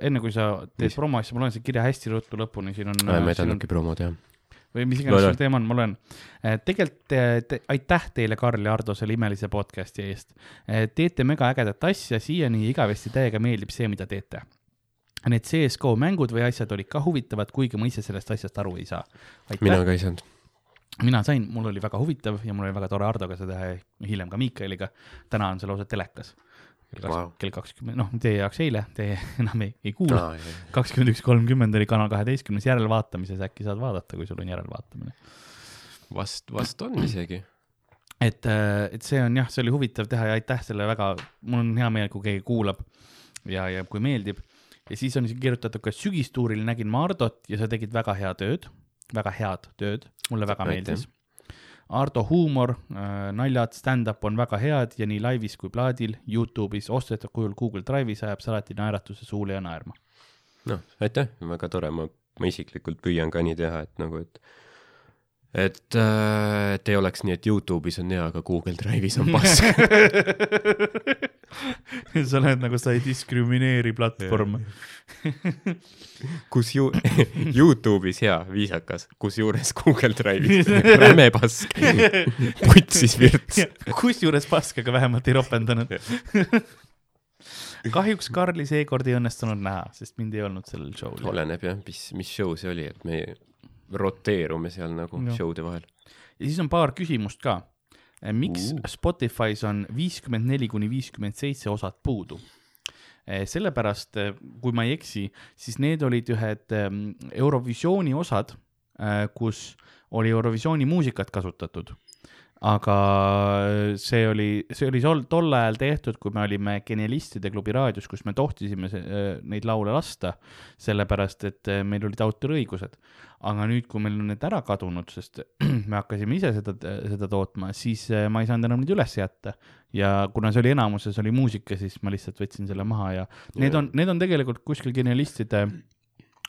enne kui sa teed promo asja, ma loen selle kirja hästi ruttu lõpuni, siin on. äh, ma ei tahtnudki promod jah. või mis iganes sul teema on, ma loen. tegelikult eh, te, aitäh teile, Karl ja Ardo, selle imelise podcast'i eest. teete mega ägedat asja, siiani igavesti täiega meeldib see, mida teete. Need CSGO mängud või asjad olid ka huvitavad, kuigi ma ise sellest asjast aru ei saa. mina ka ei saanud. Mina sain, mul oli väga huvitav ja mul oli väga tore Hardoga seda teha ja hiljem ka Miikaliga. täna on see lausa telekas. Vau. kell kakskümmend, noh, teie jaoks eile, te enam ei, ei kuula. kakskümmend üks kolmkümmend oli Kanal kaheteistkümnes järelvaatamises, äkki saad vaadata, kui sul on järelvaatamine. vast, vast on isegi. et, et see on jah, see oli huvitav teha ja aitäh selle väga, mul on hea meel, kui keegi kuulab ja, ja kui meeldib. ja siis on siin kirjutatud ka sügistuuril nägin ma Hardot ja sa tegid väga hea tööd, väga head tööd, mulle väga meeldis. Ardo huumor, naljad, stand-up on väga head ja nii laivis kui plaadil, Youtube'is ostetud kujul Google Drive'is ajab see alati naeratuse suule ja naerma. noh, aitäh, väga tore, ma, ma isiklikult püüan ka nii teha, et nagu, et et äh,, et ei oleks nii, et Youtube'is on hea, aga Google Drive'is on pask. sa oled nagu, sa ei diskrimineeri platvorme. kus ju-, Youtube'is hea, viisakas, kusjuures Google Drive'is räme pask. putsis virts. kusjuures paskaga vähemalt ei ropendanud. kahjuks Karli seekord ei õnnestunud näha, sest mind ei olnud sellel show'l. oleneb jah, mis, mis show see oli, et me roteerume seal nagu Jah. show'de vahel. ja siis on paar küsimust ka. miks Uh. Spotify's on viiskümmend neli kuni viiskümmend seitse osad puudu? sellepärast, kui ma ei eksi, siis need olid ühed em, Eurovisiooni osad, kus oli Eurovisiooni muusikat kasutatud. Aga see oli, see oli sol- tol ajal tehtud, kui me olime Genialistide klubi raadios, kus me tohtisime se- äh, neid laule lasta, sellepärast et äh, meil olid autoriõigused. aga nüüd, kui meil on need ära kadunud, sest me hakkasime ise seda, seda tootma, siis äh, ma ei saanud enam neid üles jätta. ja kuna see oli enamuses oli muusika, siis ma lihtsalt võtsin selle maha ja need on, need on tegelikult kuskil Genialistide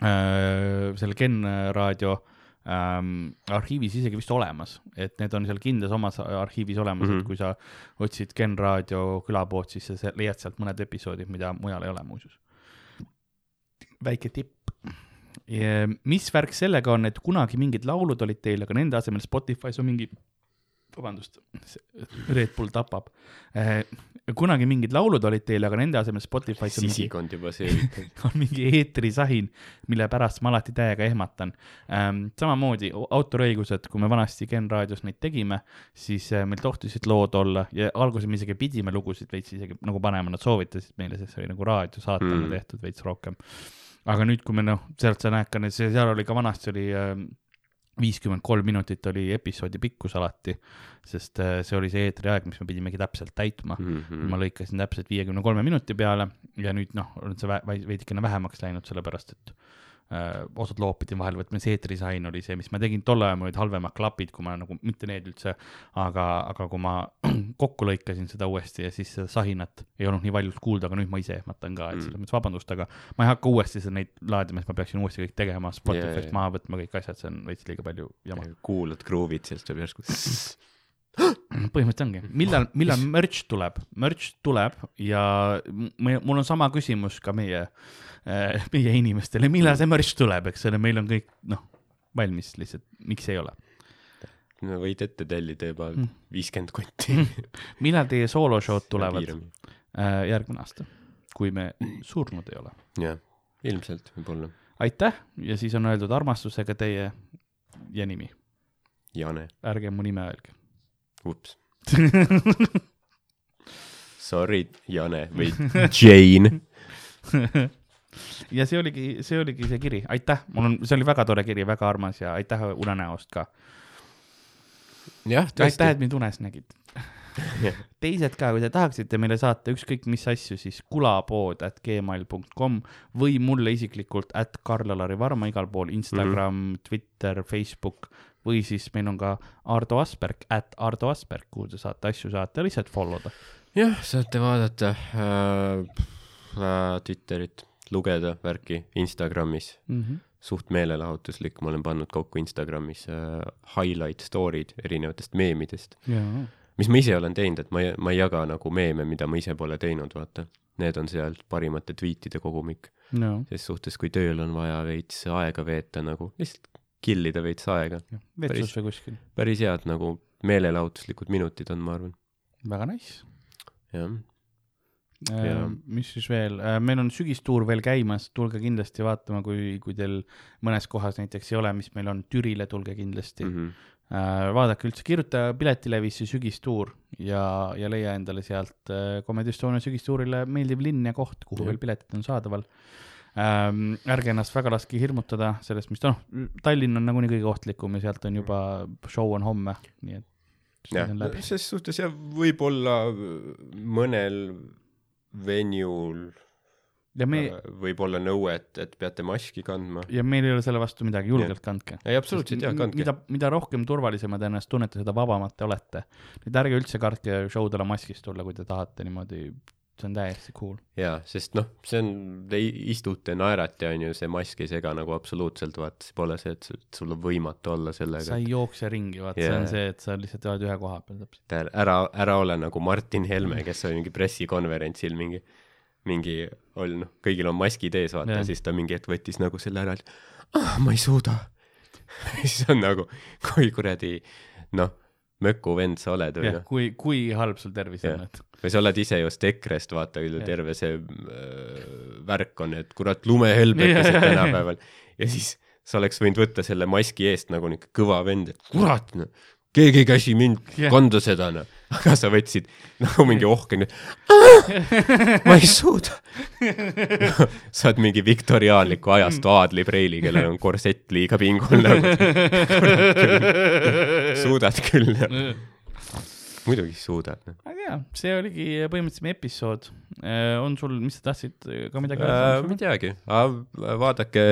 äh, selle Gen raadio ähm, arhiivis isegi vist olemas, et need on seal kindlas omas arhiivis olemas mm, -hmm. Mhm. et kui sa otsid Gen raadio külapood, siis sa se- leiad sealt mõned episoodid, mida mujal ei ole muuseas. väike tipp. mis värk sellega on, et kunagi mingid laulud olid teil, aga nende asemel Spotify's on mingi, vabandust, Red Bull tapab. kunagi mingid laulud olid teil, aga nende asemel Spotify's on mingi sisikond juba seeritud. on mingi eetrisahin, mille pärast ma alati täiega ehmatan ähm,. samamoodi au- autoriõigused, kui me vanasti Gen raadios neid tegime, siis äh, meil tohtisid lood olla ja alguses me isegi pidime lugusid veits isegi nagu panema, nad soovitasid meile, sest see oli nagu raadiosaatena Mm. tehtud veits rohkem. aga nüüd, kui me noh, sealt sa näed ka, seal oli ka vanasti oli ähm, viiskümmend kolm minutit oli episoodi pikkus alati, sest äh, see oli see eetriaeg, mis me pidimegi täpselt täitma Mhm. ma lõikasin täpselt viiekümne kolme minuti peale ja nüüd noh, on see veidikene vähemaks läinud, sellepärast et osad lood pidin vahel võtma, see eetrisain oli see, mis ma tegin tol ajal, mul olid halvemad klapid, kui ma nagu, mitte need üldse, aga, aga kui ma kokku lõikasin seda uuesti ja siis seda sahinat ei olnud nii valjult kuulda, aga nüüd ma ise ehmatan ka, et Mm. selles mõttes vabandust, aga ma ei hakka uuesti seda neid laadima, siis ma peaksin uuesti kõik tegema, Spotify'st Jaa, jaa. maha võtma kõik asjad, see on veits liiga palju jama. kuulad kruuvid, sealt tuleb järsku. põhimõtteliselt ongi, millal, millal merch tuleb, merch tuleb ja mul on sama küsimus ka meie, meie inimestele, millal see merch tuleb, eks ole, meil on kõik noh, valmis lihtsalt, miks ei ole. no võid ette tellida juba Mm. viiskümmend kotti. millal teie sooloshow'd tulevad äh, järgmine aasta, kui me surnud ei ole? jah, ilmselt võib-olla. aitäh ja siis on öeldud armastusega teie ja nimi, Jane, ärge mu nime öelge. ups. Sorry, Jane või Jane. ja see oligi, see oligi see kiri, aitäh, mul on, see oli väga tore kiri, väga armas ja aitäh unenäost ka. aitäh, et. mind unes nägid. teised ka, kui te tahaksite meile saata ükskõik mis asju, siis kulapood at gmail.com või mulle isiklikult at Karl-Alari Varma igal pool Instagram mm, -hmm. Twitter, Facebook või siis meil on ka Ardo Asperg at Ardo Asperg, kuhu te saate asju saata lihtsalt follow da. jah, saate vaadata äh, äh, Twitterit, lugeda värki Instagramis, Mm -hmm. suht meelelahutuslik, ma olen pannud kokku Instagramis äh, highlight story'd erinevatest meemidest, mis ma ise olen teinud, et ma ei, ma ei jaga nagu meeme, mida ma ise pole teinud, vaata. Need on seal parimate tweetide kogumik, no ses suhtes, kui tööl on vaja veits aega veeta nagu, lihtsalt kill ida veits aega. vetsus või kuskil, päris head nagu meelelahutuslikud minutid on, ma arvan, väga nice. jah. Äh, Ja- mis siis veel, meil on sügistuur veel käimas, tulge kindlasti vaatama, kui, kui teil mõnes kohas näiteks ei ole, mis meil on, Türile tulge kindlasti mm. -hmm. Vaadake üldse, kirjuta Piletilevisse sügistuur ja, ja leia endale sealt äh, Comedy Estonia sügistuurile meeldiv linn ja koht, kuhu Jah. veel piletid on saadaval ähm,. ärge ennast väga laske hirmutada sellest, mis, noh, Tallinn on nagunii kõige ohtlikum ja sealt on juba, show on homme, nii et. jah, ses suhtes jah, võib-olla mõnel venjul ja me, võib olla nõue, et, et peate maski kandma. ja meil ei ole selle vastu midagi, julgelt kandke. ei, absoluutselt jah, kandke. mida, mida rohkem turvalisemad ennast tunnete, seda vabamad te olete. et ärge üldse kartke show dele maskis tulla, kui te tahate niimoodi, see on täiesti cool. jaa, sest noh, see on, te istute, naerate, on ju, see mask ei sega nagu absoluutselt, vaata, see pole see, et et sul on võimatu olla sa sellega. ei jookse ringi, vaat see Jaa. on see, et sa lihtsalt oled ühe koha peal täpselt. ära, ära ole nagu Martin Helme, kes oli mingi pressikonverentsil mingi, mingi, oli noh, kõigil on maskid ees, vaata, ja siis ta mingi hetk võttis nagu selle ära, et ah, ma ei suuda. siis on nagu, kui kuradi noh, möku vend sa oled või noh, kui, kui halb sul tervis Jah. on, et või sa oled ise just EKRE-st, vaata, terve see äh, värk on, et kurat, lumehelbekesed tänapäeval. ja siis sa oleks võinud võtta selle maski eest nagu niisugune kõva vend, et kurat, noh, keegi ei käsi mind Jah. kanda seda, noh. aga sa võtsid nagu mingi ohken, ma ei suuda. sa oled mingi viktoriaanliku ajastu aadlipreili, kellel on korsett liiga pingul nagu. suudad küll, muidugi suudad, noh. aga jaa, see oligi põhimõtteliselt meie episood. on sul, mis sa tahtsid ka midagi äh,. ma öelda ei? teagi, vaadake,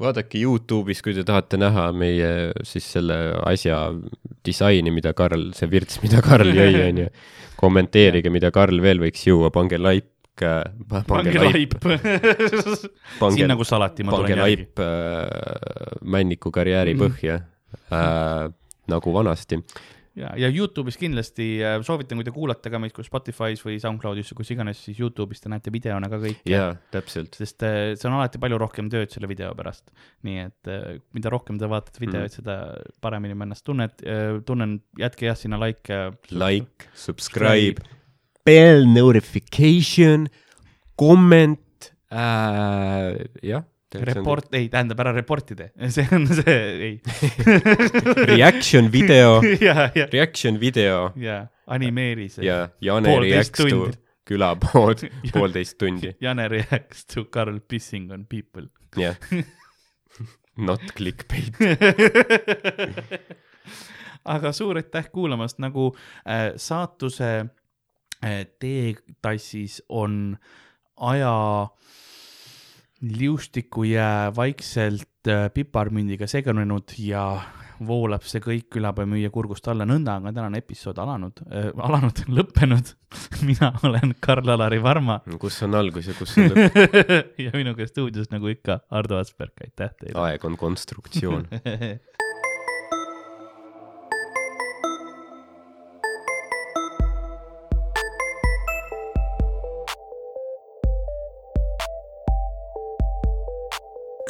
vaadake Youtube'is, kui te tahate näha meie siis selle asja disaini, mida Karl, see virts, mida Karl jõi, onju. kommenteerige, mida Karl veel võiks juua, pange like, pange pange like, laip. pange siin, nagu salati, ma pange tulen järgi. laip äh, Männiku karjääri Mhm. põhja äh,, nagu vanasti. ja, ja Youtube'is kindlasti äh, soovitan, kui te kuulate ka meid kui Spotify's või SoundCloud'is või kus iganes, siis Youtube'is te näete videona ka kõike. jaa, täpselt. sest äh, see on alati palju rohkem tööd selle video pärast. nii et äh, mida rohkem te vaatate videoid mm., seda paremini ma ennast tunnen, tunnen, jätke jah sinna like. Like, subscribe, bell notification, comment äh,, jah. report, ei tähendab ära report'i tee, see on see, ei. Reaction video, ja, ja, reaction video ja animeeri see. ja Jane reacts to külapood poolteist tundi, Jane reacts to Karl pissing on people. jah. Not clickbait. aga suur aitäh kuulamast, nagu äh, saatuse äh, teetassis on aja liustikujää vaikselt äh, piparmündiga segunenud ja voolab see kõik külapäevamüüja kurgust alla, nõnda on ka tänane episood alanud äh,, alanud, lõppenud. mina olen Karl-Alari Varma kus on algus ja kus on lõpp? ja minuga stuudios nagu ikka Ardo Asperg, aitäh teile. aeg on konstruktsioon.